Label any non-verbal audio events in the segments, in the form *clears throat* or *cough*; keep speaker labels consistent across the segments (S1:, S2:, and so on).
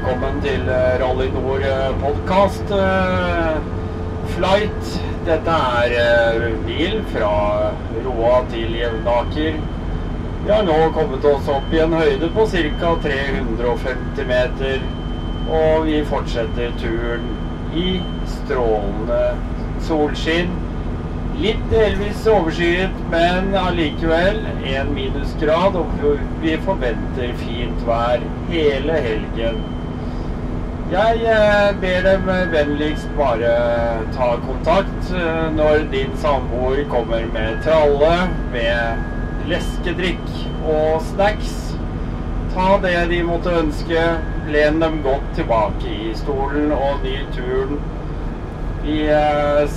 S1: velkommen til eh, Rally Nord podkast. Flight. Dette er eh, bil fra Roa til Jevnaker. Vi har nå kommet oss opp i en høyde på ca. 350 meter. Og vi fortsetter turen i strålende solskinn. Litt delvis overskyet, men allikevel en minusgrad, og vi forventer fint vær hele helgen. Jeg eh, ber dem vennligst bare ta kontakt eh, når din samboer kommer med tralle med leskedrikk og snacks. Ta det de måtte ønske. Len dem godt tilbake i stolen og ny turen vi eh,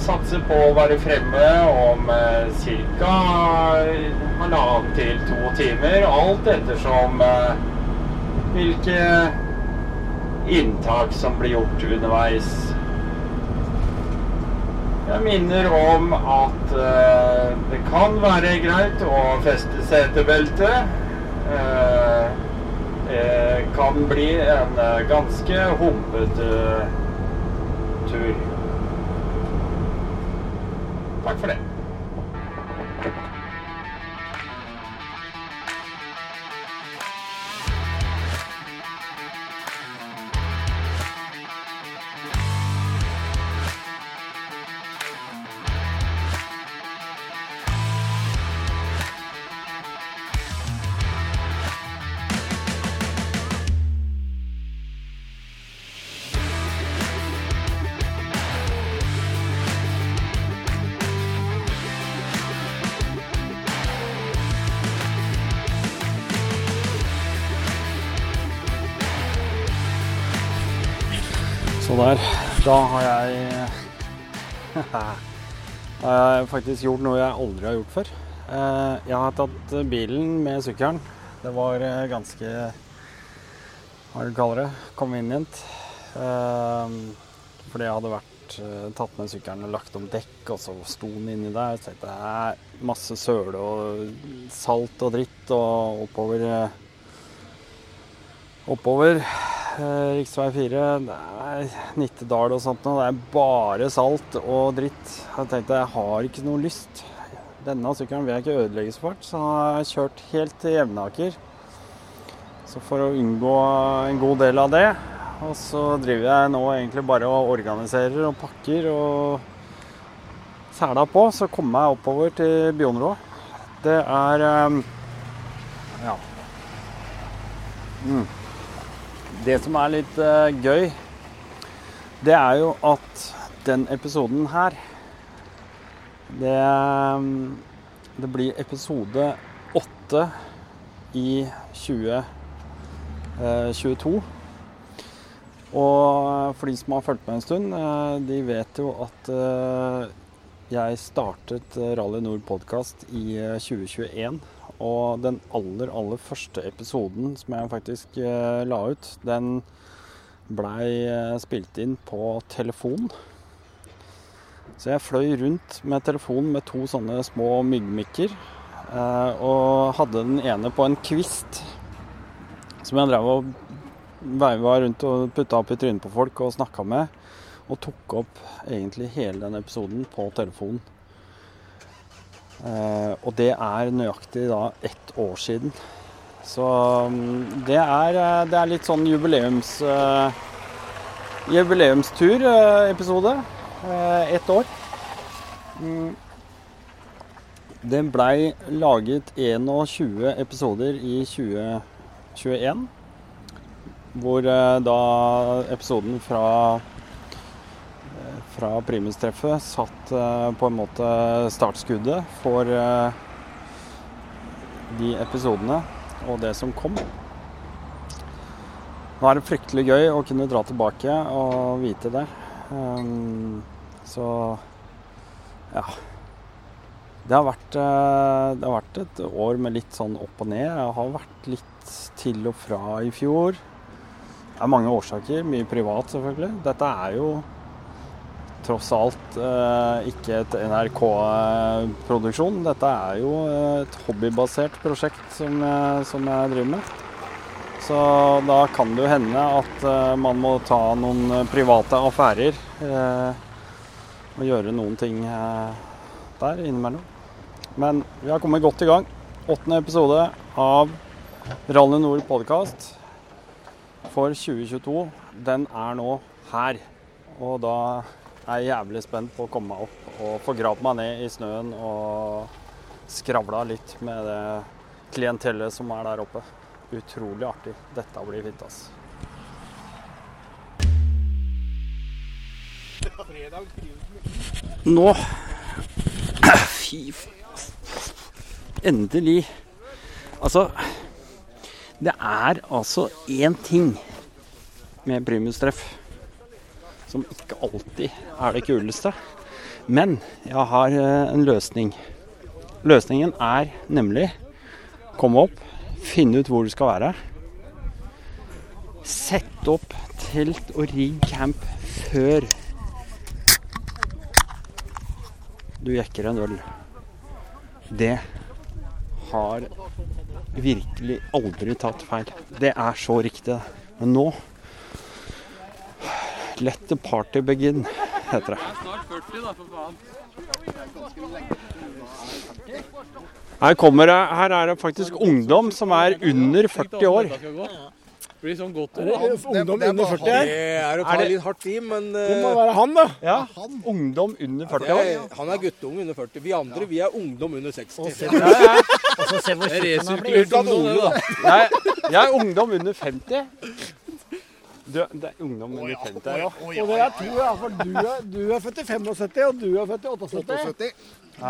S1: satser på å være fremme om eh, ca. halvannen til to timer. Alt ettersom eh, hvilke inntak som blir gjort underveis. Jeg minner om at det kan være greit å feste setebeltet. Det kan bli en ganske humpete tur. Takk for det. Har jeg faktisk gjort noe jeg aldri har gjort før. Eh, jeg har tatt bilen med sykkelen. Det var eh, ganske Hva er du kaller det? Convenient. Eh, fordi jeg hadde vært tatt med sykkelen og lagt om dekk, og så sto den inni der. Så det er masse søle og salt og dritt og oppover Oppover Rv. Riksvei 4, det er Nittedal og sånt noe. Det er bare salt og dritt. Jeg tenkte jeg har ikke noe lyst. Denne sykkelen vil jeg ikke ødelegge så fælt, så har jeg kjørt helt til Jevnaker. Så for å unngå en god del av det, og så driver jeg nå egentlig bare og organiserer og pakker og sæla på, så kommer jeg oppover til Bionrå. Det er eh, Ja. Mm. Det som er litt uh, gøy, det er jo at den episoden her Det, um, det blir episode åtte i 2022. Uh, og for de som har fulgt med en stund, de vet jo at jeg startet Rally Nord podkast i 2021. Og den aller, aller første episoden som jeg faktisk eh, la ut, den blei eh, spilt inn på telefon. Så jeg fløy rundt med telefonen med to sånne små myggmikker. Eh, og hadde den ene på en kvist som jeg drev og veiva rundt og putta opp i trynet på folk og snakka med. Og tok opp egentlig hele den episoden på telefonen. Eh, og det er nøyaktig da ett år siden. Så mm, det er, eh, det er litt sånn jubileums, uh, jubileumstur-episode. Ett år. Mm. Det blei laget 21 episoder i 2021. Hvor da episoden fra fra primustreffet satt eh, på en måte startskuddet for eh, de episodene og det som kom. Nå er det fryktelig gøy å kunne dra tilbake og vite det. Um, så ja. Det har, vært, eh, det har vært et år med litt sånn opp og ned. Jeg har vært litt til og fra i fjor. Det er mange årsaker. Mye privat, selvfølgelig. Dette er jo tross alt eh, ikke et NRK-produksjon. Dette er jo et hobbybasert prosjekt som jeg, som jeg driver med. Så da kan det jo hende at eh, man må ta noen eh, private affærer. eh, og gjøre noen ting eh, der innimellom. Men vi har kommet godt i gang. Åttende episode av Rally Nord podkast for 2022. Den er nå her. Og da er jævlig spent på å komme meg opp og få gravd meg ned i snøen og skravla litt med det klientellet som er der oppe. Utrolig artig. Dette blir fint, ass. Nå *clears throat* Fy. Endelig. Altså Det er altså én ting med primustreff som ikke alltid er det kuleste. Men jeg har eh, en løsning. Løsningen er nemlig komme opp, finne ut hvor du skal være. Sett opp telt og rigg camp før du jekker en øl. Det har virkelig aldri tatt feil. Det er så riktig. Men nå Let the party begin, heter det.
S2: Snart 40, da, for faen.
S1: Her, kommer det, her er det faktisk ungdom som er under 40 år.
S2: Blir sånn godt
S3: Er det ungdom under 40 her?
S4: Det er å ta
S1: Er det-
S4: litt hardt i, men
S3: Det må
S4: eh,
S3: være han, da.
S1: Ja, ungdom under 40 år.
S4: er, han er guttunge under 40. Vi andre vi er ungdom under 60.
S5: Og se hvor
S2: Det er
S5: tjukk han.
S1: Jeg, jeg er ungdom under 50. Du, det er ungdom under 50 her òg.
S3: Og det er to, ja. For du er, du er født i 75, og du er født i 78.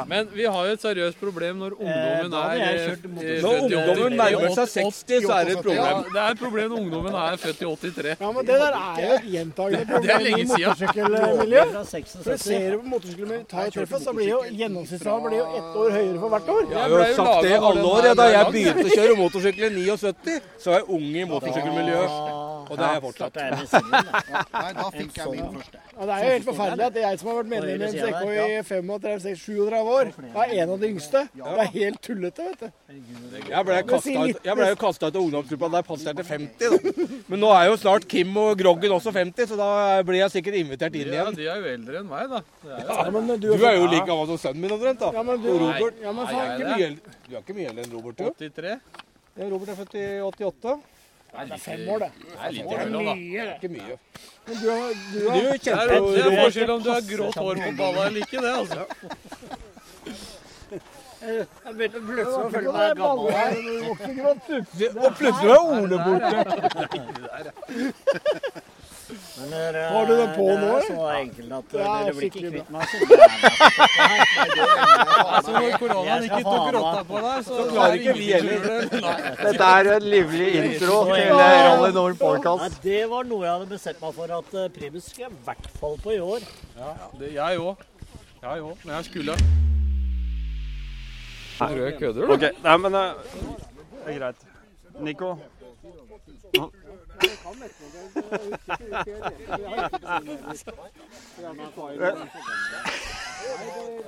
S2: Men vi har jo et seriøst problem når ungdommen er eh,
S5: kjørt
S2: eh,
S4: Når ungdommen nærmer seg 60, så er det et
S2: Ja,
S4: problem.
S2: det er et problem når ungdommen er født i 83.
S3: Ja, men det der er jo et gjentagende
S2: er
S3: problem i motorsykkelmiljøet. For
S5: 76.
S3: ser du på motorsykkelmiljøet tar treffet, så blir jo gjennomsnittsalderen blir jo ett år høyere for hvert år.
S4: Jeg har jo sagt det i alle år. Da jeg begynte å kjøre motorsykkel i 79, så var jeg ung i motorsykkelmiljøet. Og det er jeg fortsatt.
S5: Ja, med. *laughs*
S6: Nei, da fikk jeg min første.
S3: Ja, det er jo helt forferdelig at jeg som har vært medlem i NCK i 35-37 år, er en av de yngste. Det er helt tullete, vet du.
S4: Jeg ble, kastet jeg ble jo kasta ut av ungdomsgruppa da jeg til 50. Da. Men nå er jo snart Kim og Groggen også 50, så da blir jeg sikkert invitert inn igjen.
S2: Ja, de er jo eldre enn meg, da.
S3: Ja, men
S4: Du er jo like gammel som sønnen min omtrent. da.
S3: Ja, men du,
S4: Og Robert
S3: ja, men faen,
S4: er ikke mye. Du er ikke mye eldre enn Robert, du?
S2: 83.
S4: Ja, Robert er født i 88.
S2: Det er
S3: fem år, det.
S2: Det er litt imellom, da.
S4: Ikke mye.
S3: Men du, har- du,
S4: Du
S3: har-
S2: Det er, det er forskjell om du har grått hår på balla eller ikke, det, altså. *laughs*
S5: Jeg begynte plutselig å
S3: Du
S5: føle meg gammel.
S3: her.
S4: Og plutselig var Ole borte.
S5: Men det er-
S3: Har du den på
S5: det
S3: nå,
S5: er så enkelt at
S3: Det er
S5: dere blir ikke kvitt meg. så *laughs*
S2: Altså, når koronaen ikke tok rotta på deg, så,
S4: klarer ikke vi heller.
S1: Dette er en livlig intro til eh, Rally Nord
S5: Nei,
S1: podcast.
S5: det var noe jeg hadde bestemt meg for at eh, Primus skulle i hvert fall på i år.
S2: Det, jeg òg. Jeg òg. Men jeg skulle Røde kødder, du.
S1: Okay. nei, men eh, det er greit. Nico?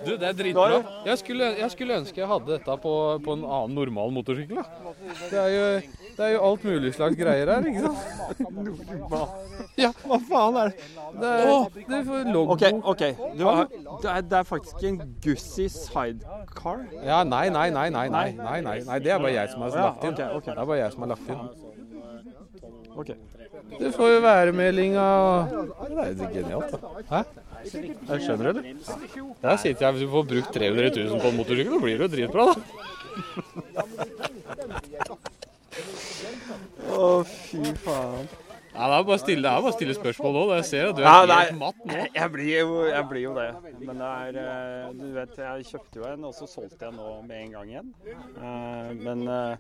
S2: Du, det er dritbra. Jeg skulle, jeg skulle ønske jeg hadde dette på, på en annen normal motorsykkel. Da. Det, er jo, det er jo alt mulig slags greier her, ikke sant? Normal Ja, hva faen er det? Det er, det er logo.
S1: OK, ok. Du har, det, er, det er faktisk en Gussi sidecar?
S2: Ja, nei, nei, nei, nei. nei, nei, nei, nei. Det er bare jeg som har lagt inn. Det er bare jeg som har lagt inn.
S1: Ok.
S2: Du får jo værmeldinga og Det er jo genialt, da. Hæ?
S1: Jeg skjønner det, du.
S2: Der sitter jeg, Hvis du får brukt 300 000 på en motorsykkel, så blir det jo dritbra, da.
S1: Å, fy faen.
S2: Ja, det er bare stille, det er bare å stille spørsmål nå. Jeg ser at du er
S1: Ja,
S2: helt matt nå.
S1: Jeg blir, jo, jeg blir jo det. Men det er eh, Du vet, jeg kjøpte jo en, og så solgte jeg nå med en gang igjen. Eh, Men eh,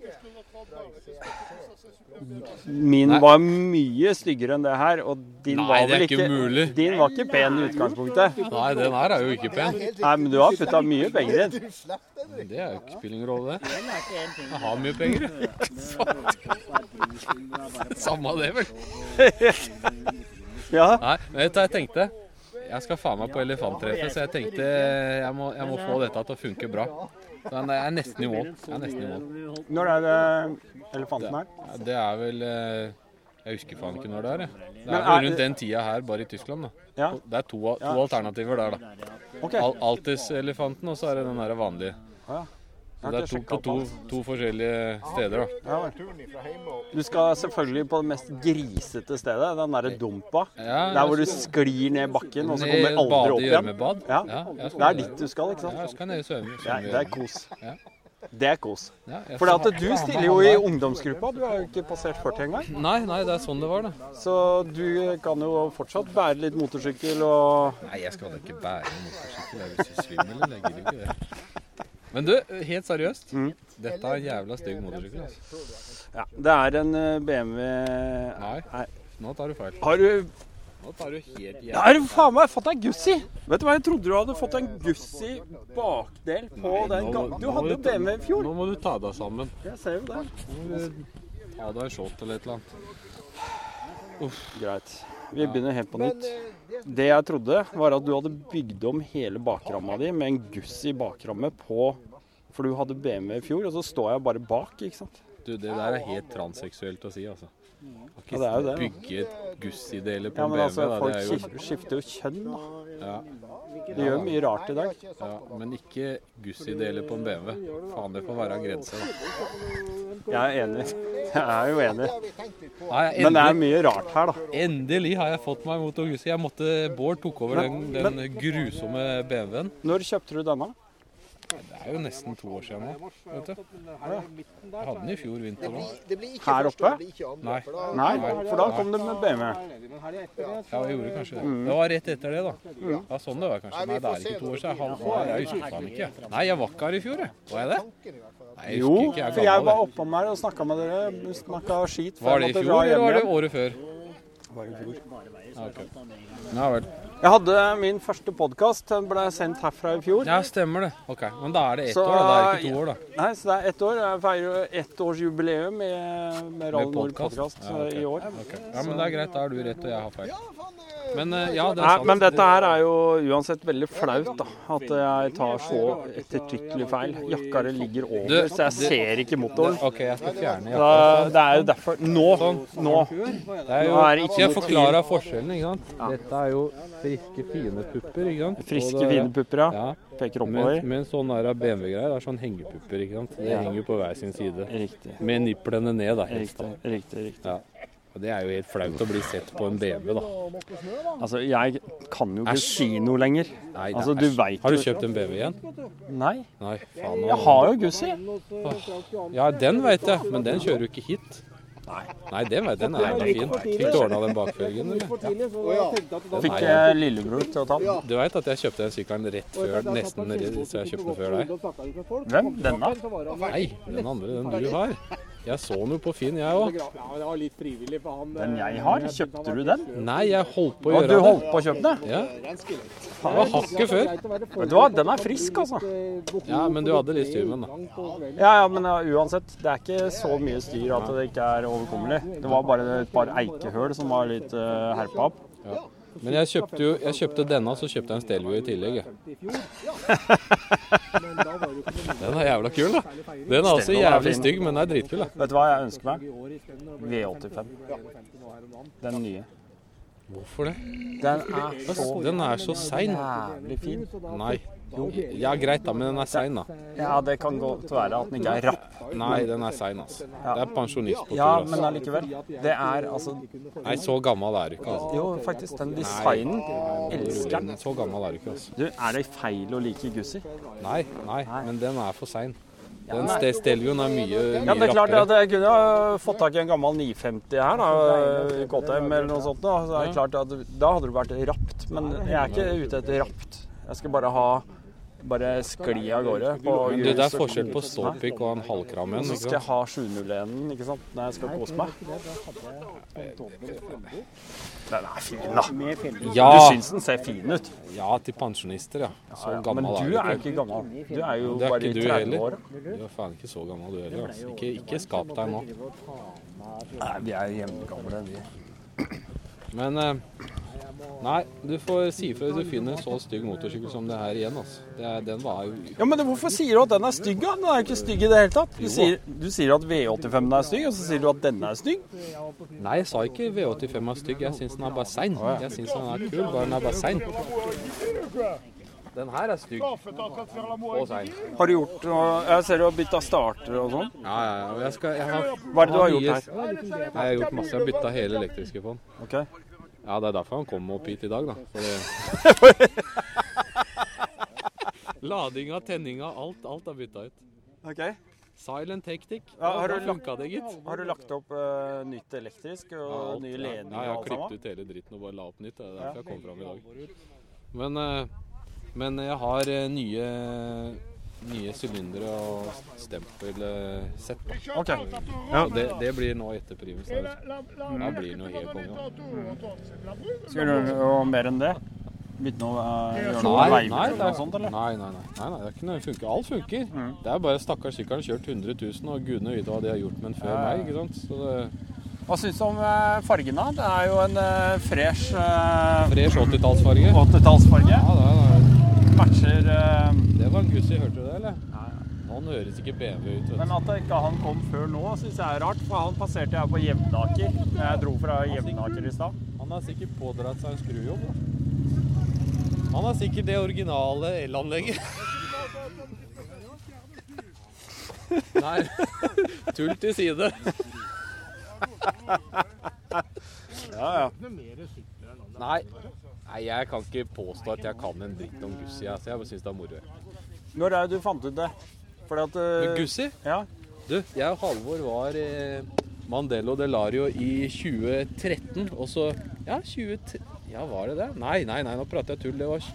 S1: min var mye styggere enn det her, og din
S2: Nei,
S1: var
S2: det er
S1: vel
S2: ikke
S1: ikke
S2: mulig.
S1: Din var ikke pen i utgangspunktet.
S2: Nei, den her er jo ikke pen.
S1: Nei, men du har putta mye penger inn.
S2: Det er jo ikke spiller ingen rolle, det. Jeg har mye penger, *laughs* jeg. Samme det, vel. *laughs*
S1: Ja.
S2: Nei, men vet du hva jeg tenkte? jeg skal faen meg på elefanttreffet, så jeg tenkte jeg må, jeg må få dette til å funke bra. Så jeg er nesten i mål. Jeg er nesten i mål.
S1: Når er det elefanten her?
S2: Ja, Det er vel eh, Jeg husker faen ikke når det er. jeg. Det er vel rundt den tida her, bare i Tyskland. da.
S1: Ja.
S2: Det er to, to alternativer der, da.
S1: Okay.
S2: Al Altis-elefanten, og så er det den der vanlige. Det er to, på to, to forskjellige steder, da.
S1: Ja. Du skal selvfølgelig på det mest grisete stedet, den derre dumpa.
S2: Ja,
S1: Der hvor du sklir ned bakken og så kommer aldri opp igjen. Ja.
S2: Ja,
S1: Det er dit du skal, ikke
S2: Ja, jeg skal ned i svømme.
S1: Ja, det er kos.
S2: Ja.
S1: Det er kos.
S2: Ja,
S1: For du stiller jo i ungdomsgruppa. Du har jo ikke passert 40 engang.
S2: Nei, nei, det er sånn det var, da.
S1: Så du kan jo fortsatt bære litt motorsykkel og
S2: Nei, jeg skal da ikke bære motorsykkel. Jeg vil si svimmel, gidder ikke det. Men du, helt seriøst.
S1: Mm.
S2: Dette er en jævla stygg motorsykkel. altså.
S1: Ja, det er en eh, BMW
S2: Nei,
S1: Nei.
S2: nå tar du feil.
S1: Har du
S2: Nå tar du helt
S1: Ja, har du faen meg fått deg Gussi? Vet du hva, jeg trodde du hadde fått en Gussi bakdel på den gangen. Du hadde jo BMW i fjor.
S2: Nå må du ta deg sammen.
S1: Jeg ser jo det.
S2: Ta deg en shot eller et eller annet.
S1: Greit. Vi begynner helt på nytt. Det jeg trodde, var at du hadde bygd om hele bakramma di med en guss i bakramme på For du hadde BMW i fjor, og så står jeg bare bak, ikke sant?
S2: Du, det der er helt transseksuelt å si, altså. Kan
S1: Ja, det er jo det.
S2: Bygge Gussi-deler på
S1: Ja,
S2: en
S1: men
S2: BMW,
S1: altså,
S2: da.
S1: folk
S2: Det er jo
S1: skif- skifter jo kjønn, da.
S2: ja,
S1: De gjør mye rart i dag.
S2: ja, Men ikke Gussi-deler på en BMW. Faen, det får være en grense, da.
S1: Jeg er enig. Jeg er jo enig. Men det er mye rart her, da.
S2: endelig har jeg fått meg motor Gussi. Jeg måtte, Bård tok over den, den grusomme BMW-en.
S1: Når kjøpte du denne?
S2: Det er jo nesten to år siden nå. vet du. Jeg hadde den i fjor vinter òg.
S1: Her oppe?
S2: Nei.
S1: Nei, for da kom det med BMW.
S2: Ja, jeg gjorde kanskje det. Det var rett etter det, da. Ja, sånn det var kanskje. Nei, det er ikke to år siden. Han, år. jeg husker faen ikke. Nei, jeg var ikke her i fjor, jeg. Var jeg det? Nei, jeg
S1: Jo,
S2: ikke. Jeg
S1: for jeg var oppom her og snakka med dere. Snakka skit.
S2: Var det i fjor, eller var det året før?
S1: Var i fjor.
S2: Ja vel.
S1: Jeg hadde min første podkast. Den ble sendt herfra i fjor.
S2: Ja, stemmer det. Ok, Men da er det ett
S1: Så,
S2: år, da. Det er ikke to år, da.
S1: Nei, så det er ett år. Jeg feirer ettårsjubileum med, med Rall Nord
S2: podcast?
S1: podkast
S2: Ja, okay.
S1: i år.
S2: Okay. Ja, men det er greit. Da er du rett, og jeg har feil. Men eh, ja, det er
S1: Nei,
S2: sant.
S1: men dette her er jo uansett veldig flaut, da. At jeg tar så ettertrykkelig feil. Jakkaret ligger over,
S2: Du,
S1: så jeg ser ikke motoren.
S2: OK, jeg skal fjerne jakka.
S1: Da, det er jo derfor Nå! Nå!
S2: Det er jo,
S1: Nå er det ikke
S2: jeg forklarer forskjellen, ikke sant. Dette er jo friske, fine pupper, ikke sant.
S1: Friske,
S2: det-
S1: fine pupper, ja.
S2: Ja.
S1: Peker
S2: Men,
S1: oppover.
S2: men sånn der BMW-greier det er sånn hengepupper, ikke sant. Det
S1: Ja.
S2: henger på hver sin side.
S1: Riktig.
S2: Med nipplene ned, da. helst, da.
S1: riktig. riktig.
S2: Ja. Og det er jo helt flaut å bli sett på en BMW, da.
S1: Altså, jeg kan jo ikke si noe lenger.
S2: Nei,
S1: Altså, du vet
S2: Har du kjøpt en BMW igjen?
S1: Nei.
S2: Nei, faen.
S1: Jeg har jo Gussi.
S2: Ja, den veit jeg, men den kjører jo ikke hit. Nei, den vet. Den er enda fin. Fikk du ordna den bakfelgen.
S1: Fikk jeg lillebror til å ta den.
S2: Du veit at jeg kjøpte den sykkelen rett før, nesten så jeg kjøpte den før deg?
S1: Hvem? Denne?
S2: Nei, den andre, den du har. Jeg så den jo på Finn, jeg òg.
S1: Den jeg har? Kjøpte du den?
S2: Nei, jeg holdt på å gjøre det.
S1: du holdt på å kjøpe den?
S2: Ja. Det var hakket før.
S1: Vet du hva, den er frisk, altså.
S2: Ja, men du hadde litt styr med den, da.
S1: Ja, ja, men ja, uansett. Det er ikke så mye styr at det ikke er overkommelig. Det var bare et par eikehøl som var litt uh, herpa opp.
S2: Men jeg kjøpte jo jeg kjøpte denne, så kjøpte jeg en Stelvio i tillegg. Den er jævla kul, da. Den er også
S1: er
S2: jævlig stygg, men den er dritkul, da.
S1: Vet du hva jeg ønsker meg? V85. Den nye.
S2: Hvorfor det?
S1: Den er så
S2: Den er så sein.
S1: jævlig fin.
S2: Nei. Ja, greit, da, men den er sein, da.
S1: Ja, det kan godt være at den ikke er rapp.
S2: Nei, den er sein, altså. Det er pensjonist på
S1: Ja, men allikevel. Det er altså
S2: Nei, så gammel er du ikke, altså.
S1: Jo, faktisk. Den designen elsker den.
S2: Så gammel er du ikke, altså.
S1: Du, er det feil å like Gussi?
S2: Nei, nei, men den er for sein. Den ja, Stelvioen er mye, mye
S1: Ja, det er klart at jeg kunne fått tak i en gammel 950 her, da, KTM eller noe sånt. Da, så er det klart at da hadde det vært rapt. Men jeg er ikke ute etter rapt. Jeg skal bare ha bare skli av gårde. På
S2: Men du, det er forskjell på ståpikk og en halvkram igjen.
S1: Så skal jeg ha 701 ikke sant, når jeg skal kose meg. Den er fin, da.
S2: Ja,
S1: Du syns den ser fin ut.
S2: ja, til pensjonister, ja. Så
S1: Men du
S2: er
S1: jo
S2: ikke.
S1: gammel. Du er jo
S2: Det er
S1: bare
S2: ikke
S1: i
S2: du
S1: 30
S2: heller.
S1: år.
S2: Du er faen ikke så gammel du heller. Altså. Ikke, ikke skap deg nå.
S1: Nei, vi er jevngamle, vi.
S2: Men eh, Nei, du får si ifra hvis du finner en så stygg motorsykkel som det her igjen. altså. Det er, den var jo
S1: Ja, men Hvorfor sier du at den er stygg? da? Den er jo ikke stygg i det hele tatt. Du sier, du sier at V85 er stygg, og så sier du at denne er stygg.
S2: Nei, jeg sa ikke V85 er stygg. Jeg syns den er bare sein. Jeg syns den er kul, bare den er bare sein. Den her er stygg og sein.
S1: Har du gjort Jeg ser du har bytta starter og sånn.
S2: Ja, ja, ja. Jeg skal, jeg har,
S1: Hva er det du har gjort her?
S2: Nei, Jeg har gjort masse. Jeg har bytta hele elektriske på den.
S1: Ok.
S2: Ja, det er derfor han kom opp hit i dag, da. Fordi... *laughs* Ladinga, tenninga, alt, alt er bytta ut.
S1: Ok.
S2: Silent Hectic.
S1: Ja, har du
S2: lagt, det, gitt.
S1: Har du lagt opp uh, nytt elektrisk og
S2: Ja, alt,
S1: nye
S2: ja.
S1: ledninger
S2: Ja, jeg har klippet ut hele dritten og bare la opp nytt. Det er derfor jeg kom fram i dag. Men, uh, men jeg har uh, nye nye sylindere og stempelsett.
S1: Okay.
S2: Ja. Det, det blir nå etter primus. Da Da blir det noe helt konge.
S1: Skal du gjøre mer enn det? Bytte noe, eh, gjøre noe
S2: Nei, nei, det er,
S1: sånt, eller?
S2: nei, nei, nei, nei, nei, det er ikke noe funker. Alt funker.
S1: Mm.
S2: Det er bare stakkars sykkelen kjørt 100 000, og gudene vite hva de har gjort med den før
S1: Ja,
S2: meg. ikke sant? Så det,
S1: Hva syns du om fargen, da? Det er jo en uh, fresh uh,
S2: Fresh 80-tallsfarge.
S1: 80-tallsfarge.
S2: Ja, det, er,
S1: Matcher eh,
S2: det var en Gussi, hørte du det, eller? Nei. Han høres ikke BMW ut. vet
S1: Men
S2: at
S1: at ikke han kom før nå, syns jeg er rart. For han passerte jeg på Jevnaker. Jeg dro fra Jevnaker i stad.
S2: Han har sikkert pådratt seg en skrujobb. da. Han har sikkert det originale elanlegget. Nei, *laughs* tull til side.
S1: Ja, ja.
S2: Nei. Nei, jeg kan ikke påstå at jeg kan en dritt om Gussi. Altså. Jeg bare syns det er moro.
S1: Når er det du fant ut det? Fordi at
S2: uh... Gussi?
S1: Ja.
S2: Du, jeg og Halvor var eh, Mandello Delario i 2013, og så Ja, 20... Ja, var det det? Nei, nei, nei, nå prater jeg tull. Det var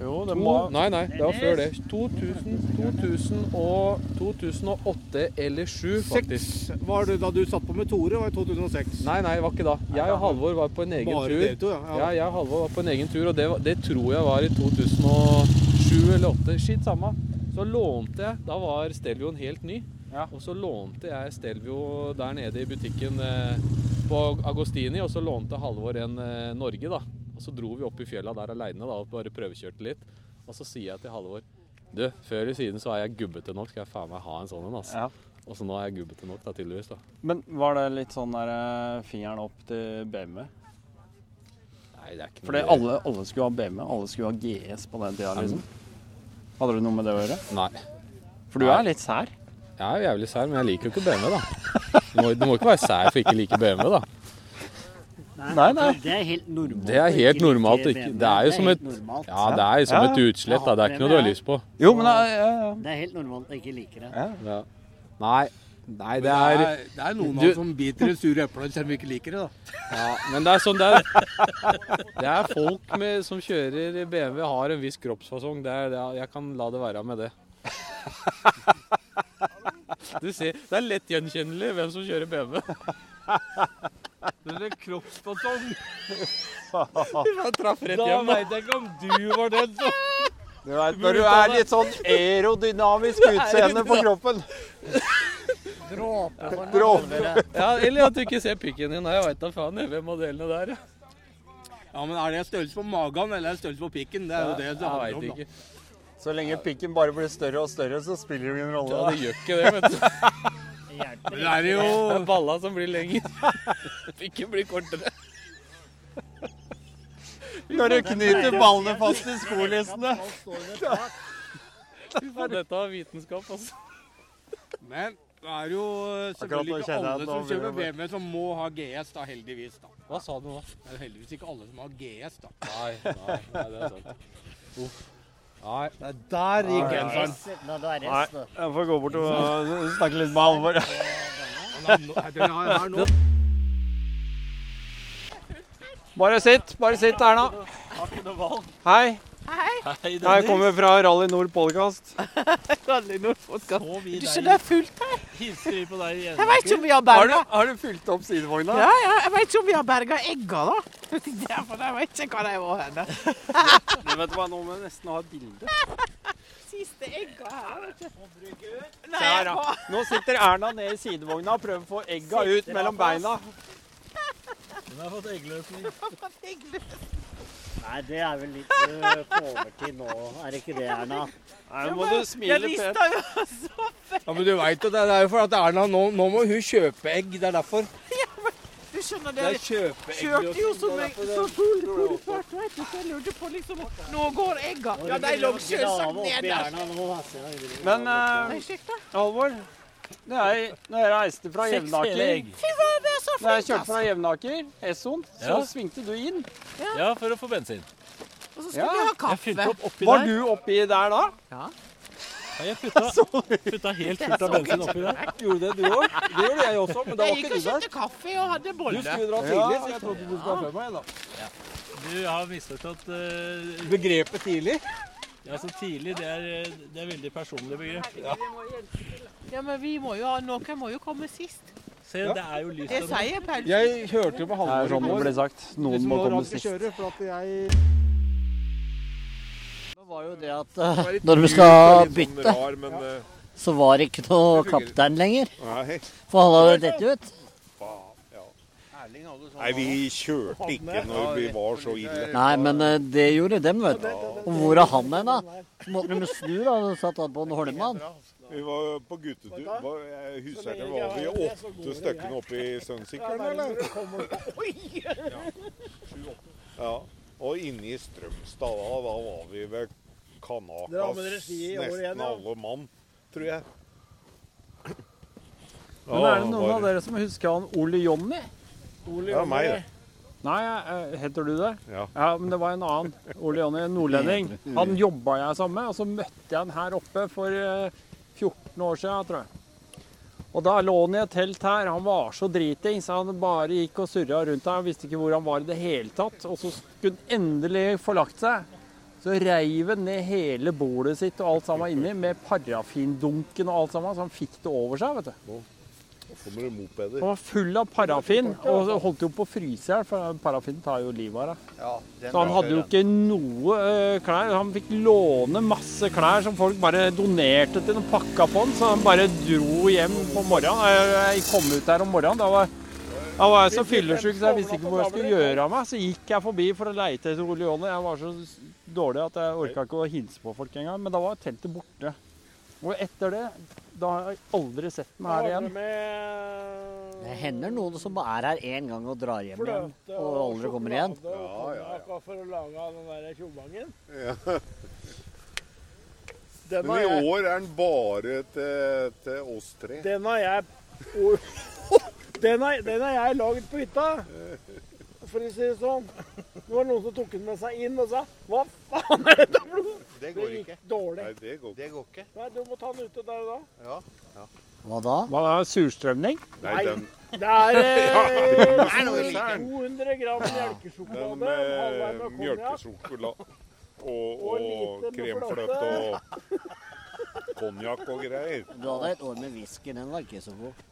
S1: Jo, det
S2: to,
S1: må
S2: Nei, nei, det var før det. 2000, 2000 og 2008 eller 2007, faktisk.
S4: var det da du satt på med Tore, var i 2006.
S2: Nei, nei, det var ikke da. Jeg og Halvor var på en egen
S4: Bare
S2: tur.
S4: dere to, ja.
S2: Ja, jeg og Halvor var på en egen tur, og det, det tror jeg var i 2007 eller 2008. Skitt samme. Så lånte jeg Da var Stelvioen helt ny.
S1: Ja.
S2: Og så lånte jeg Stelvio der nede i butikken eh, på Agostini, og så lånte Halvor en eh, Norge, da. Og så dro vi opp i fjella der aleine og bare prøvekjørte litt. Og så sier jeg til Halvor Du, før eller siden så er jeg gubbete nok, skal jeg faen meg ha en sånn en, altså.
S1: Ja.
S2: Og så nå er jeg gubbete nok, da, tydeligvis. da.
S1: Men var det litt sånn der eh, fingeren opp til BMW?
S2: Nei, det er ikke
S1: Fordi
S2: noe
S1: alle, alle skulle ha BMW, alle skulle ha GS på den tida, liksom. Hadde du noe med det å gjøre?
S2: Nei.
S1: For du
S2: Nei.
S1: er litt sær.
S2: Jeg er jævlig sær, men jeg liker jo ikke BMW, da. Du må, du må ikke være sær for ikke å like BMW, da.
S1: Nei, nei.
S7: Det er helt normalt.
S2: Det er helt normalt. Ikke, det er jo som et. Ja, det er som et utslett, da. Det er ikke noe du har lyst på.
S1: Jo, men det er, ja, ja.
S7: Det er helt normalt å ikke like det.
S2: Ja. Nei. Nei, det
S4: Det
S2: er
S4: er, det er noen av oss som biter i sure epler selv om vi ikke liker det. da.
S2: ja, Men det er sånn det er. Det er folk med, som kjører BMW, har en viss kroppsfasong. Det er, det er, jeg kan la det være med det. *laughs* Du ser, Det er lett gjenkjennelig hvem som kjører BMW.
S4: Det er kroppsfasong.
S2: Jeg traff rett
S4: Da
S2: hjem. da.
S4: veit jeg ikke om du var den som
S1: Du vet, når du er litt sånn aerodynamisk *laughs* utseende på kroppen. Dråpe.
S2: Ja, eller at du ikke ser pikken din. Nei, Jeg veit da faen jeg, hvem av delene der. ja.
S4: Ja, men Er det størrelse på magen eller er det størrelse på pikken? Det er jo det det
S2: Jeg
S4: handler
S2: veit
S4: om. da.
S2: ikke.
S1: Så lenge pikken bare blir større og større, så spiller det ingen rolle.
S2: Ja,
S1: da.
S2: det gjør ikke det, vet du. *laughs*
S7: Hjelper
S4: Men det er jo
S2: Det er balla som blir lengre. Pikken *laughs* blir kortere.
S1: Når du knyter ballene fast i skolissene.
S2: Dette var vitenskap, altså.
S4: Men det er jo selvfølgelig ikke alle som
S1: kjøper
S4: kjører BMW som må ha GS, da, heldigvis. da.
S2: Hva sa du nå?
S4: Det er heldigvis ikke alle som har GS, da.
S2: Nei, nei, nei det er sant. Uff. Nei.
S4: Der gikk genseren.
S7: Er
S1: Nei, jeg får gå bort og snakke litt med Halvor. Bare sitt, bare sitt, Erna. Hei. Hei. Jeg kommer fra Rally Nord podcast. *laughs*
S8: Du ser det er fullt her.
S7: Hilser vi på deg igjen?
S8: Jeg vet ikke om vi har
S1: Har du,
S8: berga
S1: har du fylt opp sidevogna?
S8: Ja, ja, jeg vet ikke om vi har berga egga, da. *laughs* Det er jeg vet ikke hva de var henne. *laughs*
S1: Men vet du hva, nå må vi nesten ha et bilde.
S8: Siste egga her.
S1: Se
S8: Nei,
S1: her, da. Nå sitter Erna ned i sidevogna og prøver å få egga ut mellom beina.
S9: Hun har fått eggløsning.
S10: Nei, det er vel litt uh, på overtid nå, er det ikke det, Erna?
S1: Nei, nå må du
S10: Jeg
S1: smile pent.
S10: rista jo *laughs* så fett.
S4: Ja, Men du veit jo det, det er jo for at Erna nå, nå må hun kjøpe egg. Det er derfor.
S10: Du skjønner
S4: Det
S10: det.
S4: er kjøpeegg.
S10: Kjørte jo som jeg
S4: derfor
S10: så
S4: det-
S10: solid først, vet du. Så jeg lurte på liksom Nå går egga. Ja, de lå selvsagt nederst.
S1: Men. Halvor, når jeg, når jeg reiste fra Jevnaker
S10: er
S1: Når jeg kjørte fra Jevnaker, Esson, så
S9: Ja.
S1: svingte du inn.
S9: Ja, for å få bensin.
S10: Og så skal
S1: Ja,
S10: vi ha
S9: Jeg
S10: kaffe.
S9: opp oppi
S1: Var
S9: der.
S1: du oppi der da?
S9: Ja, jeg putta, *laughs* putta helt fullt av bensin oppi der.
S4: Gjorde det du òg? Det gjorde jeg også, men da
S10: Jeg
S4: var
S10: gikk
S4: ikke
S10: og
S4: du der.
S10: kjøpte kaffe og hadde
S4: Du
S10: bolle.
S4: skulle dra tidlig, så jeg trodde du skulle ha med meg. da.
S9: Du har misforstått uh,
S4: Begrepet tidlig?
S9: Ja, så tidlig, det er, det er veldig personlig begrep.
S10: Ja, men vi må jo ha Noen må jo komme sist.
S9: Se, det er jo lyst
S10: Det sier Paul.
S4: Jeg hørte jo på
S1: Det er sånn det ble sagt. Noen må komme sist.
S4: kjøre, for at jeg
S5: Det var jo det at eh, *laughs* når vi skal bytte,
S11: Rar, men eh,
S5: så var det ikke noe kaptein lenger.
S11: nei.
S5: For han hadde dette ut.
S11: Ja. Nei, vi kjørte ikke når vi var så ille.
S5: Nei, men eh, det gjorde dem, vet du. Og hvor er han hen, da? Så måtte de snu, da. og Satt han på en holdemann.
S11: Vi var på guttetur. Var- Jeg husker ikke, var vi åtte stykkene oppe i Sønsikkeren, eller? *laughs* Ja. Og inne i Strømstad, da, da var vi ved
S3: Dere har med dere
S11: Kanakas
S3: ski i år
S11: nesten
S3: ja.
S11: alle mann, tror jeg.
S1: Men er det noen av dere som husker han Ole Jonny?
S3: Ole
S11: Jonny. meg, det.
S1: Nei, eh, heter du det?
S11: Ja.
S1: Ja, men det var en annen. Ole Jonny, en nordlending. Han jobba jeg sammen med, og så møtte jeg han her oppe for eh, 14 år siden, tror jeg. Og da lå han i et telt her. Han var så driting, så han bare gikk og surra rundt her. Han visste ikke hvor han var i det hele tatt. Og så skulle han endelig få lagt seg. Så reiv han ned hele bordet sitt og alt sammen inni med parafindunken og alt sammen, så han fikk det over seg, vet du. Han var full av parafin og holdt jo på å fryse i hjel, for parafin tar jo livet av deg. Så han hadde jo ikke noe eh, klær. Han fikk låne masse klær som folk bare donerte til og pakka på han, så han bare dro hjem på morgenen. Jeg- Jeg kom ut der om morgenen. Da var, da var jeg så fyllesyk så jeg visste ikke hvor jeg skulle gjøre av meg. Så gikk jeg forbi for å leite etter Ole Jonny. Jeg var så dårlig at jeg orka ikke å hilse på folk engang. Men da var teltet borte. Og etter det, da har jeg aldri sett den her igjen.
S5: Det hender noen som er her én gang og drar hjem igjen, og aldri kommer igjen.
S3: Ja, ja, ja. For å lage den der tjobangen.
S11: Ja. *laughs* Men i
S3: jeg,
S11: år er den bare til, til oss tre.
S3: den har jeg *laughs* den har, den har jeg lagd på hytta. *laughs* For å si det sånn. Det var noen som tok den med seg inn og sa Hva faen er dette for noe?
S12: Det
S3: Det
S12: går
S3: gikk
S12: ikke.
S3: dårlig.
S11: Nei, det går.
S12: Det går ikke.
S3: Nei, du må ta den ute der og da. Ja.
S5: Hva da?
S1: Hva er surstrømning?
S11: Nei, den,
S3: Det er eh, *laughs*
S11: Nei, er det
S3: 200 gram
S11: den
S3: melkesjokolade,
S11: med
S3: halvveis med
S11: mjølkesjokolade og,
S3: Og
S11: og kremfløte og konjakk og greier.
S5: Du hadde et år med whisky, den var ikke så god.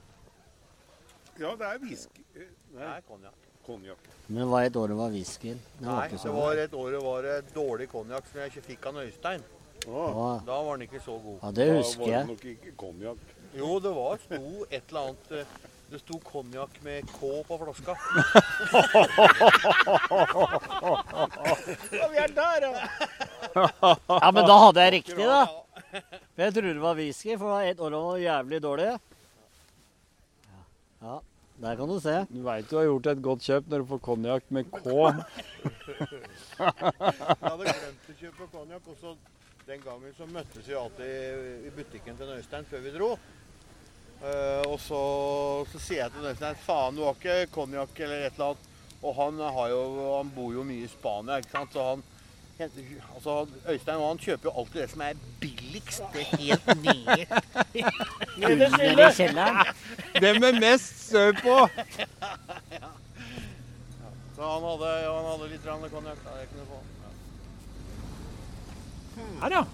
S11: Ja, det er whisky. eh,
S12: Det er konjakk.
S11: Konjakk.
S5: Men hva et år det var whiskyen.
S12: Nei, det var et år det var det dårlig konjakk som jeg ikke fikk av Øystein.
S5: Å,
S12: Da var den ikke så god.
S5: Ja, det husker jeg.
S11: Da var det nok ikke konjakk.
S12: Jo, det var sto et eller annet eh, Det sto konjakk med K på flaska.
S3: Ja, vi er der, ja. *laughs*
S5: Ja, men da hadde jeg riktig, da. For jeg trodde det var whisky, for det var et år det var jævlig dårlig. Ja, der kan du se.
S1: Du veit du har gjort et godt kjøp når du får konjakk med K. *laughs*
S12: Jeg hadde glemt å kjøpe konjakk, og den gangen så møttes vi alltid i butikken til Øystein før vi dro. Uh, og så, så sier jeg til Øystein faen, du har ikke konjakk eller et eller annet. Og han, har jo, han bor jo mye i Spania, ikke sant. Så han, altså, Øystein han kjøper jo alltid det som er billigst. Det er helt nede. *laughs*
S5: under i kjelleren.
S1: Det med mest søv på! *laughs*
S12: Så han hadde, han hadde litt konjakk. da, jeg kunne få.
S1: Her, ja.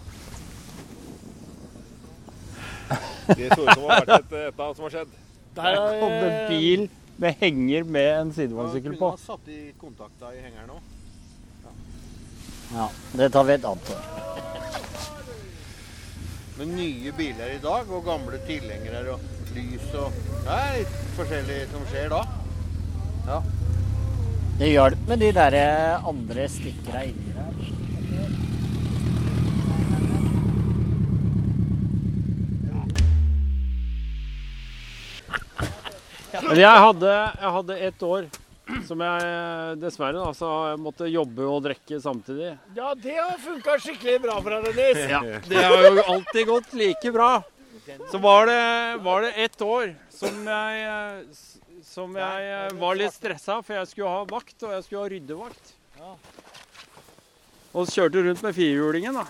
S11: Det så ut som det har vært et, eller annet som har skjedd.
S3: Der
S1: Der kom det bil med henger med en sidevognsykkel på.
S12: Kunne ha satt i kontakta i hengeren òg.
S5: Ja, det tar vi et annet år.
S12: Med nye biler i dag og gamle tilhengere og lys og Det er litt forskjellig som skjer da. Ja.
S5: Det hjalp med de der andre stikkera inni der.
S1: Men jeg hadde, jeg hadde ett år som jeg dessverre da, så jeg måtte jobbe og drikke samtidig.
S2: Ja, det har funka skikkelig bra for deg, Dennis.
S1: Ja, det har jo alltid gått like bra. Så var det, var det ett år som jeg, som jeg var litt stressa, for jeg skulle ha vakt, og jeg skulle ha ryddevakt. Og kjørte rundt med firehjulingen, da.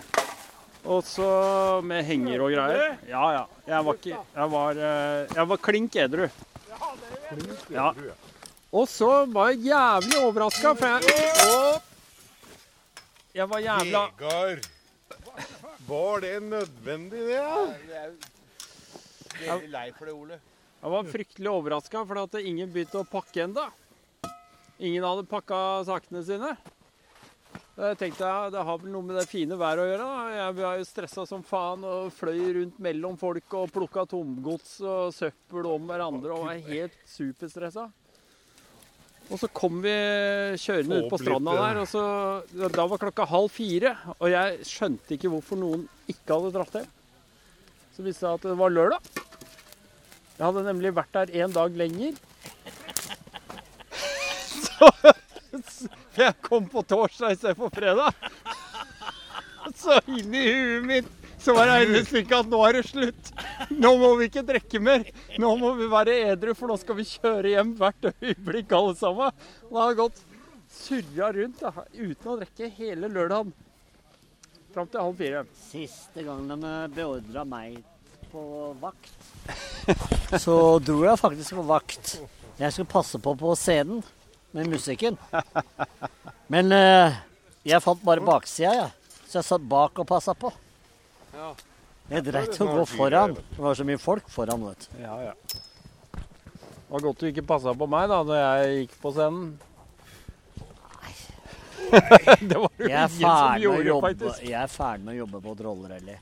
S1: Og så med henger og greier. Ja, ja. Jeg var, ikke, jeg var, eh, jeg var klink edru. Ja. Og så var jeg jævlig overraska, for jeg! Jeg var jævla
S11: Vegard, var det nødvendig, det? Ja?
S12: er lei for det, Ole.
S1: Jeg var fryktelig overraska, for at ingen begynte å pakke ennå. Ingen hadde pakka sakene sine. Jeg tenkte jeg, det har vel noe med det fine været å gjøre. da. Jeg var jo stressa som faen og fløy rundt mellom folk og plukka tomgods og søppel om hverandre og var helt superstressa. Og så kom vi kjørende ut på stranda der, og så, da var klokka halv fire. Og jeg skjønte ikke hvorfor noen ikke hadde dratt hjem. Så viste det seg at det var lørdag. Jeg hadde nemlig vært der en dag lenger. *laughs* Så, jeg kom på torsdag istedenfor fredag. Så i huet mitt så var regnestykket at nå er det slutt. Nå må vi ikke drikke mer. Nå må vi være edru, for nå skal vi kjøre hjem hvert øyeblikk alle sammen. Og har har gått surra rundt da, uten å drikke hele lørdagen. Fram til halv fire.
S5: Siste gang de beordra meg på vakt, *laughs* så dro jeg faktisk på vakt. Jeg skulle passe på på scenen med musikken. Men eh, jeg fant bare baksida, jeg. Så jeg satt bak og passa på. Jeg greit å gå foran. Det var så mye folk foran, vet du.
S1: Ja, ja. Det var godt du ikke passa på meg da når jeg gikk på scenen. *laughs* det var jo
S5: er
S1: ingen som gjorde,
S5: jobbe,
S1: faktisk.
S5: jeg er ferdig med å jobbe på trollrally.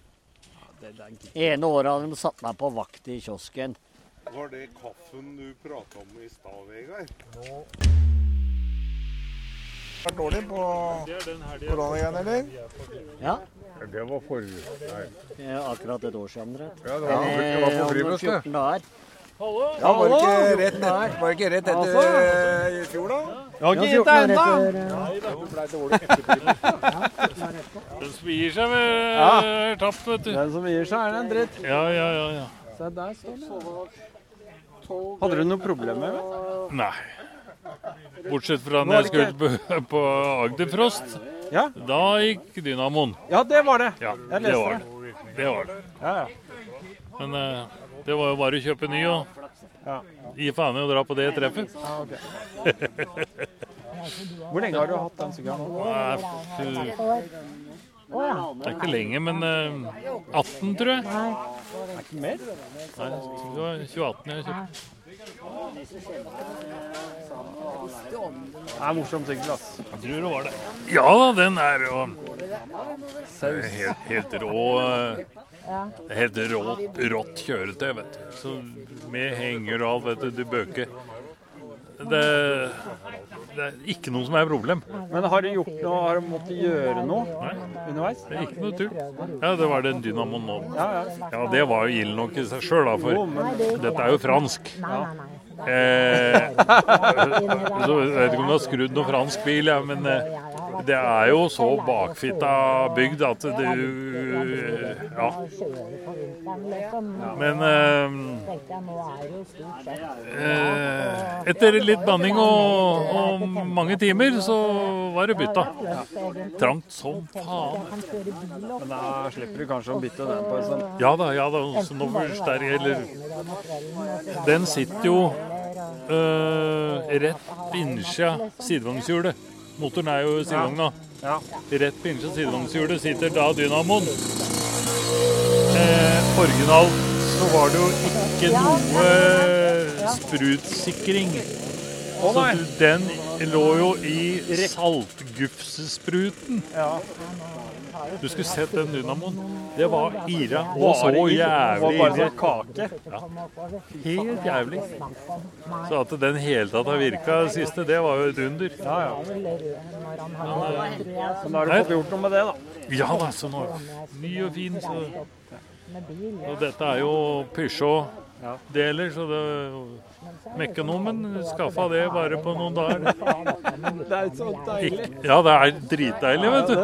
S1: Ja, det er
S5: Ene året hadde de satt meg på vakt i kiosken.
S11: Var det kaffen du prata om i stad, Vegard?
S2: Vært dårlig på koronagreiene, eller?
S5: Ja.
S11: Det var forrige Nei.
S5: Akkurat et år siden, omtrent.
S11: Ja, det var, det var på det.
S5: 14.
S2: Ja, var det ikke rett, et, var det ikke rett etter
S1: Altså.
S2: eh, i fjor, da?
S1: Jeg har ikke gitt deg
S5: 14
S1: ennå!
S7: Den som gir seg er
S1: Ja.
S7: eh, tapt, vet du.
S1: Den som gir seg, er en dritt.
S7: Ja, ja, ja. ja.
S1: Se, der står den. Hadde du noe problem med det?
S7: Nei. Bortsett fra når jeg skulle på, på Agderfrost.
S1: Ja.
S7: Da gikk dynamoen.
S1: Ja, det var det.
S7: Ja,
S1: Jeg
S7: det var
S1: det.
S7: det. Det var det.
S1: Ja, ja.
S7: Men uh, det var jo bare å kjøpe ny og
S1: Ja.
S7: gi faen i å dra på det treffet.
S1: Ja, okay. Hvor lenge har du hatt den sigaren nå?
S7: Det er ikke lenge, men uh, 18, tror jeg.
S1: Er ikke mer?
S7: Nei, det var 2018 jeg kjøpte.
S1: Det er morsom sykkel, ass.
S7: Jeg tror det var det. Ja da, den er jo helt, helt rå eh, Helt rått, rått kjøretøy, vet du. Så med henger og alt, vet du. Du bøker. Det, det er ikke noe som er et problem.
S1: Men har du gjort noe, har du måttet gjøre noe
S7: Nei,
S1: underveis?
S7: det er ikke noe tull. Ja, det var den dynamoen nå.
S1: Ja, ja.
S7: Ja, det var jo ild nok i seg sjøl, da,
S1: Jo,
S7: for
S1: men
S7: dette er jo fransk. Eh, *laughs* så jeg vet ikke om du har skrudd noe fransk bil, ja, men eh, det er jo så bakfitta bygd at du Ja. Men eh, etter litt banning og, og mange timer, så var det bytta. Trangt som faen.
S1: Men da slipper du kanskje å bytte den på en sånn
S7: Ja da, ja da. Så nå forsterker eller Den sitter jo øh, rett innsida sidevognshjulet. Motoren er jo i sidevogna.
S1: Ja.
S7: Rett på innsida sidevognshjulet sitter da dynamoen. Eh, originalt så var det jo ikke noe sprutsikring.
S1: Å
S7: Så du, den lå jo i saltgufsespruten.
S1: Ja.
S7: Du skulle sett den dynamoen. Det var ira og så jævlig
S1: bare sånn kake.
S7: Ja. Helt jævlig. Så at den hele tatt har virka siste, det var jo et under.
S1: Ja, ja. Men da har du fått gjort noe med det, da.
S7: Ja da, så nå ny og fin. Så. Og dette er jo Peugeot-deler, så det Mekonomen skaffa det bare på noen dager. *laughs*
S1: Det er så deilig.
S7: Ja, det er dritdeilig, vet du.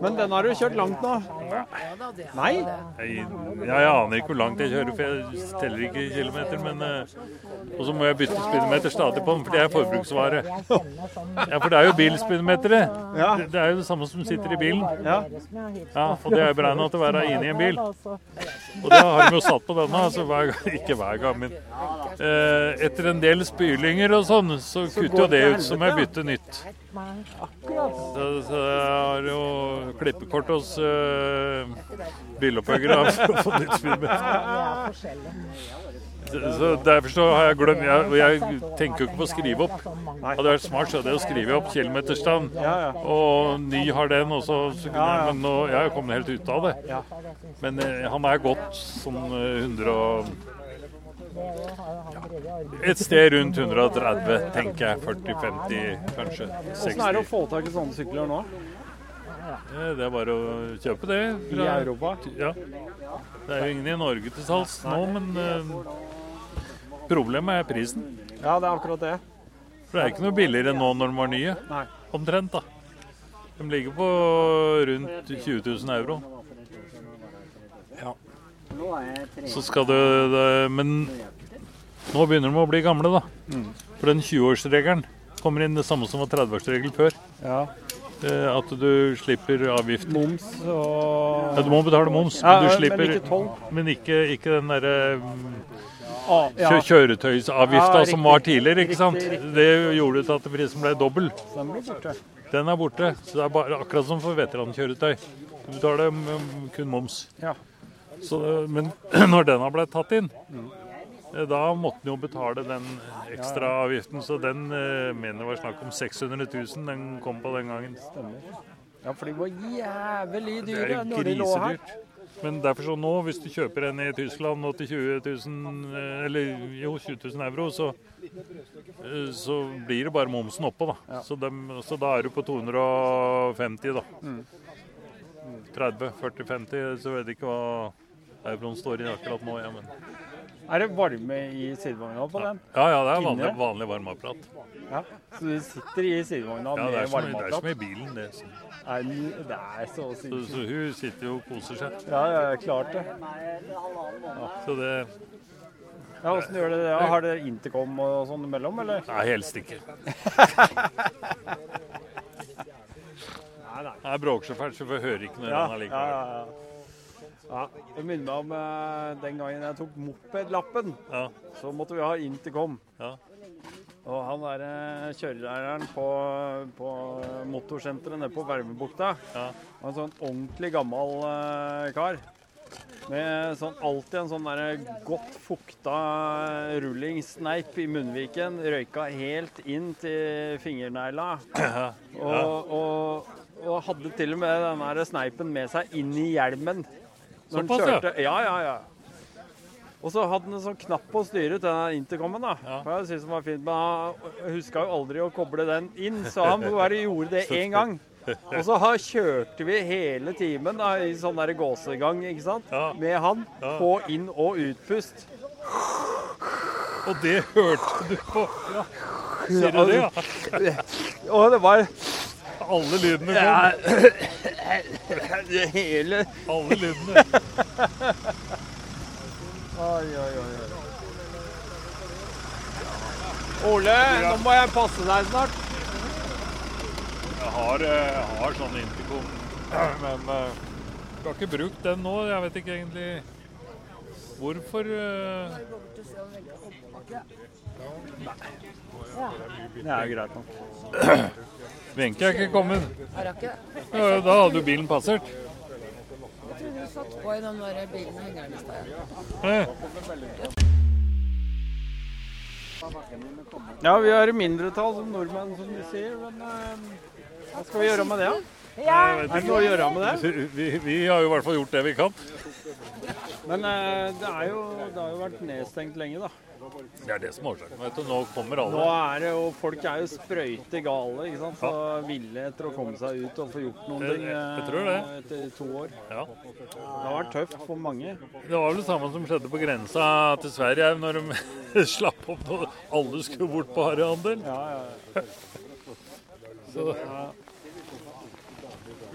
S1: Men den har du kjørt langt nå? Nei?
S7: Jeg, jeg aner ikke hvor langt jeg kjører, for jeg teller ikke kilometer. Men, eh, og så må jeg bytte speedometer stadig på den, for det er forbruksvare. Ja, For det er jo bilspeedometeret. Det, det er jo det samme som sitter i bilen.
S1: Ja.
S7: Ja, Og det er beregna til å være inni en bil. Og det har de jo satt på denne. Altså hver ikke hver gang, men etter en del spylinger og sånn, så kutter jo det ut som jeg bytter nytt. Så, så jeg har jo klippekort hos uh, bilopphøggere *laughs* for å få nytt speedometer. Så, derfor så har jeg glemt jeg, jeg tenker jo ikke på å skrive opp. Hadde det vært smart, så hadde jeg skrevet opp kilometerstand. Og ny har den, og så, så Men nå jeg er jo kommet helt ut av det. Men eh, han er godt sånn eh, 100 og Et sted rundt 130, tenker jeg. 40-50, kanskje.
S1: Hvordan er det å få tak i sånne sykler nå?
S7: Det er bare å kjøpe det.
S1: I Europa?
S7: Ja. Det er jo ingen i Norge til salgs nå, men eh, problemet er prisen.
S1: Ja, det er akkurat det.
S7: For det er ikke noe billigere nå når de var nye. Omtrent, da. De ligger på rundt 20 000 euro. Så skal det, det Men nå begynner de å bli gamle, da.
S1: Mm.
S7: For den 20-årsregelen kommer inn det samme som var 30-årsregelen før.
S1: Ja.
S7: Eh, At du slipper avgift.
S1: Moms og
S7: Ja, du må betale moms,
S1: Ja,
S7: men du
S1: men ikke toll.
S7: Men ikke, ikke den derre mm,
S1: Ah, ja.
S7: kjø kjøretøysavgifta
S1: Ja,
S7: som var tidligere, ikke sant?
S1: Riktig, riktig.
S7: Det gjorde til at prisen ble dobbel.
S1: Den blir borte.
S7: Den er borte. Så det er bare akkurat som for veterankjøretøy. Du betaler mm, kun moms.
S1: Ja.
S7: Så, men *clears throat* når den har blitt tatt inn, da måtte en jo betale den ekstra avgiften. Så den eh, mener jeg var snakk om 600 000 den kom på den gangen.
S1: Ja, for de var jævlig
S7: Det
S1: dyre
S7: er
S1: når de lå her.
S7: grisedyrt. Men derfor så nå, hvis du kjøper en i Tyskland nå til 20 000, eh, eller jo 20 000 euro, så, eh, så blir det bare momsen oppå, da. Så, dem- så da er du på 250, da.
S1: Mm.
S7: 30, 40, 50, så vet jeg ikke hva euroen står i akkurat nå. Ja, men.
S1: Er det varme i sidevogna på den?
S7: ja, ja, det er vanlig, vanlig varmeapparat.
S1: Ja. Så du sitter i sidevogna
S7: Ja,
S1: med
S7: som, det er som i bilen, det. Så,
S1: Er Det er så
S7: så,
S1: sinnssykt.
S7: så hun sitter jo og koser seg.
S1: Ja, ja, klart det.
S7: Så det
S1: Ja, Åssen gjør dere det? Ja, Har dere intercom og sånn imellom, eller?
S7: Nei, helst ikke. *laughs*
S1: Nei, nei.
S7: Jeg bråker så fælt, så vi hører ikke når
S1: Ja,
S7: han er likevel.
S1: ja, ja. ja. Det minner meg om eh, den gangen jeg tok mopedlappen.
S7: Ja.
S1: Så måtte vi ha intercom.
S7: Ja.
S1: Og han der eh, kjørelæreren på, på motorsenteret nede på Vermebukta,
S7: Ja.
S1: var en sånn ordentlig gammel eh, kar. Med sånn, alltid en sånn der godt fukta rullingssneip i munnviken. Røyka helt inn til fingernegla.
S7: Ja.
S1: Og, og, og hadde til og med den der sneipen med seg inn i hjelmen. Når
S7: ja.
S1: kjørte. Ja, ja, ja. Og så hadde han en sånn knapp på styret til den intercomen. da. Ja. jeg synes det var fint, Men han huska jo aldri å koble den inn, så han bare gjorde det én gang. Og så kjørte vi hele timen da, i sånn der gåsegang ikke sant? med han på inn- og utpust.
S7: Og det hørte du på? Ja. Sier du det, ja?
S1: Og det var
S7: Alle lydene kom.
S1: Ja, det *laughs* hele
S7: Alle lydene.
S1: Oi, oi, oi. Ole, nå må jeg passe deg snart.
S7: Jeg har, eh, jeg har sånn intercom, men eh, jeg har ikke brukt den nå. Jeg vet ikke egentlig hvorfor. Nei.
S1: Det er jo greit nok. *clears throat*
S7: Wenche er ikke kommet.
S10: Har hun ikke?
S7: Ja, Da hadde jo bilen passert.
S10: Jeg trodde du satt på i den der bilen hengeren i stad.
S7: Eh,
S1: Ja, vi er i mindretall som nordmenn, som de sier. Men uh, hva skal vi gjøre med det?
S13: Ja.
S1: Er det noe å gjøre med det?
S7: Vi, vi, vi har jo i hvert fall gjort det vi kan.
S1: Men uh, det, er jo, det har jo vært nedstengt lenge, da.
S7: Det er det som er årsaken. vet du. Nå kommer alle.
S1: Nå er det jo, Folk er jo sprøyte gale, ikke sant? så ville etter å komme seg ut og få gjort noen
S7: Jeg-
S1: ting
S7: jeg
S1: eh,
S7: tror det.
S1: etter to år.
S7: Ja.
S1: Det har vært tøft for mange.
S7: Det var vel det samme som skjedde på grensa til Sverige når de *laughs* slapp opp når alle skulle bort på harryhandel.
S1: Ja, ja. *laughs*
S7: Så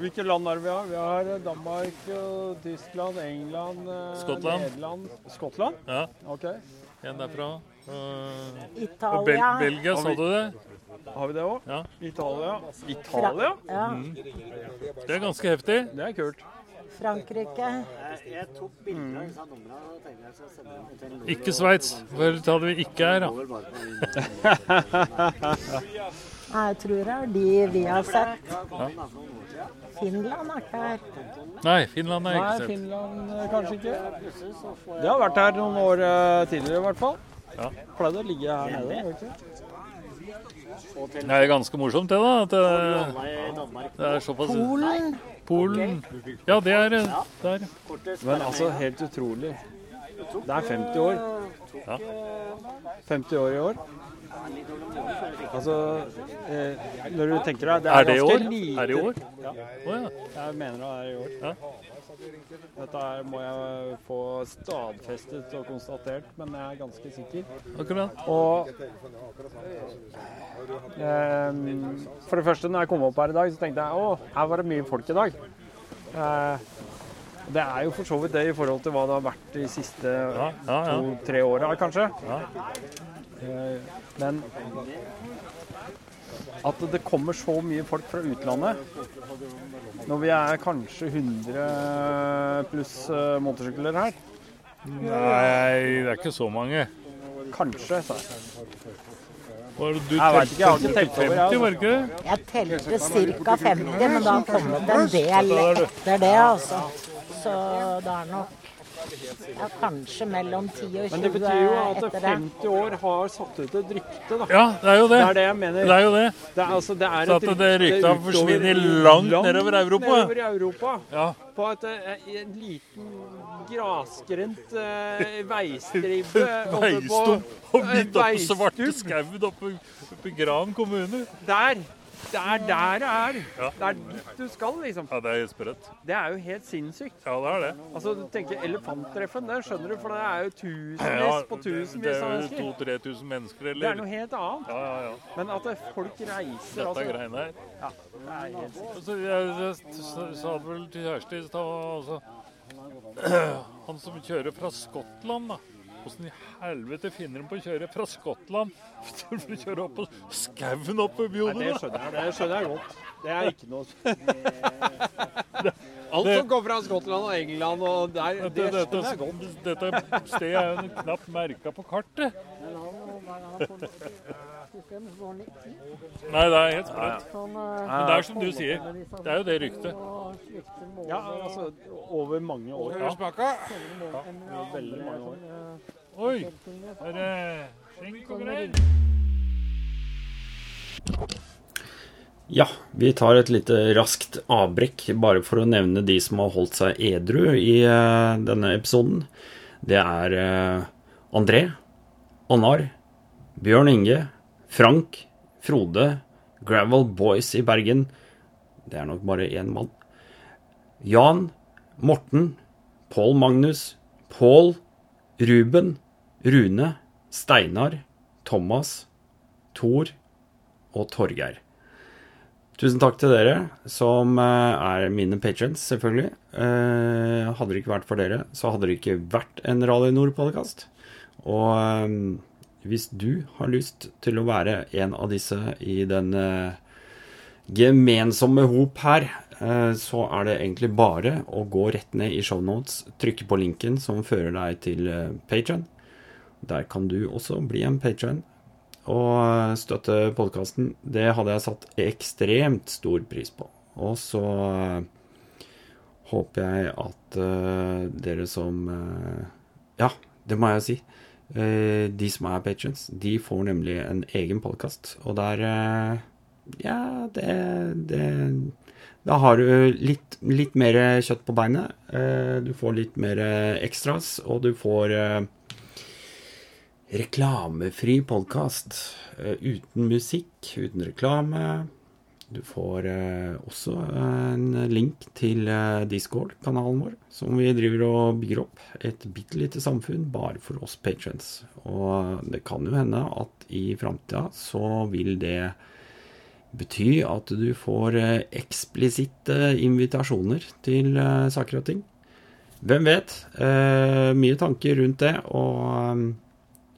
S1: Hvilke land er det vi har? Vi har eh, Danmark, Tyskland, England, eh,
S7: Skottland.
S1: Nederland Skottland?
S7: ja,
S1: Ok.
S7: En derfra. Uh,
S13: Italia.
S7: og Bel Belgia,
S1: sa
S7: så du det?
S1: Har vi det òg?
S7: Ja.
S1: Italia? Italia?
S13: Ja.
S7: Mm. Det er ganske heftig.
S1: Det er kult.
S13: Frankrike.
S5: Jeg, tok bilder av disse numrene
S7: Ikke Sveits. Hvor det vi ikke er, da? *laughs*
S13: Jeg tror det er de vi har sett. Finland er ikke her.
S7: Nei, Finland er ikke sett.
S1: Finland eh, kanskje ikke. Det har vært her noen år eh, tidligere i hvert fall.
S7: Ja.
S1: Pleide å ligge her nede. ikke?
S7: Det er ganske morsomt, det, da. At det, det er såpass
S13: Polen.
S7: Polen. Ja, det er. Der.
S1: Men altså, helt utrolig. Det er 50 år.
S7: Ja.
S1: 50 år i år. Altså, eh, når du tenker deg Det
S7: Er
S1: er,
S7: det i år?
S1: lite
S7: Er det i år?
S1: Ja.
S7: Oh, ja.
S1: Jeg mener det er i år.
S7: Ja.
S1: Dette her må jeg få stadfestet og konstatert, men jeg er ganske sikker.
S7: Akkurat.
S1: Og eh, For det første, når jeg kom opp her i dag, så tenkte jeg å, her var det mye folk i dag. Eh, det er jo for så vidt det i forhold til hva det har vært de siste to-tre åra, kanskje. Eh, men at det kommer så mye folk fra utlandet når vi er kanskje 100 pluss eh, motorsykler her.
S7: Nei, det er ikke så mange.
S1: Kanskje, sa jeg.
S7: Var det du
S1: Jeg vet ikke, jeg har ikke
S7: telte
S1: telt over, jeg,
S7: 50, var det ikke det?
S13: Jeg telte ca. 50, men da har kommet en del etter det, altså. Så det er nok ja, kanskje mellom 10 og 20 etter det.
S1: Men det betyr jo at
S13: etter det.
S1: 50 år har satt ut et rykte, da.
S7: Ja, det er jo det.
S1: Det er det jeg mener.
S7: Det er jo det.
S1: Det er, altså, det er
S7: Så at det ryktet har forsvunnet langt nedover Europa.
S1: Nedover i Europa.
S7: Ja.
S1: På et, eh, en liten grasgrendt uh, veistribbe
S7: Veistump *laughs* og midt oppe
S1: på
S7: svarte skauen oppe i Gran kommune.
S1: Der! Det er der det er. Det er dit du skal, liksom.
S7: Ja, det er sprøtt.
S1: Det er jo helt sinnssykt.
S7: Ja, det er det.
S1: Altså, du tenker Elefanttreffen, det skjønner du, for det er jo tusenvis
S7: Ja,
S1: på tusenvis av mennesker.
S7: det er jo 2000-3000 mennesker, eller?
S1: Det er noe helt annet.
S7: Ja, ja, ja.
S1: Men at folk reiser
S7: Dette
S1: altså.
S7: greiene her.
S1: Ja, det er helt.
S7: Altså, jeg, sa vel til kjæreste i stad altså, *clears throat* Han som kjører fra Skottland, da. Åssen i helvete finner de på å kjøre fra Skottland *laughs* for å kjøre opp på skauen opp
S1: på
S7: Bjodet?
S1: det skjønner jeg. Det skjønner jeg godt. Det er ikke noe *laughs* Alt som går fra Skottland og England og der, det
S7: Dette,
S1: skjønner jeg godt.
S7: dette stedet er jo knapt merka på kartet. Nei, det er helt sprøtt. Men det er som du sier. Det er jo det ryktet.
S1: Ja, altså over mange år.
S7: Ja.
S1: ja Veldig mange år.
S7: Oi, er det skjenk og greier?
S14: Ja, vi tar et lite raskt avbrekk, bare for å nevne de som har holdt seg edru i eh, denne episoden. Det er eh, André, Annar, Bjørn Inge, Frank, Frode, Gravel Boys i Bergen. Det er nok bare én mann. Jan, Morten, Pål Magnus, Pål, Ruben, Rune, Steinar, Thomas, Thor og Torgeir. Tusen takk til dere som eh, er mine patrons, selvfølgelig. Eh, hadde det ikke vært for dere, så hadde det ikke vært en Radio Nord-podkast. Og eh, hvis du har lyst til å være en av disse i den eh, gemensomme hop her, eh, så er det egentlig bare å gå rett ned i shownotes, trykke på linken som fører deg til Patron. Patreon. Der kan du også bli en patron og støtte podkasten. Det hadde jeg satt ekstremt stor pris på. Og så eh, håper jeg at eh, dere som eh, Ja, det må jeg si. Eh, de som er patrons, de får nemlig en egen podkast. Og der, eh, ja, det, det Da har du litt, litt mer kjøtt på beinet. Eh, du får litt mer ekstras, og du får eh, reklamefri podkast. Uten musikk, uten reklame. Du får eh, også en link til eh, Discord-kanalen vår, som vi driver og bygger opp. Et bitte lite samfunn bare for oss patrons. Og det kan jo hende at i framtida så vil det bety at du får eh, eksplisitte invitasjoner til eh, saker og ting. Hvem vet? Eh, mye tanker rundt det, og eh,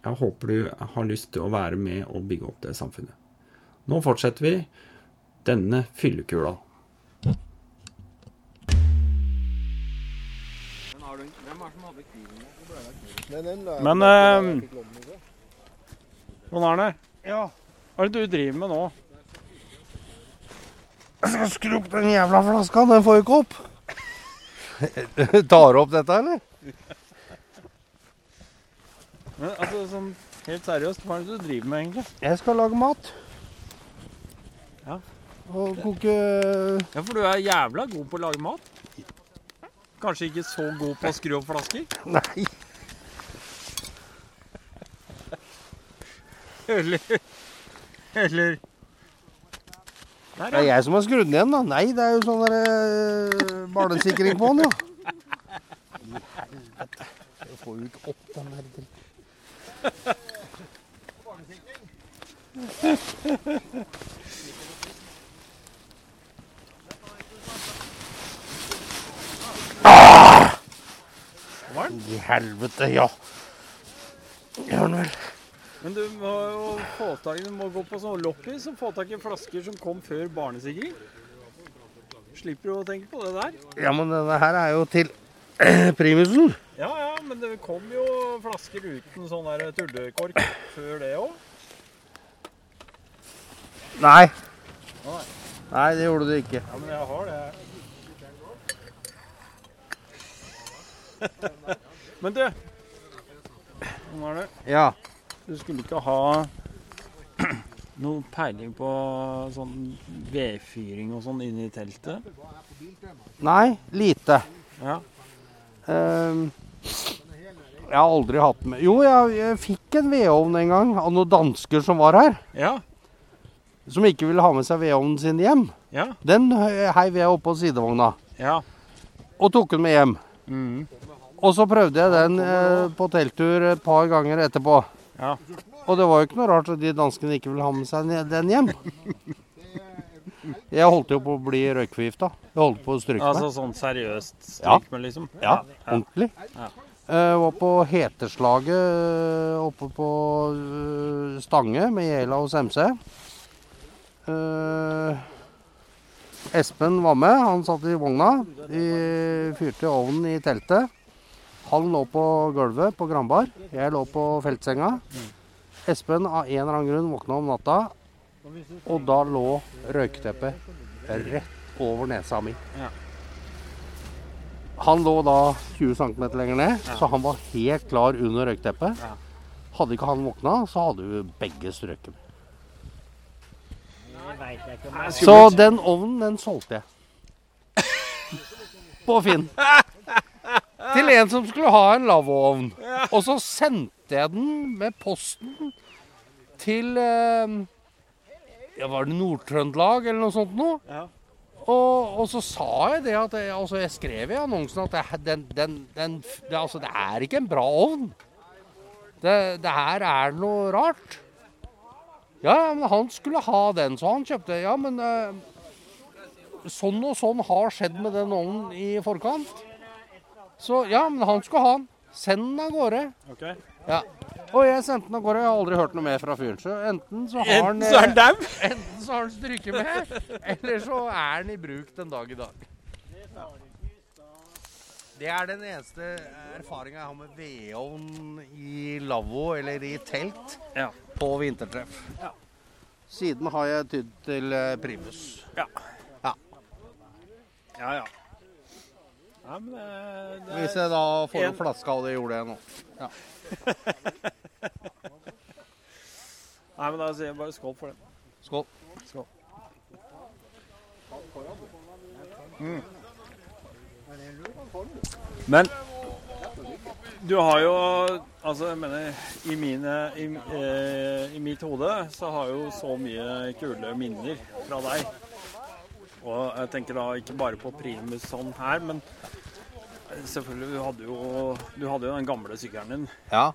S14: jeg håper du har lyst til å være med og bygge opp det samfunnet. Nå fortsetter vi denne fyllekula.
S1: Men eh, Jon Arne, hva er det du driver med nå?
S13: Jeg skal skru opp den jævla flaska. Den får jo ikke opp. *laughs* Tar du opp dette, eller?
S1: Men altså, sånn helt seriøst, hva er det du driver med egentlig?
S13: Jeg skal lage mat.
S1: Ja.
S13: Og koke
S1: Ja, for du er jævla god på å lage mat. Kanskje ikke så god på å skru opp flasker?
S13: Nei.
S1: Eller Eller Der,
S13: Det er jeg som har skrudd den igjen, da. Nei, det er jo sånn der eh, barnesikring på den, jo. I helvete. Jeg får jo ikke opp den der dritten. Ah! *laughs* I helvete, ja. Gjør den vel.
S1: Men du må jo få tak i Du må gå på sånn loppis og få tak i flasker som kom før barnesikring. Slipper du å tenke på det der.
S13: Ja, men denne her er jo til *clears throat* primusen.
S1: Ja, ja, men det kom jo flasker uten sånn der tullekork før det òg.
S13: Nei.
S1: Nei.
S13: Nei, det gjorde du ikke.
S1: Ja, men jeg har det. *laughs* men du Sånn er det.
S13: Ja.
S1: Du skulle ikke ha noe peiling på sånn vedfyring og sånn inne i teltet?
S13: Nei, lite.
S1: Ja.
S13: Um, jeg har aldri hatt med Jo, jeg, jeg fikk en vedovn en gang av noen dansker som var her.
S1: Ja.
S13: Som ikke ville ha med seg vedovnen sin hjem.
S1: Ja.
S13: Den heiv jeg oppå sidevogna.
S1: Ja.
S13: Og tok den med hjem.
S1: Mhm.
S13: Og så prøvde jeg den eh, på telttur et par ganger etterpå.
S1: Ja.
S13: Og det var jo ikke noe rart at de danskene ikke ville ha med seg den hjem. Jeg holdt jo på å bli røykforgifta. Jeg holdt på å stryke
S1: Altså
S13: meg.
S1: sånn seriøst
S13: Ja.
S1: stryk med, liksom?
S13: Ja, ordentlig.
S1: Ja.
S13: Jeg var på heteslaget eh, oppe på eh, Stange med Jela hos MC. Eh, Espen var med. Han satt i vogna. Vi fyrte ovnen i teltet. Han lå på gulvet på Granbar. Jeg lå på feltsenga. Espen av en eller annen grunn våkna om natta, og da lå røykteppet rett over nesa mi. Han lå da 20 cm lenger ned, så han var helt klar under røykteppet. Hadde ikke han våkna, så hadde vi begge strøket. Så den ovnen, den solgte jeg. På Finn. *laughs* Til en som skulle ha en lavvoovn. Og så sendte jeg den med posten til eh, Ja, var det Nord-Trøndelag eller noe sånt noe?
S1: Ja.
S13: Og, og så sa jeg det at jeg, altså jeg skrev i annonsen at det, den, den, den, det, altså det er ikke en bra ovn. Det, det her er noe rart. Ja, ja, men han skulle ha den, så han kjøpte. Ja, men eh, sånn og sånn har skjedd med den ovnen i forkant. Så ja, men han skulle ha den. Send den av gårde.
S1: Ok.
S13: Ja. Og jeg sendte den av gårde. Jeg har aldri hørt noe mer fra fyren. Så enten så har
S1: Enten
S13: han
S1: så er den dau.
S13: Enten så har han stryket med, eller så er den i bruk den dag i dag. Det er den eneste erfaringa jeg har med vedovn i lavvo eller i telt
S1: Ja.
S13: på vintertreff. Ja. Siden har jeg tydd til Primus. primus.
S1: Ja.
S13: Ja.
S1: Ja, ja. Men det, det
S13: Hvis jeg da får
S1: en-
S13: flaske av det, gjorde jeg nå. Ja. *laughs*
S1: Nei, men da sier jeg bare skål for det.
S13: Skål.
S1: Skål. Men du har jo Altså, jeg mener I, mine, i, eh, i mitt hode så har jo så mye kule minner fra deg. Og jeg tenker da ikke bare på primus sånn her, men selvfølgelig, du hadde jo, du hadde jo den gamle sykkelen din.
S13: Ja.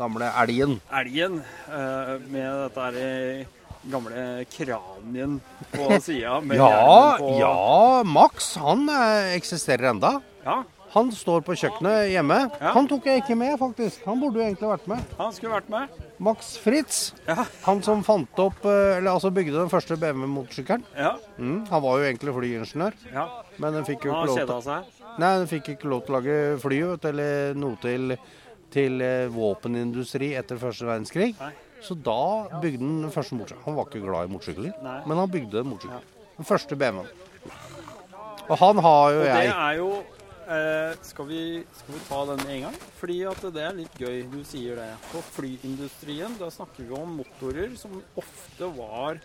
S13: Gamle elgen.
S1: Elgen. Eh, med dette her gamle kranien på *laughs* sida.
S13: Ja, ja, Max han eh, eksisterer enda.
S1: Ja.
S13: Han står på kjøkkenet hjemme. Han tok jeg ikke med, faktisk. Han burde jo egentlig vært med.
S1: Han skulle vært med.
S13: Max Fritz. Han som fant opp, eh, eller altså bygde den første BMW-motorsykkelen.
S1: Ja.
S13: Mm, han var jo egentlig flyingeniør.
S1: Ja.
S13: Men den fikk jo
S1: Han
S13: ikke
S1: har
S13: lov
S1: kjeda
S13: til
S1: seg.
S13: Nei, den fikk ikke lov til å lage fly vet, eller noe til, til eh, våpenindustri etter første verdenskrig.
S1: Nei.
S13: Så da bygde han den første motorsykkelen. Han var ikke glad i motorsykler, men han bygde motorsykkel. Den første BMW-en. Og han har jo jeg.
S1: Og det er jo eh, skal, vi, skal vi ta den en gang? Fordi at det er litt gøy, du sier det. På flyindustrien da snakker vi om motorer som ofte var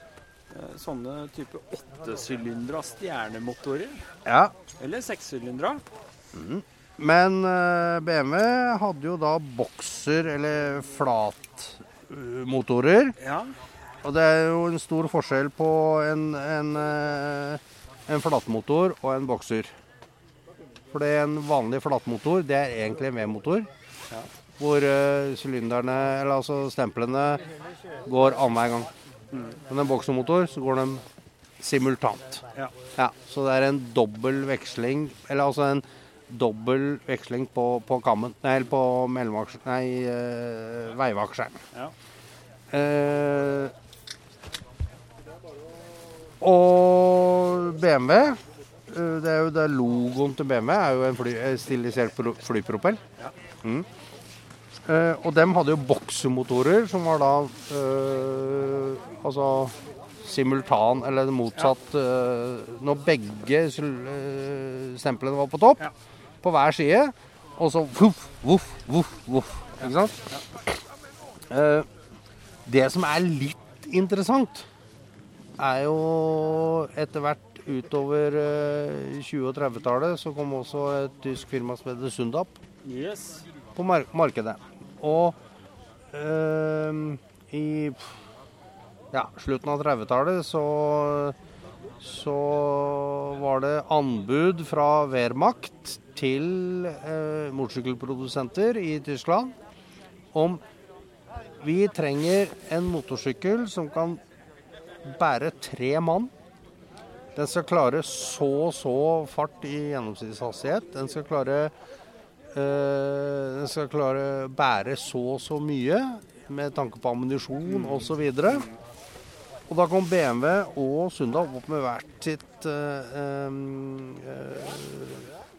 S1: sånne type åttesylindra stjernemotorer.
S13: Ja.
S1: Eller sekssylindra.
S13: Men eh, BMW hadde jo da bokser, eller flatmotorer.
S1: Ja.
S13: Og det er jo en stor forskjell på en, en, eh, en flatmotor og en bokser. For det er en vanlig flatmotor, det er egentlig en V-motor.
S1: Ja.
S13: Hvor eh, sylinderne, eller altså stemplene, går annenhver gang.
S1: Mm.
S13: Men en boksemotor, så går de simultant.
S1: Ja.
S13: Ja, så det er en dobbel veksling, eller altså en dobbel veksling på, på kammen, nei, på mellomaksjen, nei, eh, veivaksjeren.
S1: Ja.
S13: Uh, og BMW, eh, det er jo det logoen til BMW, er jo en fly, stilisert pro- flypropell.
S1: Ja.
S13: Mm. Eh, og dem hadde jo boksemotorer, som var da eh, altså simultan, eller motsatt eh, Når begge stemplene var på topp, på hver side, og så voff, voff, voff, voff. Ikke sant? Eh, det som er litt interessant, er jo etter hvert utover eh, 20- og 30-tallet så kom også et tysk firma som heter Sundap
S1: Yes.
S13: på mar markedet. Og eh, i ja, slutten av 30-tallet så, så var det anbud fra Wehrmacht til eh, motorsykkelprodusenter i Tyskland om vi trenger en motorsykkel som kan bære tre mann. Den skal klare så og så fart i gjennomsnittshastighet. Den skal klare Den skal klare å bære så og så mye med tanke på ammunisjon osv. Og da kom BMW og Sundal opp med hvert sitt eh, eh,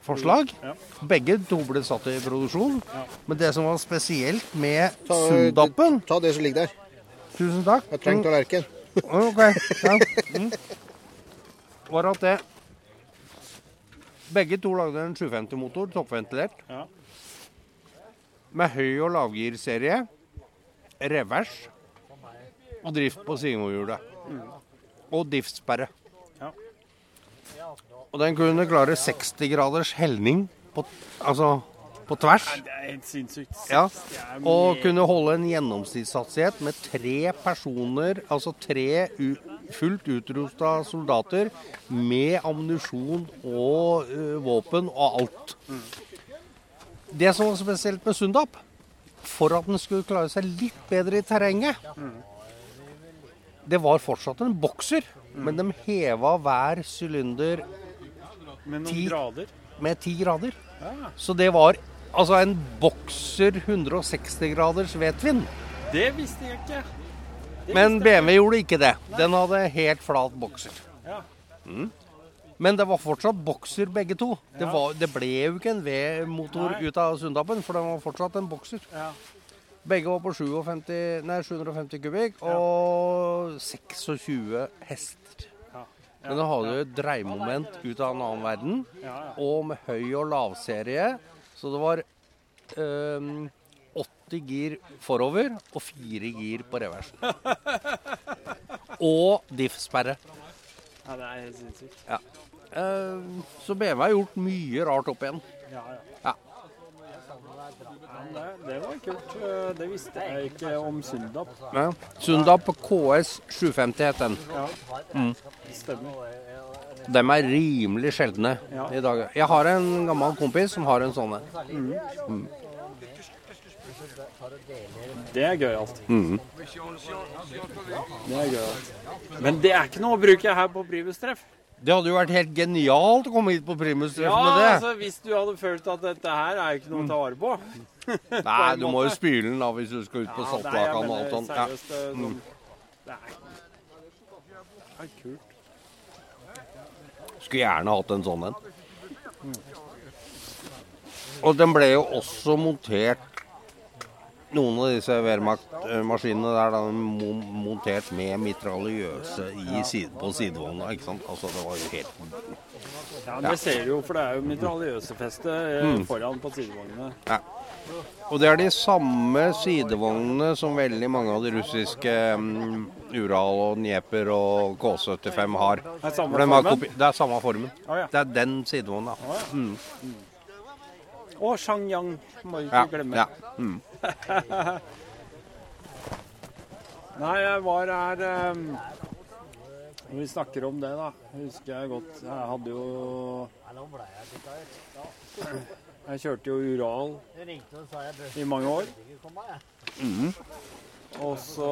S13: forslag.
S15: Ja.
S13: Begge to ble satt i produksjon. Men det som var spesielt med
S15: Ta-
S13: Sundapen
S15: Ta det som ligger der.
S13: Tusen takk.
S15: Jeg trenger tallerken.
S13: Ok. Ja. Mm. Var at det Begge to lagde en 750-motor, toppventilert.
S1: Ja.
S13: Med høy- og lavgirserie, revers og drift på sidemotorhjulet. Og diffsperre.
S1: Ja.
S13: Og den kunne klare 60 graders helning på, altså på tvers.
S1: Ja, Det er helt sinnssykt.
S13: Ja, og kunne holde en gjennomsnittshastighet med tre personer, altså tre u fullt utrusta soldater med ammunisjon og uh, våpen og alt. Det som var spesielt med Sundap, for at den skulle klare seg litt bedre i terrenget, det var fortsatt en bokser, men de heva hver sylinder
S1: Med noen
S13: ti-
S1: grader.
S13: med ti grader.
S1: Ja.
S13: Så det var altså en bokser 160 graders vedtvinn.
S1: Det visste jeg ikke.
S13: Men BMW gjorde ikke det. Den hadde helt flat bokser. Mm. Men det var fortsatt bokser begge to. Det, var, det ble jo ikke en V-motor ut av Sundapen, for den var fortsatt en bokser. Begge var på 57, nei, 750 kubikk og 26 hester. Men den hadde jo et dreiemoment ut av en annen verden, og med høy- og lavserie. Så det var øhm, 80 gir forover og fire gir på reversen. Og diff-sperre.
S1: Ja, det er helt sinnssykt.
S13: Ja. Eh, så BMW har gjort mye rart opp igjen.
S1: Ja, ja.
S13: Ja.
S1: Ja, det, det var kult. Eh, Det visste jeg ikke om Sundap.
S13: Ja. Sundap KS 750 het den.
S1: Ja.
S13: Mm.
S1: Stemmer.
S13: De er rimelig sjeldne
S1: Ja.
S13: i dag. Jeg har en gammel kompis som har en sånn en.
S1: Mm.
S13: Mm.
S1: Det er gøyalt.
S13: Mm.
S1: Det er gøyalt. Men det er ikke noe å bruke her på Primus-treff.
S13: Det hadde jo vært helt genialt å komme hit på Primus-treff
S1: Ja,
S13: med det.
S1: altså hvis du hadde følt at dette her er ikke noe å ta vare på. På
S13: Nei, du må jo spyle den da hvis du skal ut på
S1: Ja,
S13: Saltlakan og alt sånt. Ja.
S1: seriøst, er
S13: Mm.
S1: sånn- Det er, det er kult.
S13: Skulle gjerne hatt en sånn en. Og den ble jo også montert Noen av disse Wehrmacht-maskinene der da, montert med mitraljøse i side, på sidevogna. ikke sant? Altså, det var jo helt
S1: Ja, Det ser du jo, for det er jo mitraljøsefeste eh,
S13: Mm.
S1: foran på sidevognene.
S13: Ja. Og det er de samme sidevognene som veldig mange av de russiske um, Ural og Dnieper og K75 har.
S1: Det Er samme formen?
S13: det er samme formen.
S1: Oh, ja.
S13: Det er den sidevogna.
S1: Oh, ja.
S13: Mm.
S1: Og Shangyang må du ikke
S13: Ja,
S1: glemme.
S13: ja. *laughs* Mm.
S1: Nei, jeg var her um, Når vi snakker om det, da, husker jeg godt Jeg hadde jo Jeg kjørte jo Ural i mange år.
S13: Mm.
S1: Og så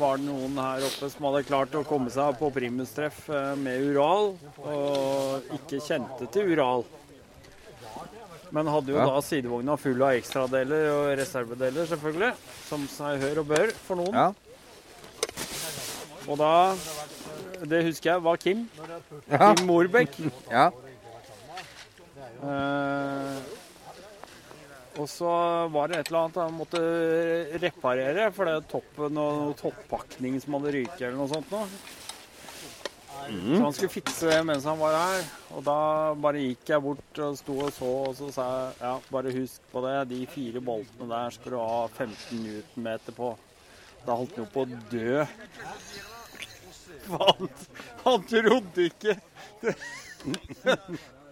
S1: var det noen her oppe som hadde klart å komme seg på primustreff eh, med Ural, og ikke kjente til Ural. Men hadde jo
S13: Ja.
S1: da sidevogna full av ekstradeler og reservedeler, selvfølgelig. Som seg hør og bør for noen.
S13: Ja.
S1: Og da Det husker jeg var Kim.
S13: Ja.
S1: Kim Morbekk. *laughs*
S13: Ja.
S1: Eh, og så var det et eller annet han måtte reparere, for det toppen og toppakning som hadde ryket eller noe sånt nå.
S13: Mhm.
S1: Så han skulle fikse det mens han var her. Og da bare gikk jeg bort og sto og så, og så sa jeg ja, bare husk på det, de fire boltene der skal du ha 15 newtonmeter på. Da holdt han jo på å dø. Han, han trodde ikke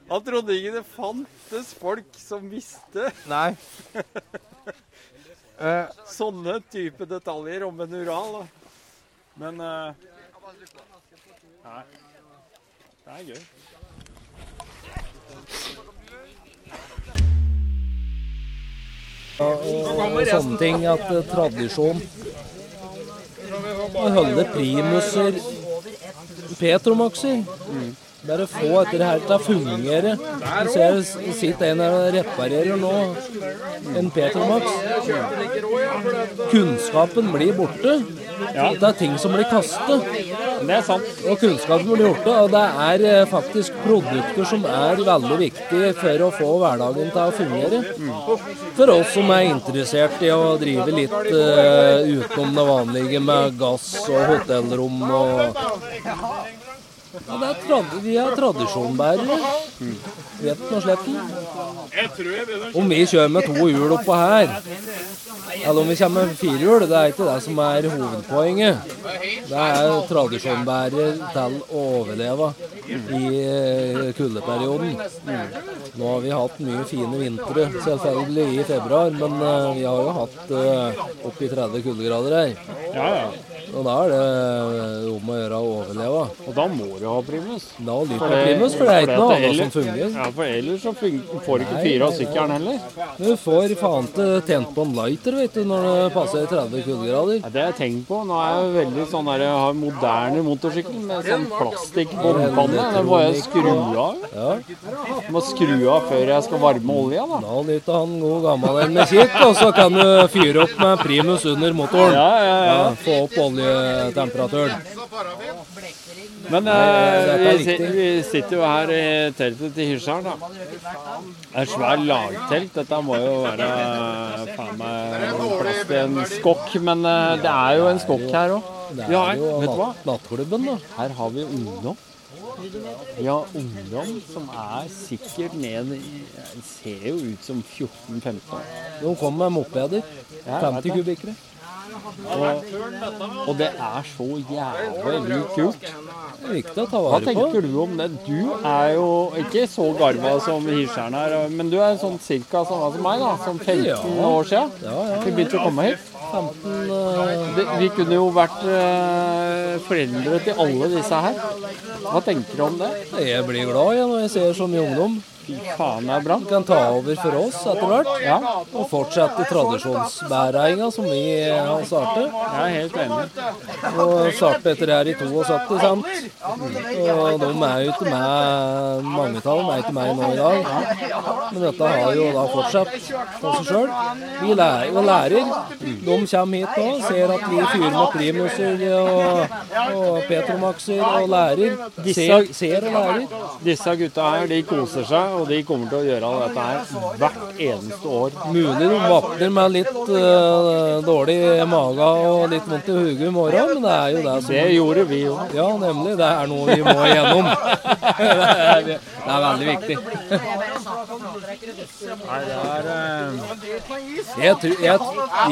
S1: Han trodde ikke det fantes folk som visste.
S13: Nei. *laughs*
S1: Sånne type detaljer om en Ural. Da. Men eh, Nei. Det er gøy.
S2: og sånne ting. At uh, tradisjon Å holde primuser Petromaxer. Bare få dette her til å fungere. Du ser det sitter en og reparerer nå en Petromax. Kunnskapen blir borte. Det er ting som blir kastet.
S1: Det er sant.
S2: Og kunnskapen blir borte. Og det er eh, faktisk produkter som er veldig viktige for å få hverdagen til å fungere. For oss som er interessert i å drive litt uh, utenom det vanlige med gass og hotellrom og ja, det er trad Vi er tradisjonbærere. Rett og slett. Om vi kjører med to hjul oppå her, eller om vi kommer med firehjul, det er ikke det som er hovedpoenget. Det er tradisjonbærer til å overleve i eh, kuldeperioden. Nå har vi hatt mye fine vintre, selvfølgelig i februar, men eh, vi har jo hatt opp i 30 kuldegrader her.
S1: Ja, ja.
S2: Og da er det om å gjøre å overleve.
S1: Og da må du ha primus.
S2: Da liker jeg primus, for det er ikke noe annet som fungerer.
S1: Ja, for ellers så får du ikke fyra sykkelen heller.
S2: Du får faen til tent på en lighter vet du, når det passer 30 kuldegrader.
S1: Ja, det har jeg tenkt på. Nå er jeg veldig sånn der, jeg har moderne motorsykkel med sånn plastikkbompanne. Den må jeg skru av.
S2: Ja.
S1: Jeg må skru av før jeg skal varme olja, da.
S2: Da nyter han god gammel en med kikk, og så kan du fyre opp med primus under motoren.
S1: Ja, ja, ja.
S2: få opp oljetemperaturen.
S1: Men eh, vi, vi sitter jo her i teltet til Hirsaren, da. Det er svært lagtelt. Dette må jo være faen meg plass til en skokk, men eh, det er jo en skokk her òg.
S2: Det er
S1: Ja,
S2: jo
S1: vet du hva?
S2: nattklubben, da.
S1: Her har vi ungdom. Ja, ungdom som er sikkert ned i Ser jo ut som 14-15 år.
S2: De kommer med mopeder.
S1: Ja, jeg vet
S2: 50
S1: det.
S2: kubikkere.
S1: Og, og det er så jævlig kult.
S2: Det er viktig å ta vare på.
S1: Hva tenker du om det? Du er jo ikke så garva som Hirskjern er, men du er sånn cirka samme som meg, da. Som 15
S2: Ja.
S1: år siden.
S2: Ja, ja,
S1: Vi begynte å komme hit.
S2: 15 uh...
S1: Det, vi kunne jo vært uh, foreldre til alle disse her. Hva tenker du om det?
S2: Jeg blir glad jeg, når jeg ser så mye ungdom.
S1: Fy faen, det er bra.
S2: Du kan ta over for oss etter hvert.
S1: Ja.
S2: Og fortsette tradisjonsbæringa som vi har startet.
S1: Jeg er helt enig.
S2: Og startet etter det her i 72, sant? Og de er jo ikke med, mange av er ikke med nå i dag. Men dette har jo da fortsatt for seg sjøl. Vi lærer og lærer. De kommer hit nå, ser at vi fyrer med primuser og, og petromaxer og lærer. Ser, ser og lærer.
S1: Disse gutta her, de koser seg, og de kommer til å gjøre dette her hvert eneste år.
S2: Mulig de våkner med litt uh, dårlig mage og litt vondt i hodet i morgen, men det er jo det som
S1: Det gjorde vi jo.
S2: Ja, nemlig. Det er noe vi må igjennom. *laughs* det, er, veldig viktig.
S1: Nei, det er eh,
S2: Jeg, tr- jeg,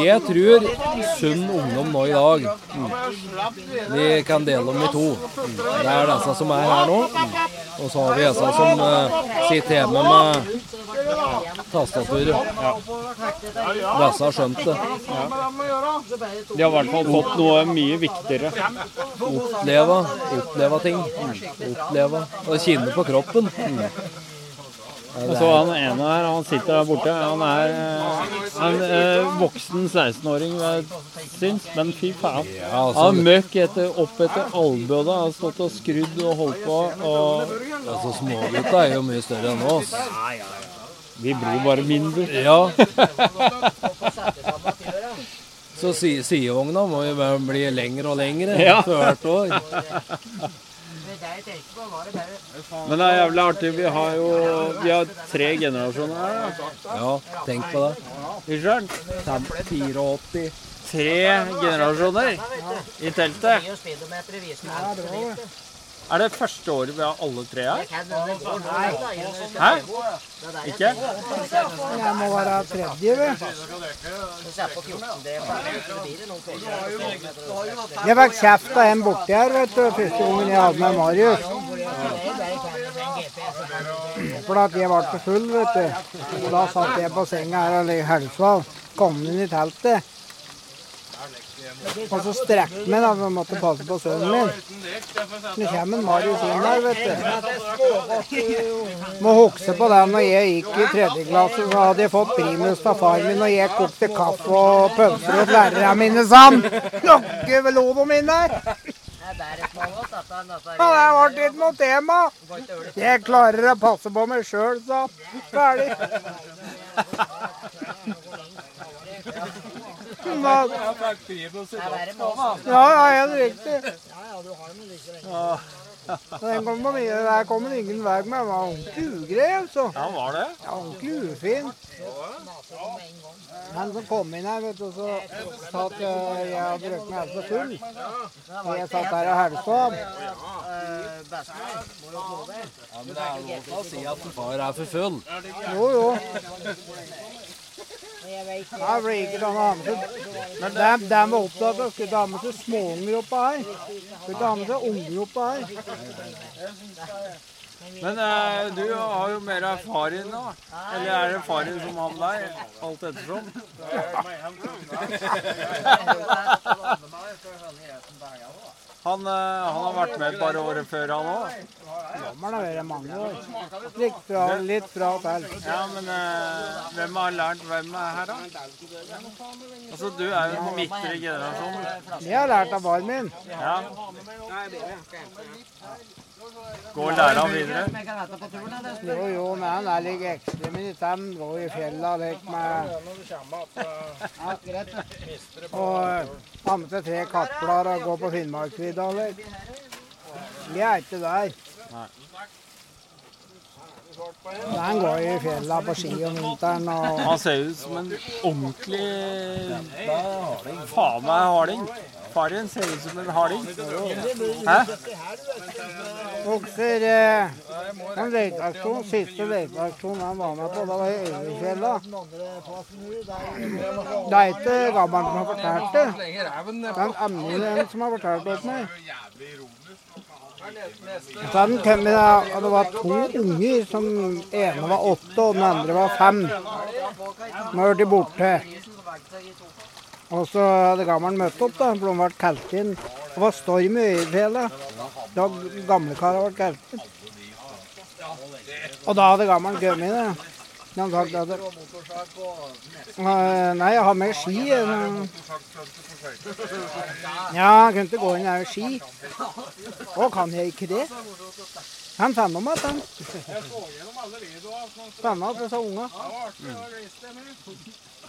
S2: jeg tror sunn ungdom nå i dag Vi kan dele dem i to. Det er disse som er her nå. Og så har vi disse som eh, sitter hjemme med tastaturet. Disse har skjønt det.
S1: De har i hvert fall fått noe mye viktigere.
S2: Oppleve, oppleve ting. Oppleve. Og kjenne på kroppen.
S1: Og så han ene her, han sitter der borte. Han er eh, en eh, voksen 16-åring, syns, men fy faen.
S2: altså,
S1: han har møkk etter, opp etter albuene. Han har stått og skrudd og holdt på. Og
S2: Altså, Smågutta er jo mye større enn oss.
S1: Vi blir bare mindre.
S2: Ja. Så si, sidevogna må jo bli lengre og lengre
S1: Ja.
S2: hvert år.
S1: Men det er jævlig artig. Vi har jo vi har tre generasjoner her. da.
S2: Ja, tenk på det.
S1: Richard? 84. Tre generasjoner i teltet. Er det første året vi har alle tre her? Hæ? Ikke?
S16: Jeg må være tredje, vi. Jeg fikk kjeft av en borti her, vet du, første gangen jeg hadde med Marius. For at jeg ble for full, vet du. Og da satt jeg på senga her og helsa. Kom inn i teltet. Og så strekte meg da, for å måtte passe på sønnen min. Nå kommer Marius inn der, vet du. Må huske på det når jeg gikk i tredje klasse, så hadde jeg fått primus av far min, og jeg kokte kaffe og pølser hos lærerne mine sammen. Nokke ved lodoen min der. Ja, det ble ikke noe tema. Jeg klarer å passe på meg sjøl, sa han. Da. Ja, ja, helt riktig. Den kommer, der kommer ingen vei med. Han var ordentlig ugrei, altså.
S1: Ja, han var det?
S16: Ja, ordentlig ufin. Han som kom inn her, vet du, så sa at eh, jeg hadde drukket meg helt så full. Og jeg satt der og helsa ham.
S2: Ja, men det er lov til å si at far er for full.
S16: Jo, jo. Jeg ble ikke med med Men de, de var opptatt av skulle ta med seg småunger oppå her. Skulle ta med seg unger oppå her.
S1: Men eh, du har jo mer erfaring nå. Eller er det faren som han deg, Alt ettersom. Han, eh, han har vært med et par år før, han òg.
S16: Gammel har vært mange år. Litt fra, litt fra til.
S1: Ja, men eh, hvem har lært hvem er her, da? Altså, du er jo den midtre generasjonen.
S16: Jeg har lært av far min.
S1: Ja. Gå Læra videre.
S16: Jo, jo, men jeg ligger ekstra dem. Går i fjellet og leker med Og eh, ha med seg tre kattblader og gå på Finnmarksvidda og. Vi er ikke der. Men Han går i fjella på ski om vinteren og
S1: Han ser ut som en ordentlig Faen meg harding. Faren ser ut som en harding. Hæ?
S16: Vokser eh, en leteaksjonen, siste leteaksjon han var med på, da var i Øyefjella. Det er ikke gammelen som har fortalt det. Det er Emil som har fortalt det til meg. Så den kommet, da, og det var to unger. som ene var åtte, og den andre var fem. De har blitt borte. Og så hadde gammelen møtt opp, da, for de ble kalt inn. Det var storm i Øyefjellet. Da gamlekara ble kalt inn. Og da hadde gammelen kommet, det. Han sagt at Eh, Nei, jeg har med ski. eh. Ja, jeg kunne ikke gå inn med ski. Å, kan jeg ikke det? Han fant om at han Spennende at disse unga.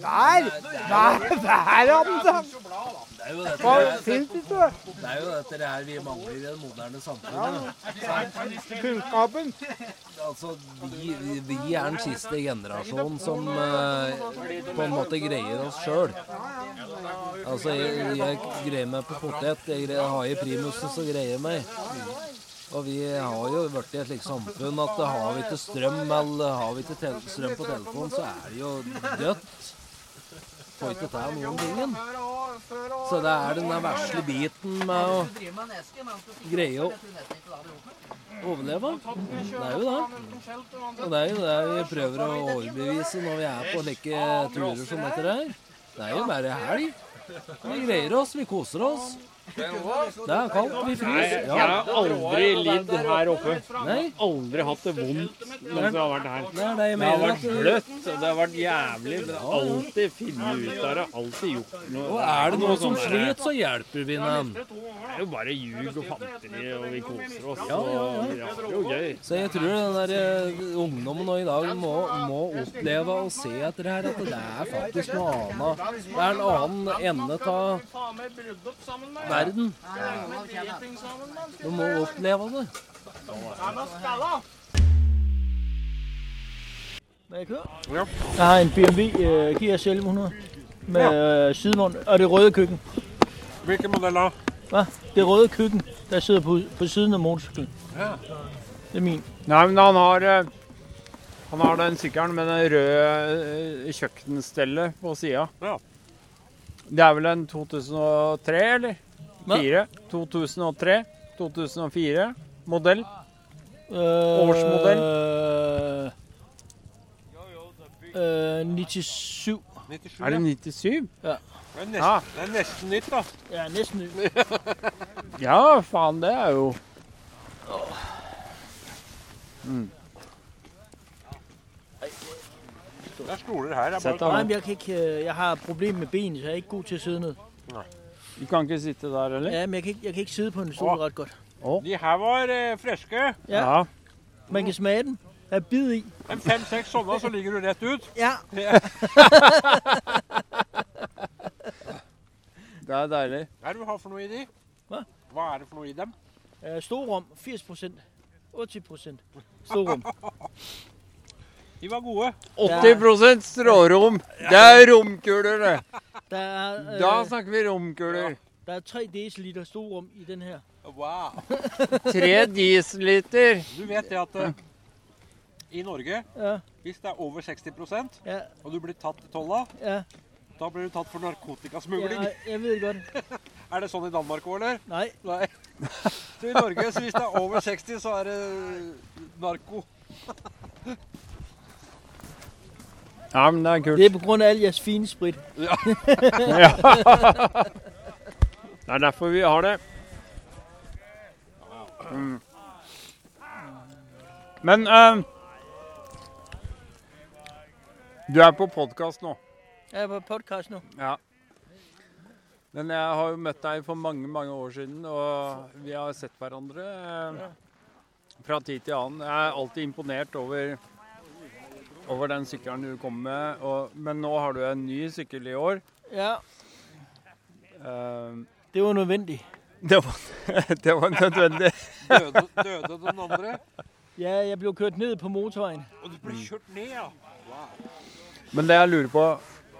S16: Nei,
S2: der! Der,
S16: der hadde han
S2: Det er jo dette,
S16: Hva
S2: her-
S16: du det
S2: det er jo dette her vi mangler i det moderne samfunnet.
S16: Kunnskapen.
S2: Altså, vi, vi, er den siste generasjonen som eh, på en måte greier oss sjøl. Altså, jeg, jeg greier meg på potet. Jeg greier, har i primusen, så greier jeg meg. Og vi har jo blitt et slikt samfunn at har vi ikke strøm eller har vi ikke strøm på telefonen, så er det jo dødt. Får ikke til noen ting. Så det er den der vesle biten med å greie å overleve. Det er jo det. Og det er jo det vi prøver å overbevise når vi er på slike turer som dette her. Det er jo bare helg. Vi greier oss, vi koser oss. Det er kaldt, vi fryser. Ja.
S1: jeg har aldri lidd her oppe.
S2: Nei.
S1: Aldri hatt det vondt mens jeg har vært her.
S2: Det det
S1: Det har vært bløtt, og det har vært jævlig. Men jeg har alltid funnet ut av det. Alltid gjort noe.
S2: Og er det noe som sliter, så hjelper vi dem.
S1: Det er jo bare ljug og fanteri, og vi koser oss.
S2: Ja, ja, ja.
S1: Det er jo gøy.
S2: Så jeg tror den der eh, ungdommen nå i dag må, må oppleve og se etter her at det er faktisk noe annet. Det er en annen ende av verden. Du må oppleve det.
S17: Må jeg køre?
S1: Ja.
S17: Jeg har en BMW Kia 1100 med øh, sidevogn og det røde køkken.
S1: Hvilken modell da?
S17: Hva? Det røde køkken, der sidder på, på siden av motorsykkelen.
S1: Ja.
S17: Det er min.
S1: Nei, men han har eh, Han har den sykkelen med det røde eh, kjøkkenstellet på sida.
S4: Ja.
S1: Det er vel en 2003, eller? 4? 2003? 2004 modell? Årsmodell?
S17: Uh, 97.
S1: Er det 97?
S17: Ja.
S4: Det er nesten,
S1: Ja.
S4: det er nesten nytt, da.
S17: Ja, nesten nytt. *laughs*
S1: Ja, faen, det er jo mm.
S4: Det er stoler her.
S17: Nej,
S1: ned.
S17: jeg, ikke, jeg har problemer med ben, så jeg er ikke god til å sidde ned.
S1: Du kan ikke sitte der, eller?
S17: Ja, men jeg kan ikke, jeg kan ikke sidde på en stol
S4: rett
S17: ret godt.
S4: De her var eh, friske.
S17: Ja. Man kan smage den. Der er bid i.
S4: En fem-seks sånne, så ligger du rett ut.
S17: Ja. *laughs*
S1: Det er deilig.
S4: Hva er det du har for noe i de?
S17: Hva?
S4: Hva er det for noe i dem?
S17: Øh, Storrum 80% 80% storrum.
S4: De var gode.
S1: 80% strårom! Det er romkuler, det.
S17: Der er, øh,
S1: Da snakker vi romkuler.
S17: Det er 3 dl storrom i den her.
S4: Wow.
S1: Tre dieselliter.
S4: Du vet det at uh, i Norge,
S17: Ja.
S4: hvis det er over 60
S17: Ja.
S4: og du blir tatt i tolla,
S17: Ja.
S4: da blir du tatt for narkotikasmugling.
S17: Ja, jeg ved godt. *laughs*
S4: Er det sånn i Danmark òg, eller?
S17: Nei.
S4: Nei. Så i Norge, så hvis det er over 60, så er det narko. *laughs*
S1: Ja, men det er kult.
S17: Det er på all jeres fine sprit.
S4: Ja. *laughs*
S1: ja. Det er derfor vi har det. Mm. Men uh, Du er på podkast nå.
S17: Jeg er på podcast nå.
S1: Ja. Men jeg har jo møtt deg for mange, mange år siden, og vi har sett hverandre uh, fra tid til annen. Jeg er alltid imponert over, over den sykkelen du kom med. Og, men nå har du en ny sykkel i år.
S17: Ja.
S1: Uh,
S17: Det var nødvendig.
S1: det, var, *laughs* det var nødvendig.
S4: Døde, døde den andre?
S17: Ja, jeg ble kjørt ned på motorveien.
S4: Og du ble kjørt ned, ja. Wow.
S1: Men det jeg lurer på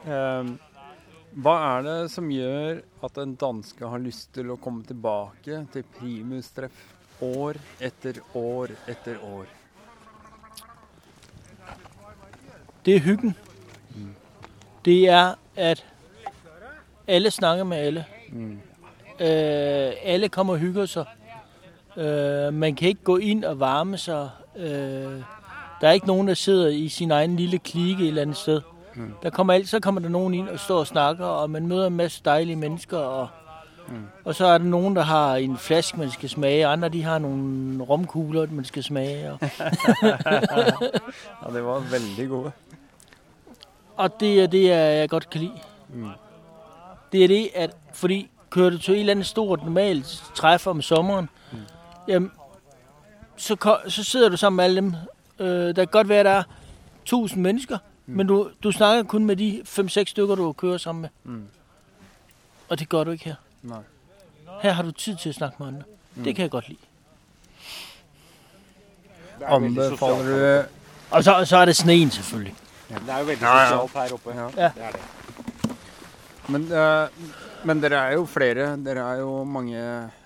S1: uh, Hva er det som gjør at en danske har lyst til å komme tilbake til primustreff år etter år etter år?
S17: Det er hyggen. Det er, at alle snakker med alle.
S1: Mm.
S17: Øh, alle kommer og hygger seg. Øh, man kan ikke gå inn og varme seg. Øh, der er ikke noen der sitter i sin egen lille klike et eller annet sted.
S1: Mm.
S17: Der kommer alt, så kommer der noen inn og står og snakker, og man møder en masse dejlige mennesker. Og,
S1: Mm.
S17: og så er det noen der har en flaske, man skal smage. Andre de har noen romkugler, man skal smage. Og, *laughs*
S1: ja, det var veldig gode.
S17: Og det er det, jeg godt kan lide.
S1: Mm.
S17: Det er det, at fordi kører du til et eller andet stort normalt træf om sommeren, mm. jamen, så, så sidder du sammen med alle dem. Øh, der kan godt være, at der er tusind mennesker, mm. men du, du snakker kun med de 5-6 stykker, du kører sammen med.
S1: Mm.
S17: Og det gør du ikke her.
S1: Nej.
S17: Her har du tid til at snakke med andre. Mm. Det kan jeg godt lide.
S1: Anbefaler du
S17: Og så, så er det sneen selvfølgelig.
S4: Det er jo veldig
S1: Ja, ja.
S4: sosialt her oppe.
S1: Ja.
S17: Ja.
S4: Det er det.
S1: Men, uh, men dere er jo flere. Dere er jo mange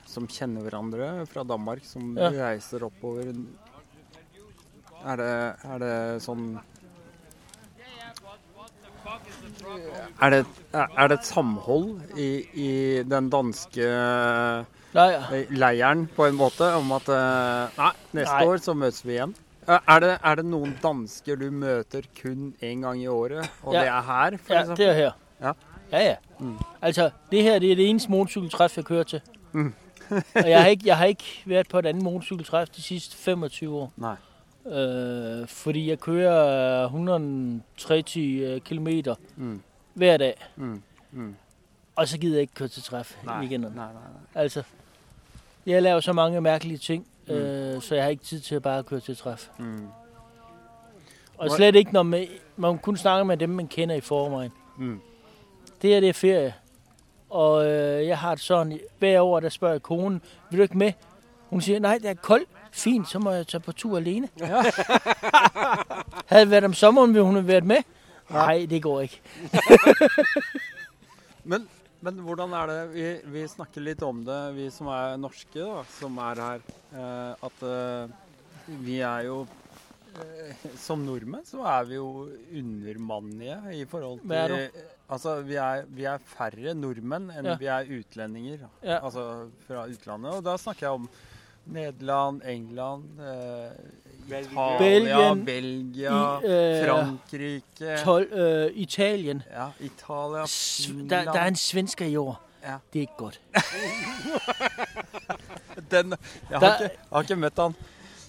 S1: som kjenner hverandre fra Danmark, som
S17: Ja.
S1: reiser oppover. Er det, er det sånn er det, er det et samhold i, i den danske
S17: Leier.
S1: leiren, på en måte, om at eh, Nei, neste
S17: Nei.
S1: år så møtes vi igjen? Eh, Er det, er det noen dansker du møter kun én gang i året, og
S17: Ja.
S1: det er her? For
S17: Ja,
S1: eksempel?
S17: det er her.
S1: Ja.
S17: Ja, ja.
S1: Mm.
S17: Altså, det her det er det eneste motorcykeltræf, jeg kører til.
S1: Mm. *laughs*
S17: og jeg har, ikke, jeg har ikke vært på et annet motorsykkeltreff de sidste 25 år.
S1: Nej.
S17: Øh, fordi jeg kører 130 km
S1: Mm.
S17: hver dag.
S1: Mm. Mm.
S17: Og så gider jeg ikke køre til træf
S1: Nej,
S17: i weekenderne.
S1: nej, nej, nej.
S17: Altså, jeg laver så mange mærkelige ting,
S1: Mm.
S17: øh, så jeg har ikke tid til at bare køre til træf.
S1: Mm.
S17: Og slet ikke, når man, man kun snakker med dem, man kender i forvejen.
S1: Mm.
S17: Det her, det er ferie. Og øh, jeg har det sådan, hver år, der spørger jeg konen, vil du ikke med? Hun siger, nej, det er koldt. Fint, så må jeg tage på tur alene. Ja. *laughs* Havde det været om sommeren, ville hun have været med? Nej, det går ikke. *laughs*
S1: Men, men hvordan er det vi, vi snakker litt om det, vi som er norske, da, som er her. Eh, at eh, vi er jo eh, Som nordmenn så er vi jo undermannige i forhold til Altså, vi er, vi er færre nordmenn enn
S17: Ja.
S1: vi er utlendinger.
S17: Ja.
S1: Altså fra utlandet. Og da snakker jeg om Nederland, England, eh, Italia,
S17: Belgien,
S1: Belgia,
S17: i, øh,
S1: Frankrike
S17: Tol, øh, Italien.
S1: Ja, Italia,
S17: Finland der, der er en svenske i år.
S1: Ja.
S17: Det ikke godt. *laughs*
S1: Den, jeg, har
S17: Der-
S1: ikke, jeg har ikke møtt han.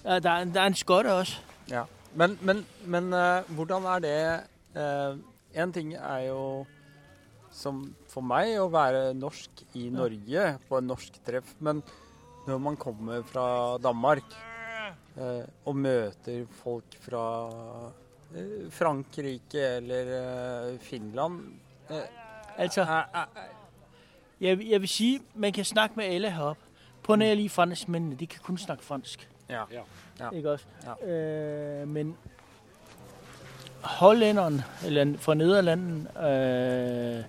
S17: Det er, det er en skotte også.
S1: Ja. Men, men, men uh, hvordan er det Én ting er jo som for meg å være norsk i Norge på en norsk treff, men når man kommer fra Danmark eh, og møter folk fra eh, Frankrike eller eh, Finland eh,
S17: Altså, jeg, jeg vil si man kan snakke med alle heroppe. På nær lige franskmændene, de kan kun snakke fransk.
S1: Ja. ja.
S17: Ikke også? Øh, men hollænderen, eller fra Nederlanden, øh,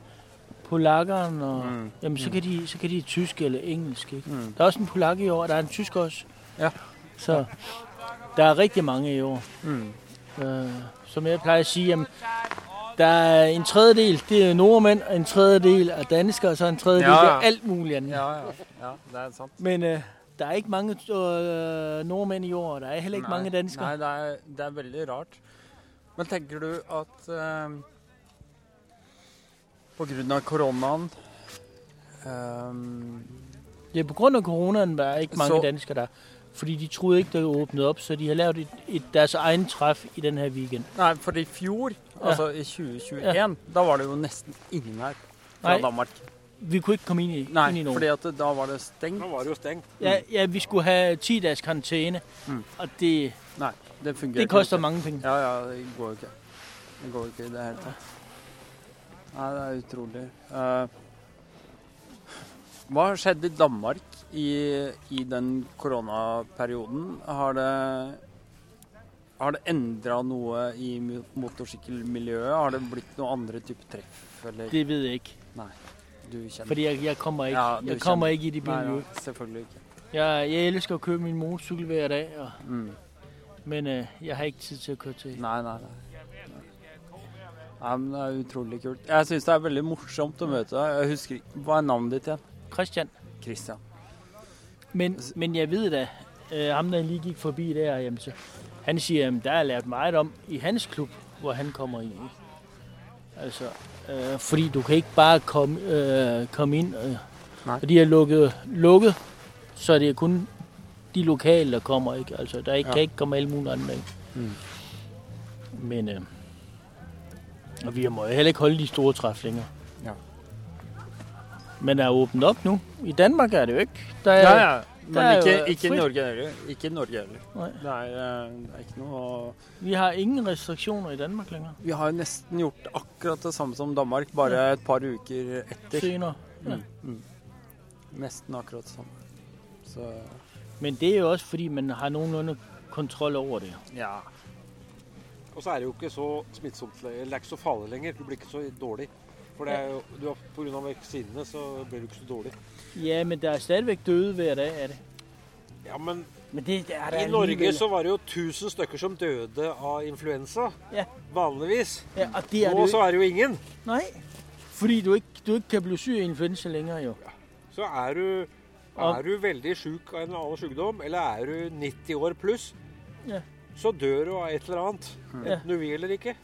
S17: polakkeren, og,
S1: Mm.
S17: mm. jamen, så,
S1: Mm.
S17: kan de, så kan de tysk eller engelsk. Ikke?
S1: Mm.
S17: Der er også en polak i år, og der er en tysk også.
S1: Ja.
S17: Så der er rigtig mange i år.
S1: Mm.
S17: Øh, som jeg plejer at sige, jamen, der er en tredjedel, det er nordmænd, en tredjedel er danskere, og så en tredjedel,
S1: Ja,
S17: ja, det er alt muligt andet.
S1: Ja, ja. ja, det er sant.
S17: Men øh, der er ikke mange øh, nordmænd i år, og der er heller ikke
S1: Nei,
S17: mange danskere.
S1: Nei, det er, det er veldig rart. Men tenker du at eh, på grunn av koronaen ehm,
S17: Ja, på grunn av koronaen er det ikke mange
S1: Så-
S17: danskere der. Fordi de troede ikke, det åpnet op, så de har lavet et, et, deres egen træf i denne her weekend.
S1: Nei, for i fjor, altså i 2021,
S17: Ja.
S1: da var det jo nesten ingen her fra
S17: Nei.
S1: Danmark.
S17: Vi kunne ikke komme inn i,
S1: Nei,
S17: inn i noen.
S1: Nei, for da var det stengt.
S4: Nå var det jo stengt.
S17: Ja, ja, vi skulle ha ti dags karantene,
S1: Mm.
S17: og det,
S1: Nei, det fungerer
S17: det
S1: ikke.
S17: koster mange penge.
S1: Ja, ja, det går ikke. Det går ikke i det hele tatt. Nei, det er utrolig. Uh, hva har skjedd i Danmark i, i den koronaperioden? Har det har det endra noe i motorsykkelmiljøet? Har det blitt noen andre type treff, eller?
S17: Det vet jeg ikke.
S1: Nei, du kjenner
S17: Fordi jeg, jeg kommer ikke,
S1: Ja,
S17: jeg kommer ikke i det
S1: Nei,
S17: miljøet.
S1: nei, selvfølgelig ikke.
S17: Jeg, jeg elsker å køre min motorsykkel hver dag, og,
S1: Mm.
S17: men uh, jeg har ikke tid til å køre til.
S1: Nei, nei, nei. Nei, men Det er utrolig kult. Jeg syns det er veldig morsomt å møte deg. Jeg husker ikke Hva er navnet ditt igjen?
S17: Christian.
S1: Christian.
S17: Men, men jeg ved da, øh, ham der lige gik forbi der, jamen, så, han siger, at der er lært meget om i hans klub, hvor han kommer i. Altså, øh, fordi du kan ikke bare komme, øh, komme ind, øh, og de er lukket, lukket, så det er kun de lokale, der kommer. Ikke? Altså, der ikke,
S1: Ja.
S17: kan ikke komme alle mulige andre. Ikke?
S1: Mm.
S17: Men øh, og vi må heller ikke holde de store træf længere.
S1: Ja.
S17: Men det er åpnet opp nå. I Danmark er det jo ikke. Det er,
S1: Ja, ja. Men
S17: er
S1: ikke, ikke i. Norge heller. Ikke i Norge heller. Det er, det er ikke noe
S17: Vi har ingen restriksjoner i Danmark lenger.
S1: Vi har nesten gjort akkurat det samme som Danmark, bare et par uker etter.
S17: Senere. Ja.
S1: Mm, mm. Nesten akkurat det samme. Så
S17: Men det er jo også fordi man har noenlunde kontroll over det.
S1: Ja.
S18: Og så er det jo ikke så smittsomt, det er ikke så farlig lenger. Du blir ikke så dårlig. For det er jo, du har, på grunn av vaksinene så blir du ikke så dårlig.
S17: Ja, men det er stadig døde ved det. er det.
S18: Ja, men,
S17: men det, det er der
S18: i Norge så var det jo 1000 stykker som døde av influensa.
S17: Ja.
S18: Vanligvis.
S17: Ja, det er
S18: Nå
S17: det
S18: så er det jo ingen.
S17: Nei. fordi du ikke, du ikke kan bli syk av influensa lenger, jo.
S18: Så er du, er du veldig sjuk av en annen sykdom, eller er du 90 år pluss,
S17: Ja.
S18: så dør du av et eller annet.
S17: Ja.
S18: Enten du vil eller ikke.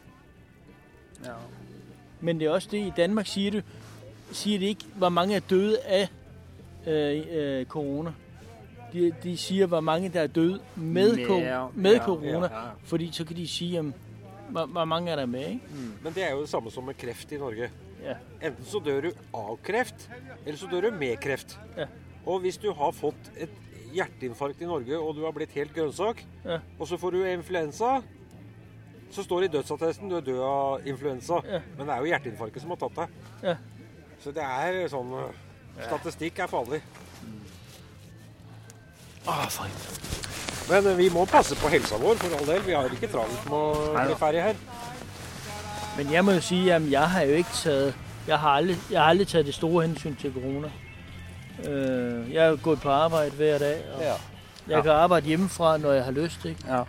S17: Men det er også det, i Danmark siger, du, siger det ikke, hvor mange er døde af øh, øh, corona. De, de siger, hvor mange der er døde med,
S18: korona.
S17: ko-
S18: ja.
S17: med
S18: Ja,
S17: corona.
S18: ja, ja.
S17: Fordi så kan de sige, om, hvor, hvor mange er der med, ikke?
S18: Men det er jo det samme som med kreft i Norge.
S17: Ja.
S18: Enten så dør du av kreft, eller så dør du med kreft.
S17: Ja.
S18: Og hvis du har fått et hjerteinfarkt i Norge, og du har blitt helt grønnsak,
S17: Ja.
S18: og så får du influensa, så står det i dødsattesten du er død av influensa. Men det er jo hjerteinfarktet som har tatt deg.
S17: Ja.
S18: Så det er sånn øh, Statistikk er farlig.
S17: Fint.
S18: Men øh, vi må passe på helsa vår, for all del. Vi har ikke travelt med å bli ferdig her.
S17: Men jeg må jo sige, at jeg har jo ikke taget, jeg har aldri, jeg har aldri taget det store hensyn til corona. Øh, jeg har gått på arbeid hver dag, og jeg kan arbeide hjemmefra, når jeg har lyst. Ikke?
S1: Ja.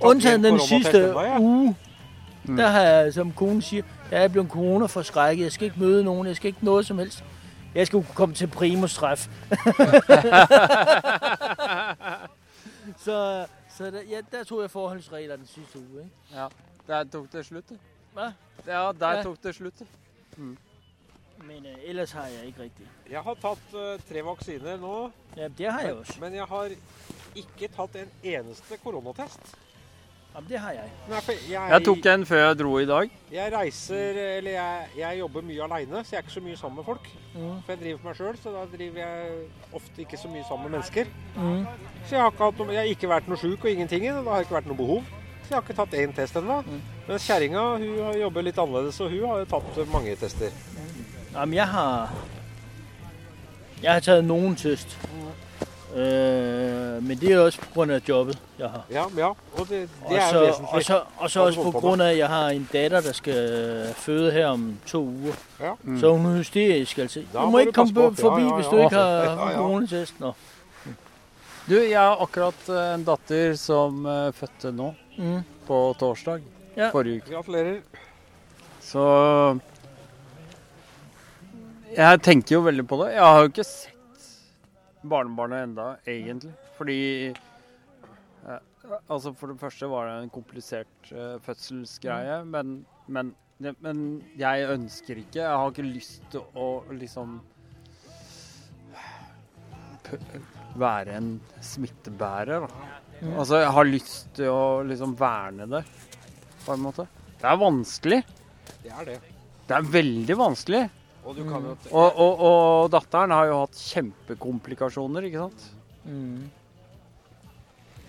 S17: Undtagen den sidste uge,
S18: Mm.
S17: der har jeg, som konen siger, jeg er blevet corona forskrækket. Jeg skal ikke møde nogen, jeg skal ikke noget som helst. Jeg skal jo komme til primus træf. *laughs* så så der, ja, der tog jeg forholdsregler den sidste uge. Ikke?
S1: Ja, der tok det slutt. det.
S17: Hva?
S1: Ja, der
S17: Ja.
S1: tok det slutt. Mm.
S17: Men uh, ellers har jeg ikke rigtigt.
S18: Jeg har tatt uh, tre vaksiner nå.
S17: Ja, det har jeg
S18: men,
S17: også.
S18: Men jeg har ikke tatt en eneste koronatest.
S17: Ja, det har jeg.
S18: Nei, for jeg,
S1: Jeg tok en før jeg dro i dag.
S18: Jeg reiser, eller jeg, jeg jobber mye aleine, så jeg er ikke så mye sammen med folk.
S17: Mm.
S18: For jeg driver for meg sjøl, så da driver jeg ofte ikke så mye sammen med mennesker.
S17: Mm.
S18: Så jeg har ikke, hatt noe, jeg har ikke vært noe sjuk og ingenting, og det har ikke vært noe behov. Så jeg har ikke tatt én test ennå.
S17: Mm.
S18: Mens kjerringa hun har jobber litt annerledes, og hun har jo tatt mange tester.
S17: Jamen, jeg har... Jeg har taget nogen test. Øh, men det er også på grund af jobbet, jeg har.
S18: Ja, ja og det, det
S17: og
S18: er
S17: så,
S18: jo vesentlig.
S17: Og så, og så også på grund af, at jeg har en datter, der skal føde her om to uger.
S18: Ja.
S17: Mm. Så hun er hysterisk, altså. Du må
S18: må
S17: ikke komme forbi,
S18: Ja, ja,
S17: hvis du ikke har *laughs*
S18: Ja, ja.
S17: coronatest. Nå.
S1: Du, jeg har akkurat eh, en datter som eh, fødte nå,
S17: Mm.
S1: på torsdag
S17: Ja.
S1: forrige uke.
S18: Gratulerer.
S1: Så Jeg tenker jo veldig på det. Jeg har jo ikke sett barnebarnet enda, egentlig. Fordi eh, Altså, for det første var det en komplisert eh, fødselsgreie, men, men, det, men jeg ønsker ikke Jeg har ikke lyst til å liksom være en smittebærer.
S17: Mm.
S1: Altså, jeg har lyst til å liksom verne det, på en måte. Det er vanskelig.
S18: Det er det.
S1: Det er veldig vanskelig.
S18: Og du kan jo
S1: Og, og, og datteren har jo hatt kjempekomplikasjoner, ikke sant?
S17: Mm.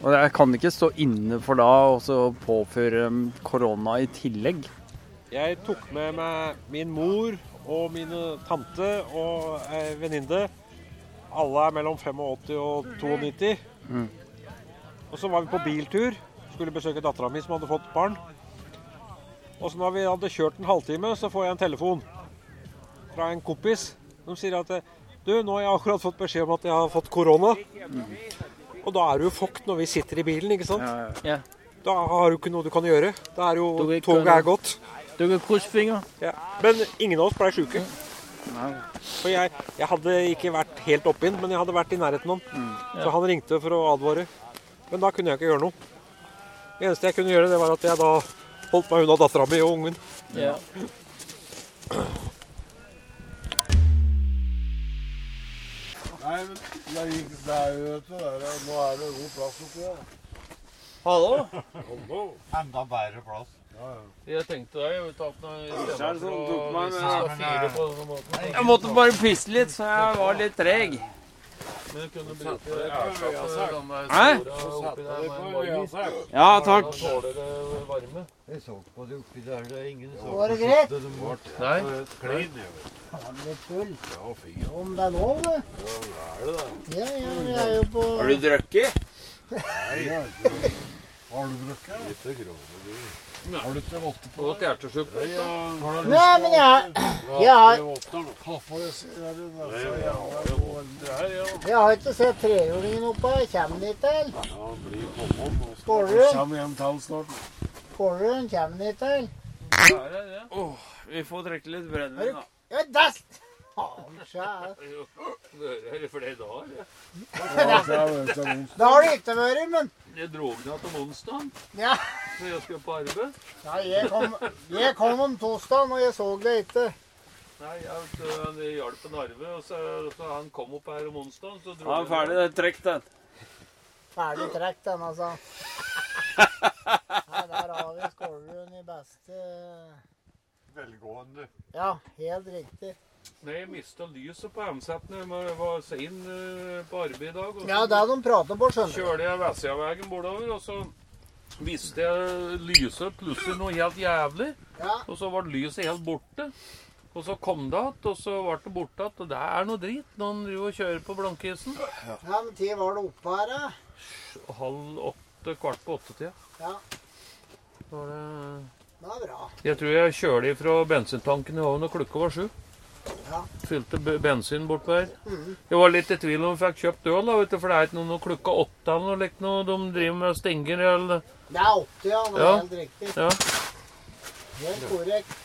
S1: Og jeg kan ikke stå inne for da og så påføre korona i tillegg.
S18: Jeg tok med meg min mor og mine tante og ei venninne. Alle er mellom 85 og 92.
S1: Mm.
S18: Og så var vi på biltur. Skulle besøke dattera mi som hadde fått barn. Og så når vi hadde kjørt en halvtime, så får jeg en telefon fra en kompis. som sier at du, nå har jeg akkurat fått beskjed om at jeg har fått korona. Og da er du jo fucked når vi sitter i bilen, ikke sant?
S17: Ja.
S18: Da har du ikke noe du kan gjøre. Da er jo
S17: Du kan-
S18: Toget er gått.
S17: Du kan krysse fingeren.
S18: Ja. Men ingen av oss ble sjuke. For jeg, jeg hadde ikke vært helt oppinn, men jeg hadde vært i nærheten av han. Så han ringte for å advare. Men da kunne jeg ikke gjøre noe. Det eneste jeg kunne gjøre, det var at jeg da holdt meg unna dattera mi og ungen.
S17: Ja. *clears throat*
S12: Nei, men det, gikk, det er jo vet du, det er, Nå er det god plass oppi her.
S9: Hallo? Hallo.
S12: Enda bedre plass. Ja, ja.
S9: Jeg tenkte deg, jeg vet at når i
S1: Skjær
S9: stedet
S1: som
S9: for
S1: tok
S9: å
S1: meg
S9: hvis du skal fire på denne måten
S1: Jeg måtte bare pisse litt, så jeg var litt treg.
S9: Men kunne bruke.
S1: Ja, takk.
S12: Jeg så på det oppi der. Det er ingen som
S16: Var det greit?
S9: Nei.
S12: klid.
S16: Han er full.
S12: Ja.
S16: Om det er lov, det?
S12: Ja, er det det?
S16: Ja, ja, vi er jo på
S1: Har du drukket?
S12: Nei, *laughs* har du drukket? Litt grovere, du. Har du ikke votter på?
S9: deg? hjertesjuke.
S12: Ja, har du
S16: Nei, men jeg, *laughs* jeg har. Jeg har ikke sett trehjulingen oppe her. Kommer den ikke til?
S12: Ja, han blir kommet.
S16: Skåler du?
S12: Kommer hjem til snart.
S16: Skålen kommer den ikke til?
S1: Vi får drikke litt brennevin, da.
S16: Ja, das! *laughs* Faen, Hva
S9: Er det flere dager?
S16: Da har det ikke vært, men
S9: Det dro ned til onsdag,
S16: Ja.
S9: Så jeg skulle på arbeid.
S16: Nei, jeg, kom, jeg kom om torsdagen, og jeg så det ikke.
S9: Nei, jeg vet, hjalp en Arve, og så, så han kom opp her om onsdagen, så dro
S1: Ja,
S9: jeg
S1: ferdig. Det er trukket, den.
S16: Ferdig trekk, den, altså. Nei, der har vi Skålerud i beste
S12: Velgående.
S16: Ja, helt riktig.
S9: Nei, jeg mista lyset på MZ-en. Jeg var sein eh, på arbeid i dag. og så
S16: Ja, det er de prater på, skjønner du.
S9: Kjørte jeg Vestsidavegen bortover, og så visste jeg lyset plutselig noe helt jævlig.
S16: Ja.
S9: Og så ble lyset helt borte. Og så kom det igjen, og så ble det borte igjen. Og det er noe drit når en driver og kjører på blankisen.
S16: Ja, men tid var det oppe her, da?
S9: Halv åtte, kvart på åtte-tida.
S16: Ja,
S9: var det
S16: det er bra.
S9: Jeg tror jeg kjører fra bensintanken i ovnen, og klokka var sju.
S16: Ja.
S9: Fylte bensin bortpå her.
S16: Mhm.
S9: Jeg var litt i tvil om jeg fikk kjøpt øl, da, vet du, for det er ikke noe, noe klokka åtte eller noe likt noe de driver med stenger eller
S16: Det er 80, ja. Det er
S9: Ja.
S16: helt riktig.
S9: Ja.
S16: Helt korrekt.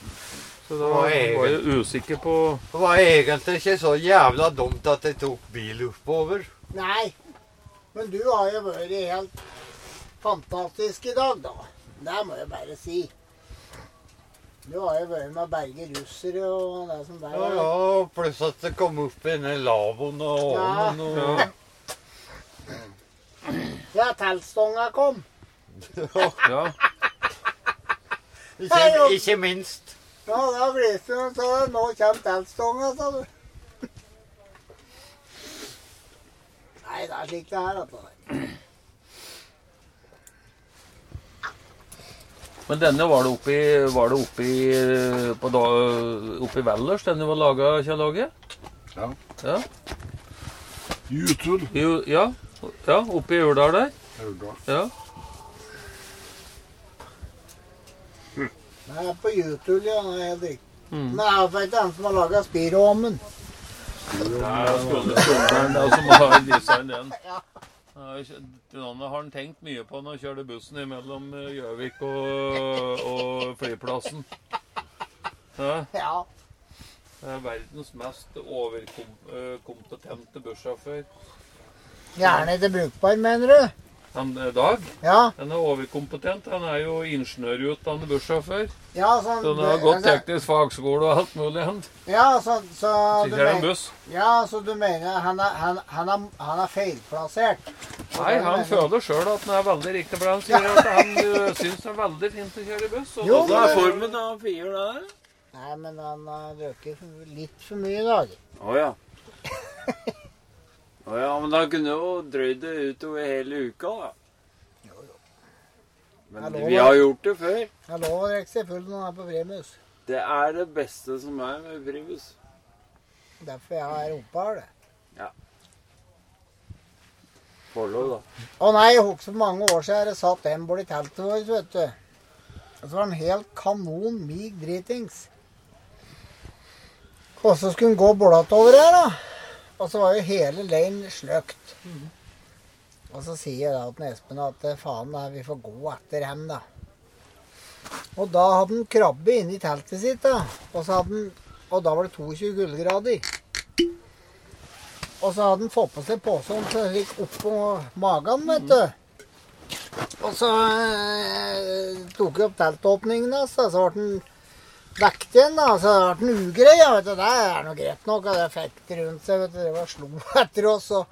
S9: Så da var
S12: er
S9: jeg usikker på
S12: Det var egentlig ikke så jævla dumt at jeg tok bil oppover.
S16: Nei, men du har jo vært helt fantastisk i dag, da. Det må jeg bare si. Du har jo vært med å berge russere og det som der
S12: Ja, ja, pluss at det kom opp i denne lavvoen og
S16: Ja.
S12: ovnen og
S16: Ja, teltstonga kom.
S9: Ja.
S12: Ikke, ikke minst.
S16: Ja, da blir hun sånn. sa nå kommer teltstonga, sa du. Nei, det er slik det er, altså.
S9: Men denne var det oppi, var det oppi, på da, oppi Valdres denne var laga, Kjell Åge?
S12: Ja.
S9: ja.
S12: Jutul.
S9: Jo, ja. ja, oppi Urdal der.
S12: Urdal.
S9: Ja.
S16: Det er på Jutul, ja. Det er helt riktig.
S9: Mm.
S16: Det er for ikke han som har laga Spiromen.
S9: Det er jo som har design den. *laughs* Denne har han tenkt mye på når han kjørte bussen mellom Gjøvik og, og flyplassen. Ja.
S16: Ja.
S9: Det er verdens mest overkompetente bussjåfør.
S16: Gjerne ikke brukbar, mener du?
S9: Han eh, Dag
S16: Ja.
S9: han er overkompetent. Han er jo ingeniørutdannet bussjåfør.
S16: Ja, så,
S9: Så han har gått teknisk fagskole og alt mulig annet.
S16: Ja, så, så
S9: Så
S16: du
S9: kjører
S16: men- Ja, så du mener han er, han, han er, han er feilplassert?
S9: Nei, han føler sjøl at han er veldig riktig, for han sier at han uh, syns det er veldig fint å kjøre buss. og-
S16: Jo, men-
S9: er formen av fire der?
S16: Nei, men han har drukket litt for mye i dag.
S1: Å ja. *laughs* Å ja, men da kunne du jo drøyd det utover hele uka, da. Jo, jo. Men
S16: lover,
S1: vi har gjort det før.
S16: Jeg lover deg ikke selvfølgelig når han er på Primus.
S1: Det er det beste som er med primus.
S16: Derfor jeg her, det.
S1: Ja. forlov, da.
S16: Å nei, jeg husker for mange år siden jeg satt en borti teltet vårt, vet du. Og så var han helt kanon mig dritings. Og så skulle han gå blått over her, da. Og så var jo hele lane sløkt. Og så sier jeg da til Espen at eh, faen, da, vi får gå etter ham, da. Og da hadde han krabbe inni teltet sitt, da. Og, så hadde han, og da var det 22 kuldegrader. Og så hadde han fått på seg posen så det gikk oppå magen, vet du. Og så eh, tok jeg opp teltåpningen hans, så ble han vekt igjen. da, Så det ble en ugrei. Ja, vet du. Det er noe greit nok. og Det fikk rundt seg. vet du, Det var slo etter oss. og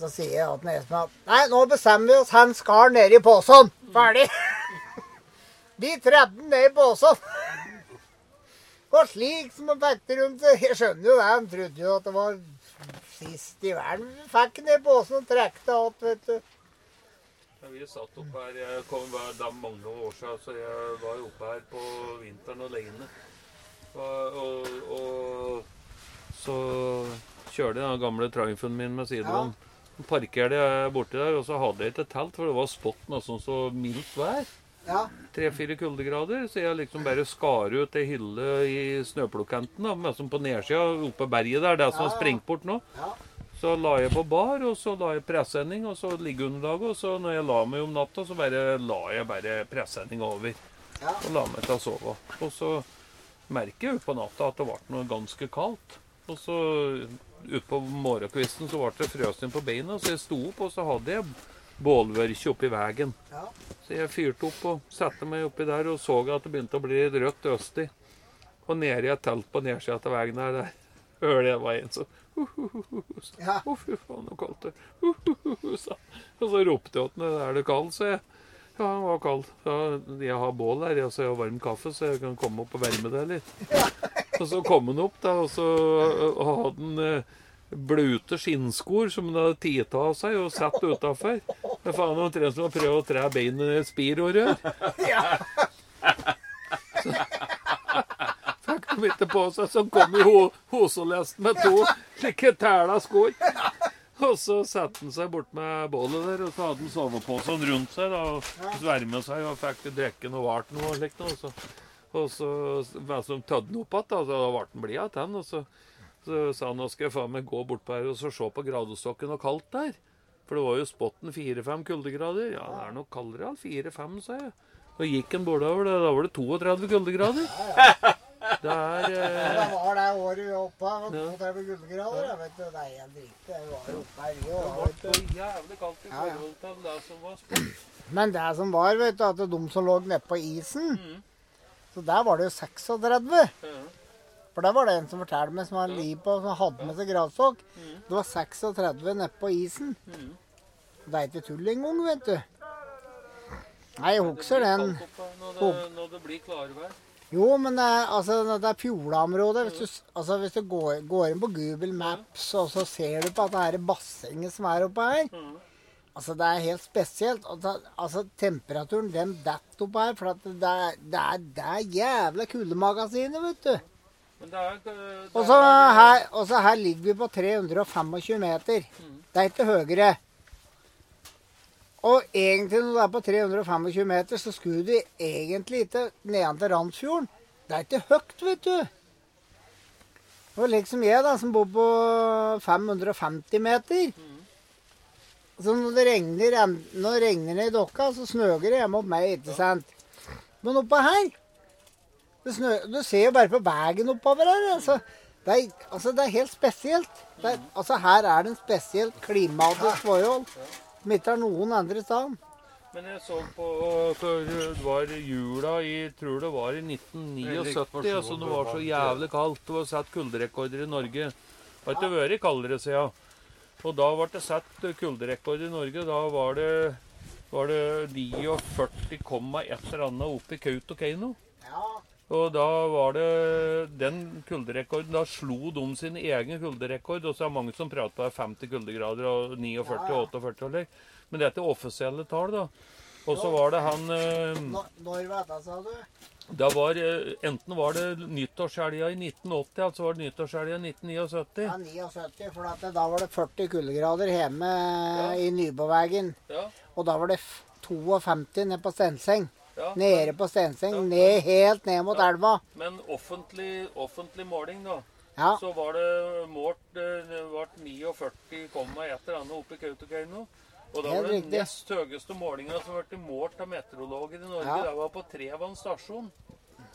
S16: så sier jeg til Espen at nei, nå bestemmer vi oss. Han skal ned i posen. Ferdig. *laughs* Vi tredde den ned i posen. *laughs* Og slik som han fikk det rundt seg. Jeg skjønner jo det. Han trodde jo at det var sist i verden. Fikk den ned i posen og trekk det opp, vet du.
S9: Ja, vi satt opp her, jeg kom hver dag mange år siden, så jeg var jo oppe her på vinteren alene. Og, og, og så kjørte jeg den gamle Triumphen min med sidevogn. Så Parkerte jeg borti der, og så hadde jeg ikke telt, for det var spott nesten så mildt vær.
S16: Ja.
S9: Tre-fire kuldegrader, så jeg liksom bare skar ut ei hylle i snøplukkanten, som på nedsida oppe berget der, det som er sprengt bort nå. Så la jeg på bar, og så la jeg presenning, og så liggeunderlaget. Og så når jeg la meg om natta, så bare la jeg bare presenninga over. Og la meg til å sove. Og så merker jeg utpå natta at det ble noe ganske kaldt. Og så utpå morgenkvisten så ble det frøsning på beina, så jeg sto opp, og så hadde jeg bålvørkje oppi veien. Så jeg fyrte opp og satte meg oppi der og så at det begynte å bli rødt østig. Og nede i et telt på nedsida av veien her, der hører jeg var en som Å, fy faen, så kaldt det. Og så ropte jeg til ham er det kald, sa jeg. Ja, han var kald. Ja, jeg har bål her, jeg, så jeg har varm kaffe, så jeg kan komme opp og varme deg litt. Og så kom han opp, da, og så hadde han blute skinnskor som han hadde tatt av seg og satt utafor. Det er faen omtrent som å prøve å tre beinet i et spirorør. Ja. de ikke på seg, så kom jo hosolest med to slike tæla skor. Og så satte han seg bort med bålet der, og så hadde han soveposen rundt seg. da, og Sverma seg og fikk drikke noe vart noe og slikt. Og så, og så altså, tødde han opp igjen, da, så ble han blid igjen. Og så, så sa han nå skal jeg faen meg gå bortpå her og så se på gradestokken og kaldt der. For det var jo spotten fire-fem kuldegrader. Ja, det er nok kaldere. Fire-fem, sa jeg. Og gikk han bortover, det, da var det 32 kuldegrader. Det er eh,
S16: Det var det året oppe og det var 32 kuldegrader. jeg vet du, Det er en var jo oppe her, vi
S9: Det
S16: òg.
S9: ble jævlig kaldt i
S16: Ja, ja.
S9: forhold til det som var spurt.
S16: Men det som var, vet du, at de som lå nede på isen Så der var det jo 36. For der var det en som fortalte meg, som var liv på, som hadde med seg gradstokk. Det var 36 nede på isen. Det er ikke tull engang, vet du. Nei, jeg husker den.
S9: Når det, når det blir klarvær.
S16: Jo, men det er, altså, det er Fjordaområdet. Hvis du, altså, hvis du går, går inn på Google Maps og så ser du på at det er bassenget som er oppe her Altså, Det er helt spesielt. Altså, Temperaturen den detter oppe her. For det, er, det, er, det er jævla kuldemagasinet, vet du. Og så her, her ligger vi på 325 meter. Det er ikke høyere. Og egentlig når du er på 325 meter, så skulle du egentlig ikke nedan til Randsfjorden. Det er ikke høyt, vet du. Var liksom jeg, da, som bor på 550 meter. Så når det regner, når det regner ned i dokka, så snøger det hjemme hos meg, ikke sant. Men oppå her det snø, Du ser jo bare på veien oppover her. Altså. Det, er, altså, det er helt spesielt. Det er, altså, her er det en spesielt klimatisk forhold som ikke er noen andre steder.
S9: Men jeg så på for Det var jula i tror det var i 1979. Altså, det var så jævlig kaldt. Det var satt kulderekorder i Norge. Det har ikke vært kaldere siden. Og da ble det satt kulderekord i Norge. Da var det, var det 49,1 eller annet oppe i Kautokeino. Og da var det den kulderekorden Da slo de sin egen kulderekord. Og så er det mange som prater 50 kuldegrader og 49 og 48 og slik. Men dette er offisielle tall, da. Og så var det han eh,
S16: Når, vet jeg, sa du?
S9: Da var, eh, enten var det nyttårshelga i 1980, altså var det nyttårshelga i 1979.
S16: Ja, 79, for det, da var det 40 kuldegrader hjemme i Nybåvegen.
S9: Ja.
S16: Og da var det 52 nede på Stenseng.
S9: Ja.
S16: Nede på Stenseng, ned, helt ned mot elva.
S9: Men offentlig, offentlig måling, da.
S16: Ja.
S9: Så var det målt eh, Det ble 49,1 eller annet oppe i Kautokeino. Og da var det
S16: riktig.
S9: nest høyeste målinga som ble målt av meteorologer i Norge.
S16: Ja.
S9: Det var på Trevann stasjon.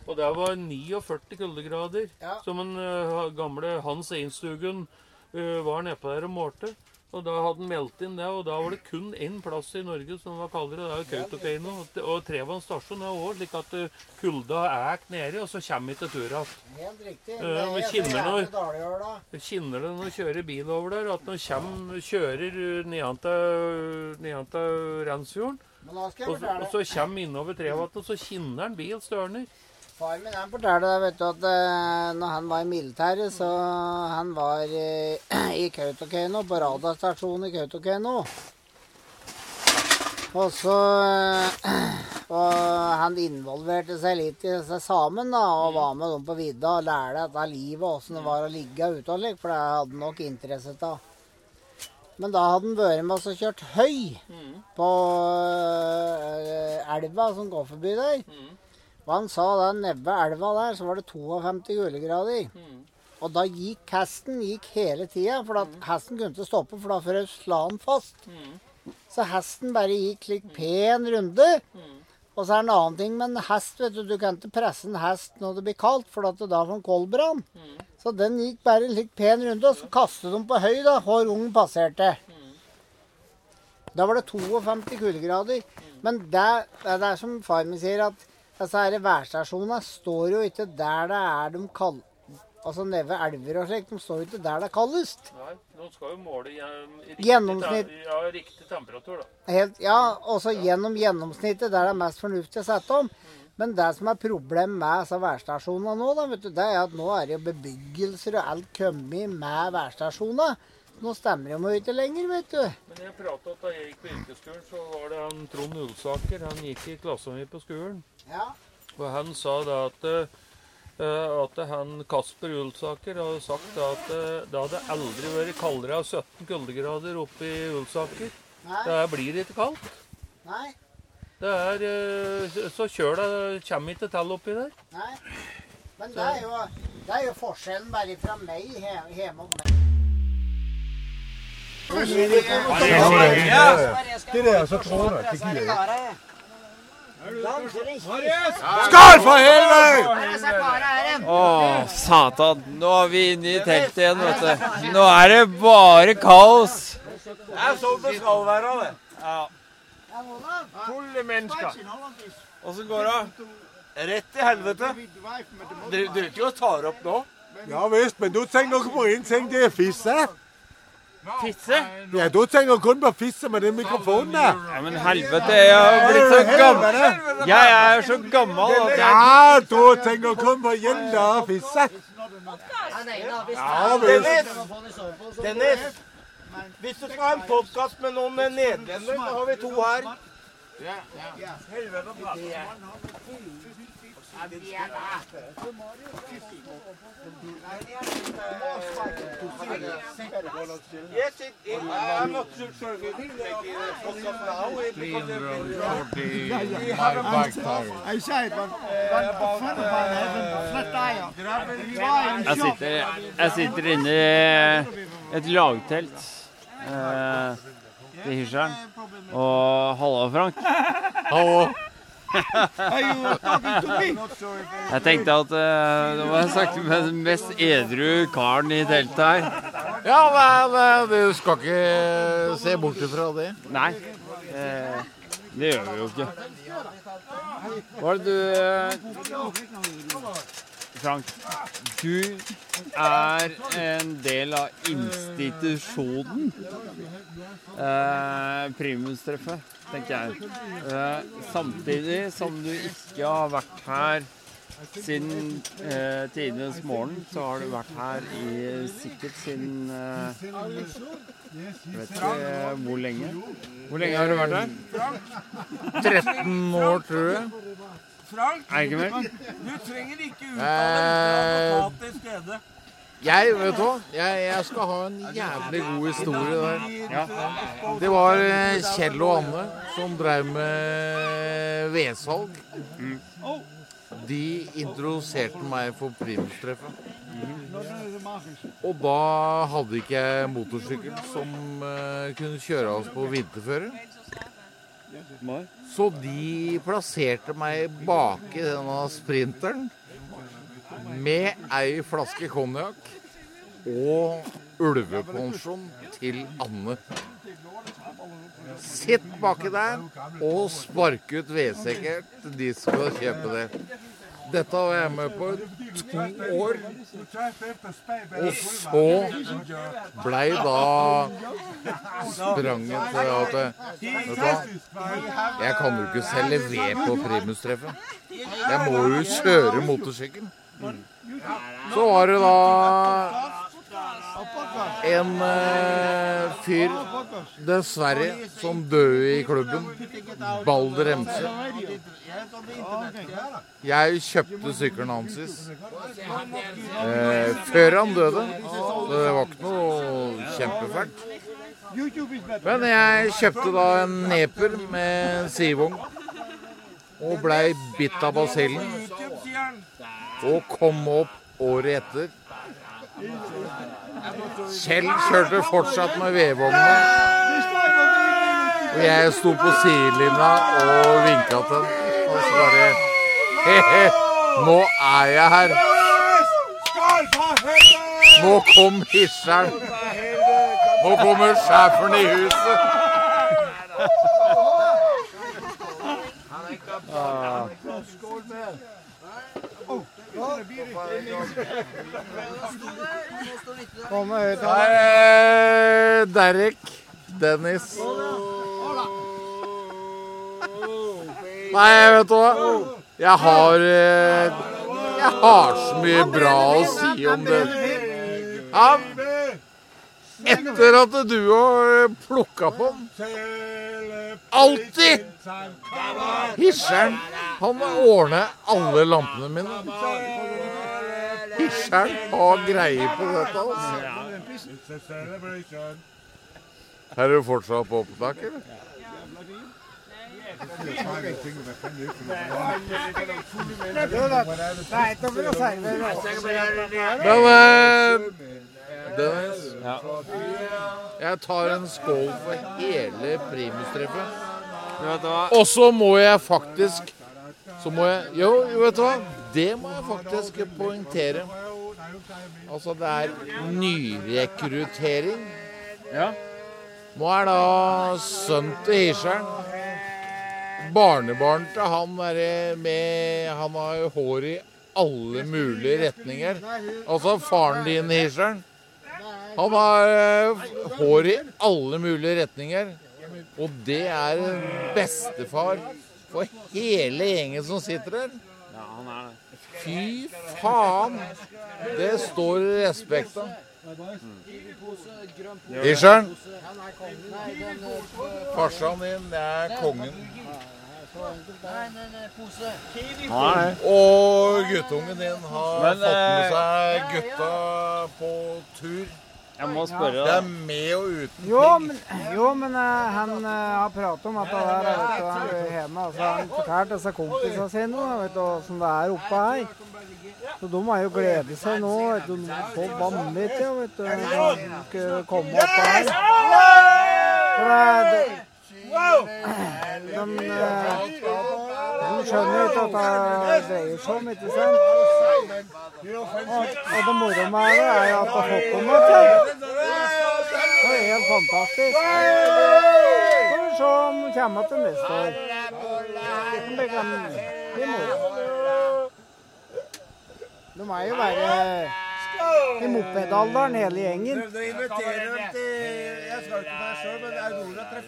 S9: Og det var 49 kuldegrader. Som den eh, gamle Hans Einstugen uh, var nedpå der og målte. Og da hadde han meldt inn det, og da var det kun én plass i Norge som var kaldere. Det er jo Kautokeino. Og- Trevann stasjon er òg slik at eh, kulda er nedi, og så kommer ikke tur igjen.
S16: Helt riktig. Er å da.
S9: Kjenner det når du kjører bil over der, at når kommer, kjører nedan til, nedan til Rensfjorden, og, så- og så kommer innover Trevatnet, og så kinner han bil størner.
S16: Far min han fortalte deg, vet du, at uh, når han var i militæret, så han var uh, *clears throat* i Kautokeino, på radarstasjonen i Kautokeino. Og så uh, *clears throat* Og han involverte seg litt i disse sammen, da, og var med dem på vidda og lærte dette livet, åssen det var å ligge ute og ligge, for det hadde han nok interesse av. Men da hadde han vært med oss og kjørt høy på eh, elva som går forbi der. Og han sa da nede elva der, så var det 52 kuldegrader. Og da gikk hesten gikk hele tida, for at hesten kunne ikke stoppe, for da frøs han fast. Så hesten bare gikk slik pen runde. Og så er det en annen ting med en hest, vet du. Du kan ikke presse en hest når det blir kaldt, for at det da får en koldbrann. Så den gikk bare en slik pen runde, og så kastet de på høy da, hvor ungen passerte. Da var det 52 kuldegrader. Men det, det er som far min sier, at disse her værstasjonene står jo ikke der det er de kald... Altså nede elver og slikt. De står jo ikke der det er kaldest.
S9: Nei, nå skal jo måle gjen- riktig,
S16: Gjennomsnitt.
S9: Ja, riktig temperatur, da.
S16: Helt, ja, også gjennom gjennomsnittet, der det er mest fornuftig å sette om. Men det som er problemet med disse værstasjonene nå, da, vet du, det er at nå er det jo bebyggelser og alt kommet med værstasjoner. Nå stemmer de jo ikke lenger, vet du.
S9: Men jeg pratet da jeg gikk på yrkesskolen, så var det han Trond Ulsaker. Han gikk i klassen min på skolen.
S16: Ja.
S9: Og han sa da at, eh, at han Kasper Ulsaker hadde sagt da at eh, det hadde aldri vært kaldere av 17 kuldegrader oppe i Ulsaker.
S16: Nei.
S9: Det blir ikke kaldt.
S16: Nei.
S9: Det er eh, Så kjøla kommer ikke til oppi der.
S16: Nei. Men det er jo, det er jo forskjellen bare fra meg hjemme og meg.
S1: Skål for helvete! Å, satan. Nå er vi inne i teltet igjen, vet du. Nå er det bare kaos.
S4: Det er sånn det skal være, det.
S1: Ja.
S4: Fulle mennesker. Åssen går det? Rett i helvete. Dere dere ikke og tar opp nå?
S11: Ja visst, men du tenker noe på én ting, det er fisse.
S1: Fisse?
S11: Ja, du tenker kun på fisse med den mikrofonen der.
S1: Ja, men helvete, jeg har blitt så gammel. Ja, Jeg er så gammel at jeg
S11: Ja, du tenker kun på jenta og fisse. Ja.
S4: Dennis, Dennis, hvis du skal ha en podkast med noen nederlendere, da har vi to her.
S16: Jeg
S1: sitter, jeg sitter inne i et lagtelt eh, i Hysjeren. Og halla, Frank. Hallo. Jeg tenkte at uh, det var sagt med den mest edru karen i teltet her.
S19: Ja, men du skal ikke se bort ifra det.
S1: Nei, eh, det gjør vi jo ikke. Hva er det du eh, Frank, du er en del av institusjonen. Eh, Primustreffet, tenker jeg. Eh, samtidig som du ikke har vært her
S9: siden eh, tidenes morgen så har du vært her i sikkert siden eh, Jeg vet ikke eh, hvor lenge. Hvor lenge har du vært her?
S19: 13 år, tror jeg.
S9: Ikke?
S20: Du trenger ikke
S19: Eh,
S20: til stede.
S19: Jeg, vet du hva? Jeg, jeg skal ha en jævlig god historie der. Det var eh, Kjell og Anne som drev med vedsalg. De introduserte meg for primustreffet. Og da hadde ikke jeg motorsykkel som eh, kunne kjøre oss på vinterføre. Så de plasserte meg baki denne sprinteren med ei flaske konjakk og ulvepensjon til Anne. Sitt baki der og spark ut vedsekker til de som skal kjøpe det. Dette var jeg med på to år. Og så blei da spranget til at Vet du hva? Jeg kan jo ikke selge ved på primustreffet. Jeg må jo kjøre motorsykkel. Så var det da en eh, fyr, dessverre, som døde i klubben. Balder Remse. Jeg kjøpte sykkelen hans eh, før han døde, så det var ikke noe kjempefælt. Men jeg kjøpte da en neper med sivogn og blei bitt av basillen. Og kom opp året etter. Kjell kjørte fortsatt med vedvognene. Og jeg sto på sidelinja og vinka til den. Og så bare He-he, nå er jeg her. Nå kom hisseren. Nå kommer schæferen i huset.
S20: Ah.
S19: Er Derek. Dennis. Nei, vet du hva? Jeg har eh, Jeg har så mye bra å si om det. Ja, etter at du har plukka på den Alltid! Hisseren, han ordner alle lampene mine. Hisseren har greie på dette. altså. Her Er du fortsatt på opptak, eller? Men eh, ja. jeg tar en skål for hele primustreffet. Og så må jeg faktisk Så må jeg Jo, vet du hva? Det må jeg faktisk poengtere. Altså, det er nyrekruttering. Nå er da sønnen til Hirscheren Barnebarn til han derre med Han har jo hår i alle mulige retninger. Altså faren din, Hirscheren. Han har eh, hår i alle mulige retninger. Og det er bestefar for hele gjengen som sitter her.
S9: Ja, han er det.
S19: Fy faen! Det står det respekt av. Hirscheren, farsan din det er kongen. Og guttungen din har
S9: Men,
S19: fått med
S9: eh,
S19: seg gutta på tur.
S9: Jeg må spørre
S19: Det er med og uten
S16: Jo, men, jo, men uh, han uh, har pratet om at det der vet du, han er hjemme. Altså, han fortalte disse kompisene sine vet du, hvordan det er oppe her. Så de har jo gledet seg nå. vet du, Så vanvittig vet du, skulle komme opp her. For det, det, de, eh, de skjønner ikke at det dreier seg om, ikke sant? Og, det moro med det er at det hopper dem til. Det er helt fantastisk. Får vi se om de kommer til neste år. Det kan bli moro. De er jo bare i mopedalderen, hele gjengen.
S20: Prøvde å dem til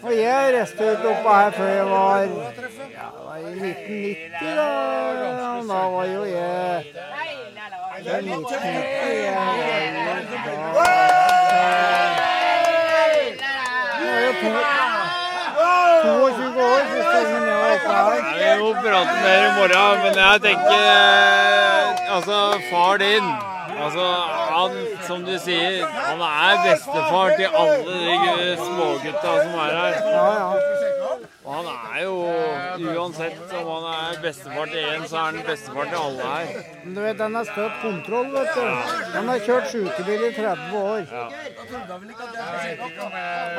S16: Og jeg reiste ut oppå her før jeg var ja, det var i 1990, da. Da var jo jeg det er 1990, jeg var jo da Jeg er jo 22 år gangen jeg var oppe her.
S1: Vi må prate mer i morgen, men jeg tenker eh, Altså, far din Altså, han, som du sier, han er bestefar til alle de smågutta som er her. Og han er jo, uansett om han er bestefar til én, så er han bestefar til alle her.
S16: Men du vet, den har støtt kontroll, vet du. Han har kjørt sjukebil i 30 år.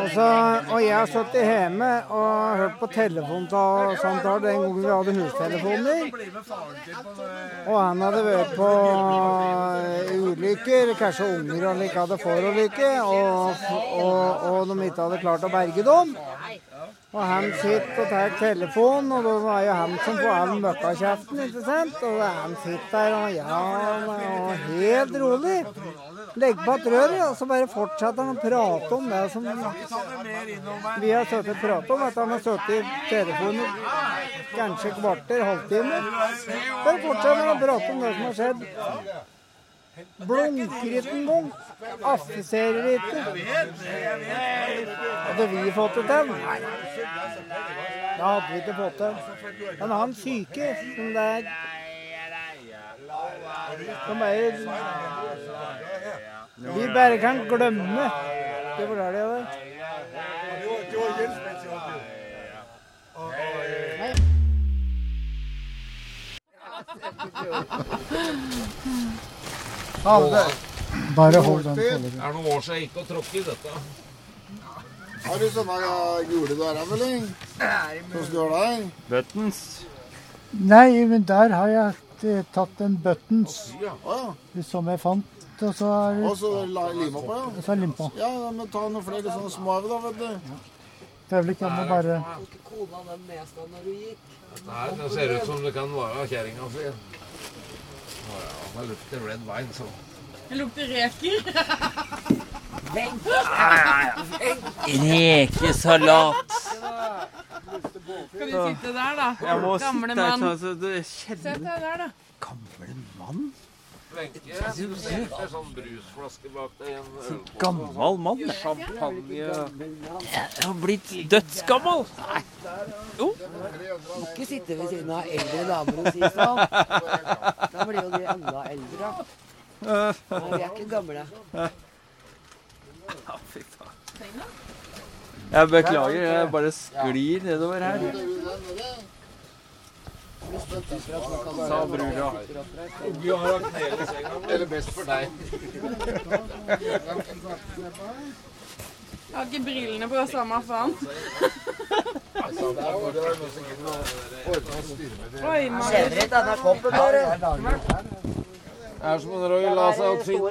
S16: Og, så, og jeg har sittet hjemme og hørt på telefonsamtaler den gangen vi hadde hustelefoner. Og han hadde vært på eh, ulykker, kanskje unger og ikke hadde forulykke, og, og, og de ikke hadde klart å berge dem. Og han sitter og tar telefonen, og da var jo han som får all møkkakjeften, ikke sant? Og han sitter der og ja, og helt rolig. Legger på et rør, og så bare fortsetter han å prate om det som vi har sittet og pratet om. At han har sittet i telefonen kanskje kvarter, halvtime. Bare fortsetter han å prate om det som har skjedd. Blunker ikke engang. Affiserer ikke. Hadde vi fått det til? Nei. Det hadde vi ikke fått til. Men han syke som det er Som bare Vi bare kan glemme. Det var det det var. *laughs* Ja, det- Bare hold den.
S12: Det er noen år siden jeg gikk og tråkket i dette.
S21: Har du sånne gule der, eller? Hvordan går det?
S1: Buttons.
S16: Nei, men der har jeg eh, tatt en buttons som jeg fant. Og så er det
S21: Og så lime på, ja.
S16: Og så er lim på.
S21: Ja, men ta noen flere sånne små da, vet du.
S16: Det er vel ikke an å bare
S12: Nei, her det ser ut som det kan være kjerringa si. Å ja, det lukter red wine, så.
S22: Det lukter reker.
S1: Rekesalat.
S22: Skal du sitte der, da?
S1: Jeg må
S22: Gamle
S1: sitte
S22: mann.
S1: sånn
S22: Sett
S1: kjenner
S22: deg der, da.
S1: Gamle mann?
S12: Wenche, det er sånn brusflaske bak deg. En
S1: gammel mann?
S12: Champagne.
S1: Jeg har blitt dødsgammel. Nei. Jo.
S4: Må ikke sitte ved siden av eldre damer og si sånn. *laughs* Blir jo de enda eldre. Nei, vi er ikke gamle.
S1: Ja, fy faen. Jeg beklager, jeg bare sklir nedover her. Sa brura.
S12: Du har lagt ned i senga. Eller best for deg.
S22: Jeg har ikke brillene på, samme faen.
S4: Kjenner ikke denne koppen bare.
S12: Det er som en røy la seg opp fint.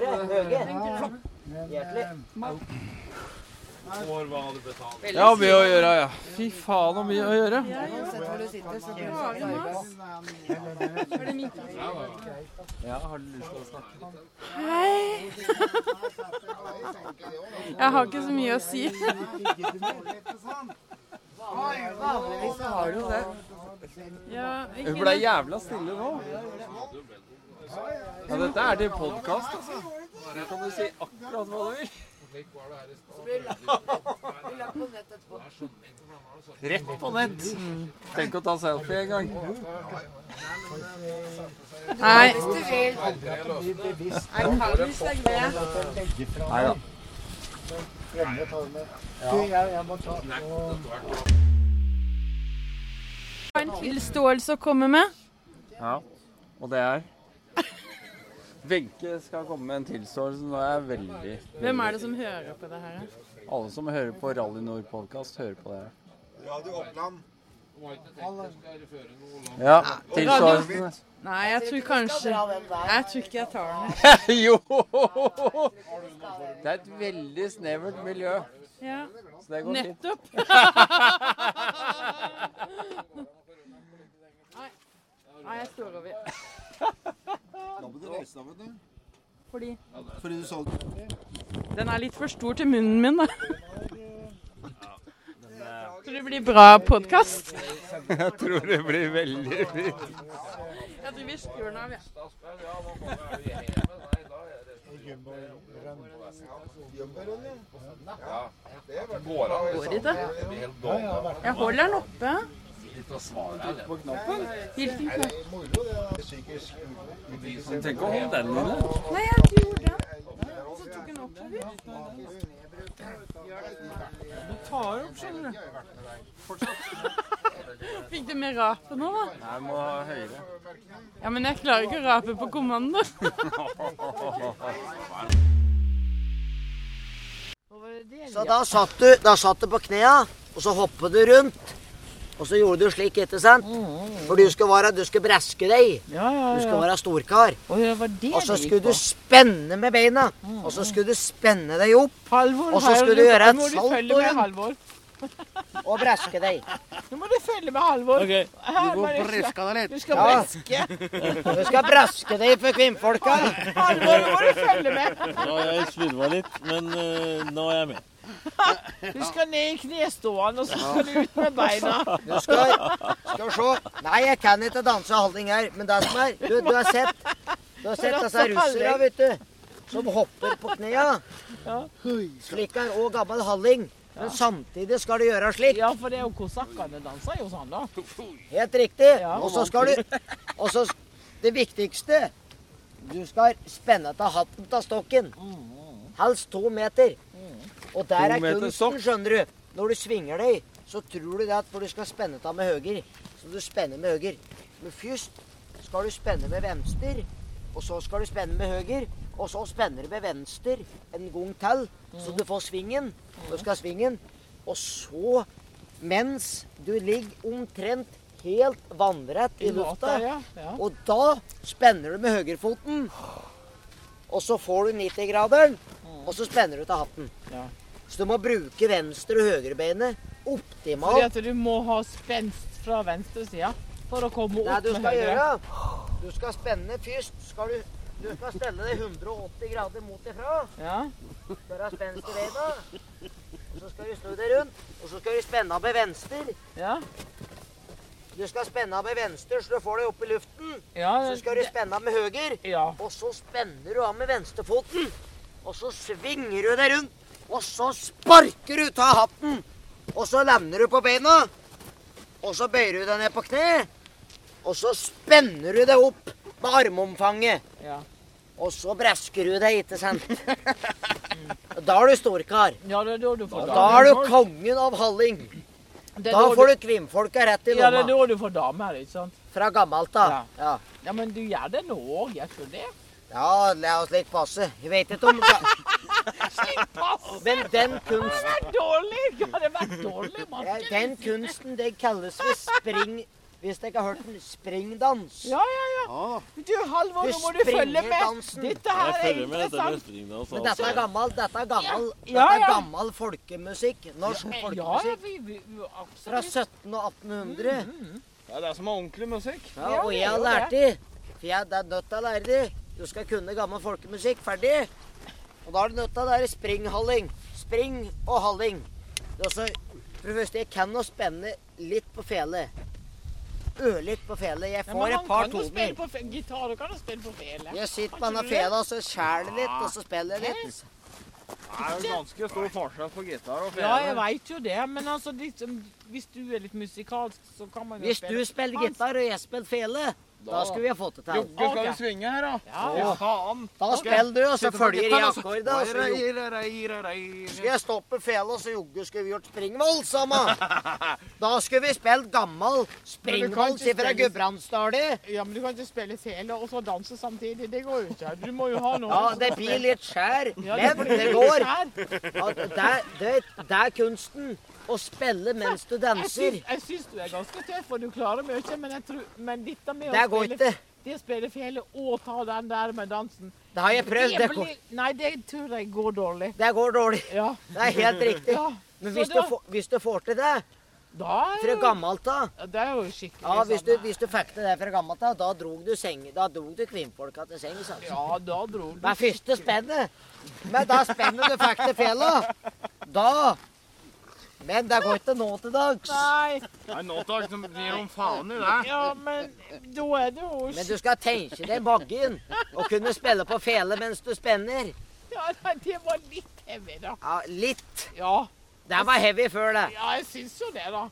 S12: Får hva du betaler.
S1: Ja, mye å gjøre, ja. Fy faen, så mye å gjøre.
S4: Uansett hvor du sitter, så?
S1: Ja, har du lyst til å snakke?
S22: Hei. Jeg har ikke så mye å si.
S4: Vanligvis har du jo det.
S1: Hun ble jævla stille nå. Ja, dette er til podkast, altså. Her kan du si akkurat hva du vil. *laughs* Rett på nett. Tenk å ta selfie en gang.
S22: Nei.
S4: Hvis du vil.
S22: Jeg kan hvis jeg med.
S1: Nei da.
S16: Du, jeg, må ta
S22: Har en tilståelse å komme med?
S1: Ja, og det er Wenche skal komme med en tilståelse. Nå er jeg veldig,
S22: Hvem er det som hører på det her?
S1: Alle som hører på Rally Nord-podkast, hører på det her.
S21: Radio Oppland.
S1: Ja, tilståelsen.
S22: Nei, jeg tror kanskje Jeg tror ikke jeg tar den. *laughs*
S1: jo! Det er et veldig snevert miljø.
S22: Ja.
S1: Så det går fint.
S22: Nettopp. *laughs* Nei, jeg står over.
S21: Da må du reise deg, vet du.
S22: Fordi
S21: Fordi du solgte
S22: den er litt for stor til munnen min, da.
S10: Tror det blir bra podkast?
S19: Jeg tror det blir veldig fint.
S10: Jeg tror vi skrur den av, jeg. Går i det? Jeg holder den oppe.
S7: På knappen?
S10: Hvilken knapp?
S7: Tenk å holde den inne.
S10: Nei, jeg gjorde den. Og så tok den oppover.
S7: Du tar opp, skjønner du.
S10: Fikk du med rape nå, da?
S7: Nei, jeg må ha høyere.
S10: Ja, men jeg klarer ikke å rape på kommando.
S23: Så da satt du, da satt du på knea, og så hoppet du rundt. Og så gjorde du slik, ikke sant? For du skulle, være, du skulle breske deg.
S10: Ja, ja,
S23: Du skulle være storkar.
S10: Og det var det
S23: Og så skulle du spenne med beina. Og så skulle du spenne deg opp. Og så skulle du gjøre et salto rundt og breske deg.
S10: Nå må du følge med, Halvor. Okay.
S23: Du må breske deg litt.
S10: Du skal
S23: Ja.
S10: braske.
S23: Du skal breske deg for kvinnfolka.
S10: Halvor, nå må du følge med.
S24: Ja, jeg slurva litt, men uh, nå er jeg med. *laughs*
S10: Du skal ned i knestående, og så skal du ut med beina. *laughs*
S23: Du skal, skal vi se. Nei, jeg kan ikke danse halling her, men det som er Du, du har sett, du har sett disse russere, vet du, som hopper på knea. Slik er òg gammel halling. Men samtidig skal du gjøre slik.
S10: Ja, for det er jo kosakkene danser jo sånn, da.
S23: Helt riktig. Og så skal du Og så det viktigste Du skal spenne av hatten av stokken. Helst to meter. Og der er kunsten, skjønner du. Når du svinger deg, så tror du det at for du skal spenne av med høyre, så du spenner med høyre. Men først skal du spenne med venstre, og så skal du spenne med høyre, og så spenner du med venstre en gang til, så du får svingen. Du skal svingen. Og så, mens du ligger omtrent helt vannrett i
S10: lufta,
S23: og da spenner du med høyrefoten, og så får du 90-graderen, og så spenner du til hatten. Så du må bruke venstre og høyrebeinet
S10: Fordi
S23: optimalt.
S10: at du må ha spenst fra venstre side for å komme
S23: Nei,
S10: opp
S23: skal
S10: med høyre.
S23: gjøre Du skal spenne først. Skal du, du skal stelle deg 180 grader mot ifra.
S10: Ja.
S23: Skal ha spenst i beina. Og så skal du snu deg rundt, og så skal du spenne av med venstre.
S10: Ja.
S23: Du skal spenne av med venstre så du får deg opp i luften.
S10: Ja,
S23: så skal du spenne av med høyre.
S10: Ja.
S23: Og så spenner du av med venstrefoten. Og så svinger du deg rundt. Og så sparker du ut av hatten. Og så lander du på beina. Og så bøyer du deg ned på kne. Og så spenner du deg opp med armomfanget.
S10: Ja.
S23: Og så brasker du deg, ikke sant? *laughs* Da er du storkar.
S10: Ja, det er da du får
S23: Da er du kongen av Halling. Da
S10: da
S23: får
S10: du-
S23: kvinnfolka rett i lomma.
S10: Ja, det er da du får damer, ikke sant?
S23: Fra gammelt av. Ja.
S10: Ja, men du gjør det nå òg, gjør du det?
S23: Ja, la oss litt passe. Jeg vet ikke om *laughs* Men den kunsten
S10: Det er dårlig! Ja, det vært dårlig,
S23: Ja,
S10: Martin.
S23: Den kunsten, det kalles for spring... Hvis dere har hørt den, springdans.
S10: Ja, ja, ja. Du, Halvor, nå må du følge med.
S23: dansen.
S10: Dette her er interessant.
S23: Men dette er gammel, dette er gammel, dette er gammel folkemusikk. Norsk folkemusikk.
S10: vi, vi, vi,
S23: Fra 1700- og 1800.
S3: Ja, det er som er ordentlig musikk.
S23: Ja, og jeg har lært det. For jeg er nødt til å lære det. Du skal kunne gammel folkemusikk. Ferdig. Og da er du nødt til å lære springhalling. Spring og halling. Det er også, for det første, jeg kan å spenne litt på fele. Ørlitt på fele. Jeg
S10: Ja,
S23: et
S10: men
S23: et
S10: han
S23: man
S10: kan jo spille på gitar, og kan jo spille på fele.
S23: Jeg sitter med denne fela, så skjærer det litt, og så spiller jeg litt.
S3: Det er jo ganske stor forskjell på gitar og fele.
S10: Ja, jeg veit jo det, men altså, liksom, hvis du er litt musikalsk, så kan man jo
S23: Hvis
S10: spille
S23: du spiller gitar og jeg spiller fele, da skulle vi ha fått det til.
S3: Jokke, skal du svinge her, da?
S10: Ja,
S3: ja. faen.
S23: Da spiller du, og så følger jeg
S3: gitaren,
S23: akkordet, så Skal jeg stoppe fela, så jogge skulle vi gjort springvoll sammen. *laughs* Da skulle vi spilt gammel springvoll fra Gudbrandsdalen.
S10: Ja, men du kan ikke spille fela og så danse samtidig. Det går jo ikke. Du må jo ha noe
S23: Ja, det blir litt skjær, men det går. Ja, det, det, det er kunsten. Å spille mens du danser.
S10: jeg syns du er ganske tøff, og du klarer mye, men, tror, men dette med
S23: Det
S10: å spille, det spille fjellet og ta den der med dansen
S23: Det har jeg prøvd, det
S10: blir- Nei, det tror jeg går dårlig.
S23: Det går dårlig.
S10: Ja.
S23: Det er helt riktig.
S10: Ja.
S23: Men hvis du, får, hvis du får til det
S10: Da er
S23: fra gammelt av
S10: Det er jo skikkelig
S23: Ja, hvis
S10: sånn.
S23: du, hvis du fikk til det fra gammelt av, da drog du, seng, da drog du kvinnfolka til. Altså.
S10: Ja, da dro du
S23: Med første spennet. Men da spennet du fikk til fjellet, da Men det går ikke nå til dags.
S10: Nei.
S25: Nei, nå dags som gir om faen i det.
S10: Ja, men da er det jo
S23: Men du skal tenke deg baggen. og kunne spille på fele mens du spenner.
S10: Ja, nei, det var litt heavy, da.
S23: Ja, litt.
S10: Ja.
S23: Det var heavy før, det.
S10: Ja, jeg syns jo det, da.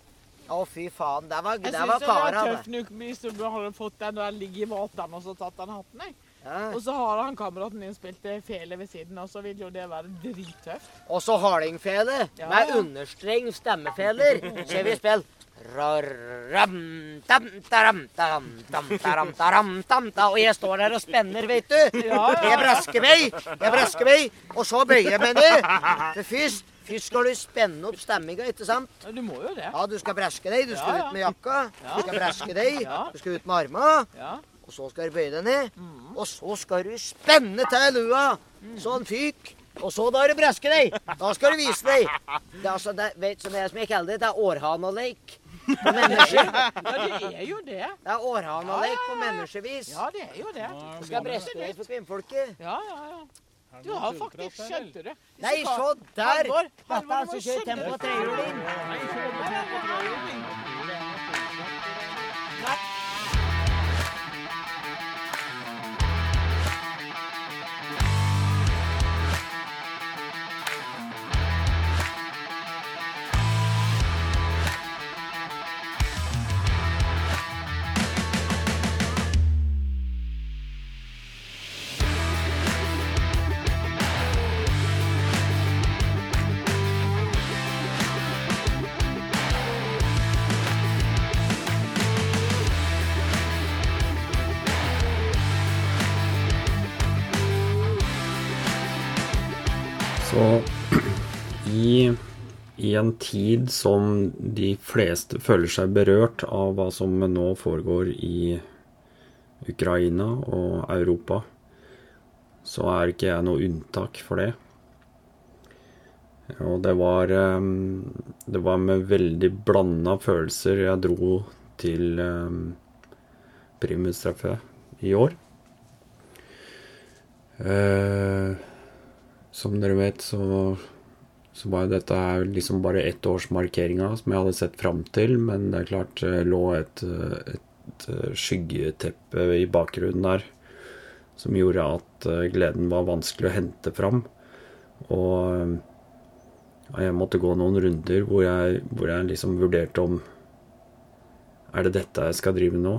S23: Å, fy faen. Det var,
S10: Jeg
S23: det
S10: syns det var
S23: kara,
S10: tøft nok hvis du hadde fått den der ligge i vaten og så tatt den hatten. Jeg.
S23: Ja.
S10: Og så har han kameraten din spilt fele ved siden av, så vil jo det være drittøft.
S23: Og så hardingfele
S10: Ja,
S23: med
S10: ja.
S23: understreng stemmefeler. Så vi spill Ra-ram, tam, taram, taram, tam, taram, taram, tam, ta. Og jeg står der og spenner, vet du. Jeg brasker meg, jeg brasker meg, og så bøyer jeg meg ned. Først, først skal du spenne opp stemminga, ikke sant?
S10: Ja, du må jo det.
S23: Ja, du skal braske deg, du skal
S10: Ja, ja.
S23: ut med jakka, du skal braske deg, du skal ut med arma. Og så skal du bøye deg ned, og så skal du spenne til lua, sånn fyk. Og så da er du breske deg. Da skal du vise deg. Det er altså, det, vet, som, jeg, som jeg kaller det, det er århanaleik på *laughs* mennesker.
S10: Ja, det er jo det.
S23: Det er århanaleik på menneskevis.
S10: Ja, det er jo det.
S23: Du skal breske deg for kvinnfolket.
S10: Ja, ja, ja. Du har faktisk skjønt det.
S23: Nei, se der! Dette er altså kjører tempo trehjuling.
S10: Nei,
S14: i en tid som de fleste føler seg berørt av hva som nå foregår i Ukraina og Europa, så er ikke jeg noe unntak for det. Og det var, det var med veldig blanda følelser jeg dro til primustreffet i år. Eh, som dere vet, så, så jo dette her liksom bare ettårsmarkeringa som jeg hadde sett fram til, men det er klart det lå et, et skyggeteppe i bakgrunnen der som gjorde at eh, gleden var vanskelig å hente fram. Og eh, jeg måtte gå noen runder hvor jeg, hvor jeg liksom vurderte om Er det dette jeg skal drive nå?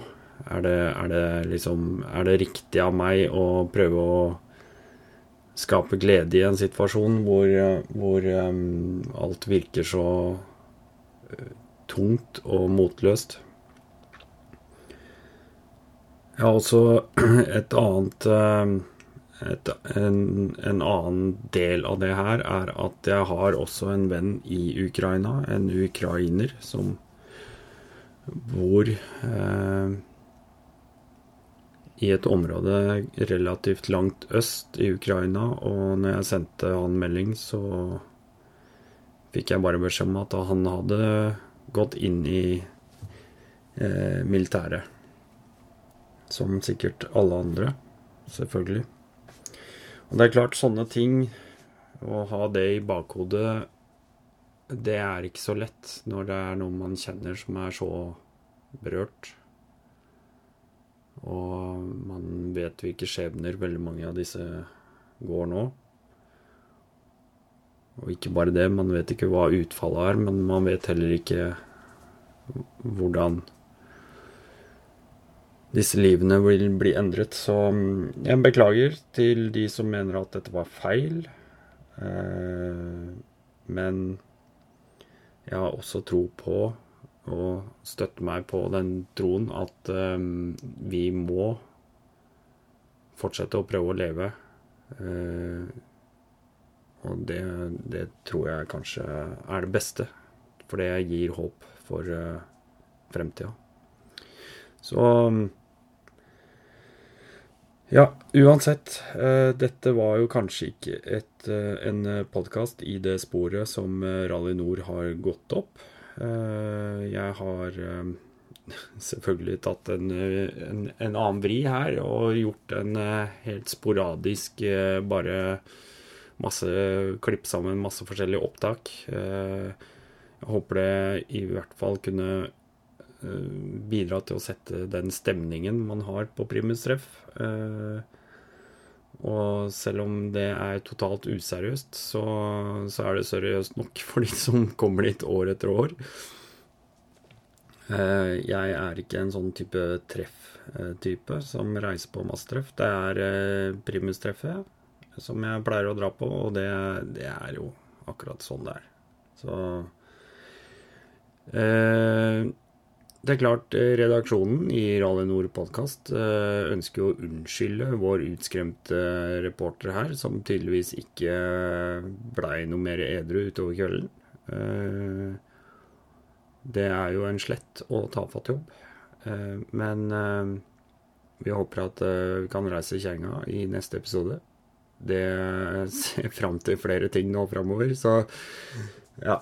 S14: Er det, er det liksom Er det riktig av meg å prøve å skape glede i en situasjon hvor, hvor um, alt virker så uh, tungt og motløst. Jeg har også *clears throat* et annet um, et, en, en annen del av det her er at jeg har også en venn i Ukraina, en ukrainer, som bor eh, i et område relativt langt øst i Ukraina, og når jeg sendte han melding, så fikk jeg bare beskjed om at han hadde gått inn i eh, militæret. Som sikkert alle andre, selvfølgelig. Og det er klart, sånne ting, å ha det i bakhodet, det er ikke så lett når det er noen man kjenner som er så berørt. Og man vet hvilke skjebner veldig mange av disse går nå. Og ikke bare det, man vet ikke hva utfallet er, men man vet heller ikke hvordan disse livene vil bli endret. Så mm, jeg beklager til de som mener at dette var feil. Eh, men jeg har også tro på og støtter meg på den troen at eh, vi må fortsette å prøve å leve. Eh, og det, det tror jeg kanskje er det beste, for det gir håp for uh, fremtida. Så ja, uansett. eh, dette var jo kanskje ikke et, eh, en podkast i det sporet som eh, Rally Nord har gått opp. Eh, jeg har eh, *laughs* selvfølgelig tatt en, en, en annen vri her og gjort en eh, helt sporadisk bare masse klipp sammen masse forskjellige opptak. Jeg håper det i hvert fall kunne bidra til å sette den stemningen man har på primustreff. Eh, og selv om det er totalt useriøst, så, så er det seriøst nok for de som kommer dit år etter år. Eh, jeg er ikke en sånn type treff-type som reiser på masse treff. Det er eh, primustreffet som jeg pleier å dra på, og det, det er jo akkurat sånn det er. Så eh, det er klart, eh, redaksjonen i Rally Nord podkast ønsker jo å unnskylde vår utskremte reporter her, som tydeligvis ikke blei noe mer edru utover kvelden. Eh, Det er jo en slett og tafatt jobb. Eh, Men eh, vi håper at eh, vi kan reise kjerringa i neste episode. Det *laughs* ser fram til flere ting nå framover, så ja.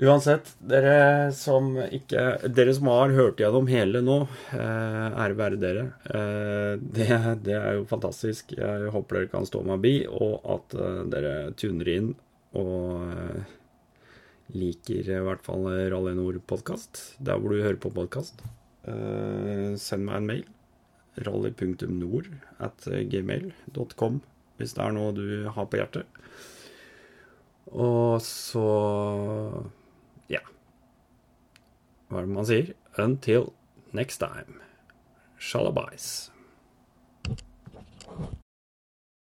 S14: Uansett, dere som ikke Dere som har hørt gjennom hele nå, eh, ære være dere. Eh, det, det er jo fantastisk. Jeg håper dere kan stå meg bi, og at eh, dere tuner inn og eh, liker i hvert fall Rally Nord-podkast, der hvor du hører på podkast. Send meg en mail. rally.nord at gmail.com hvis det er noe du har på hjertet. Og så Ja. Hva er det man sier? Until next time. Shalabais.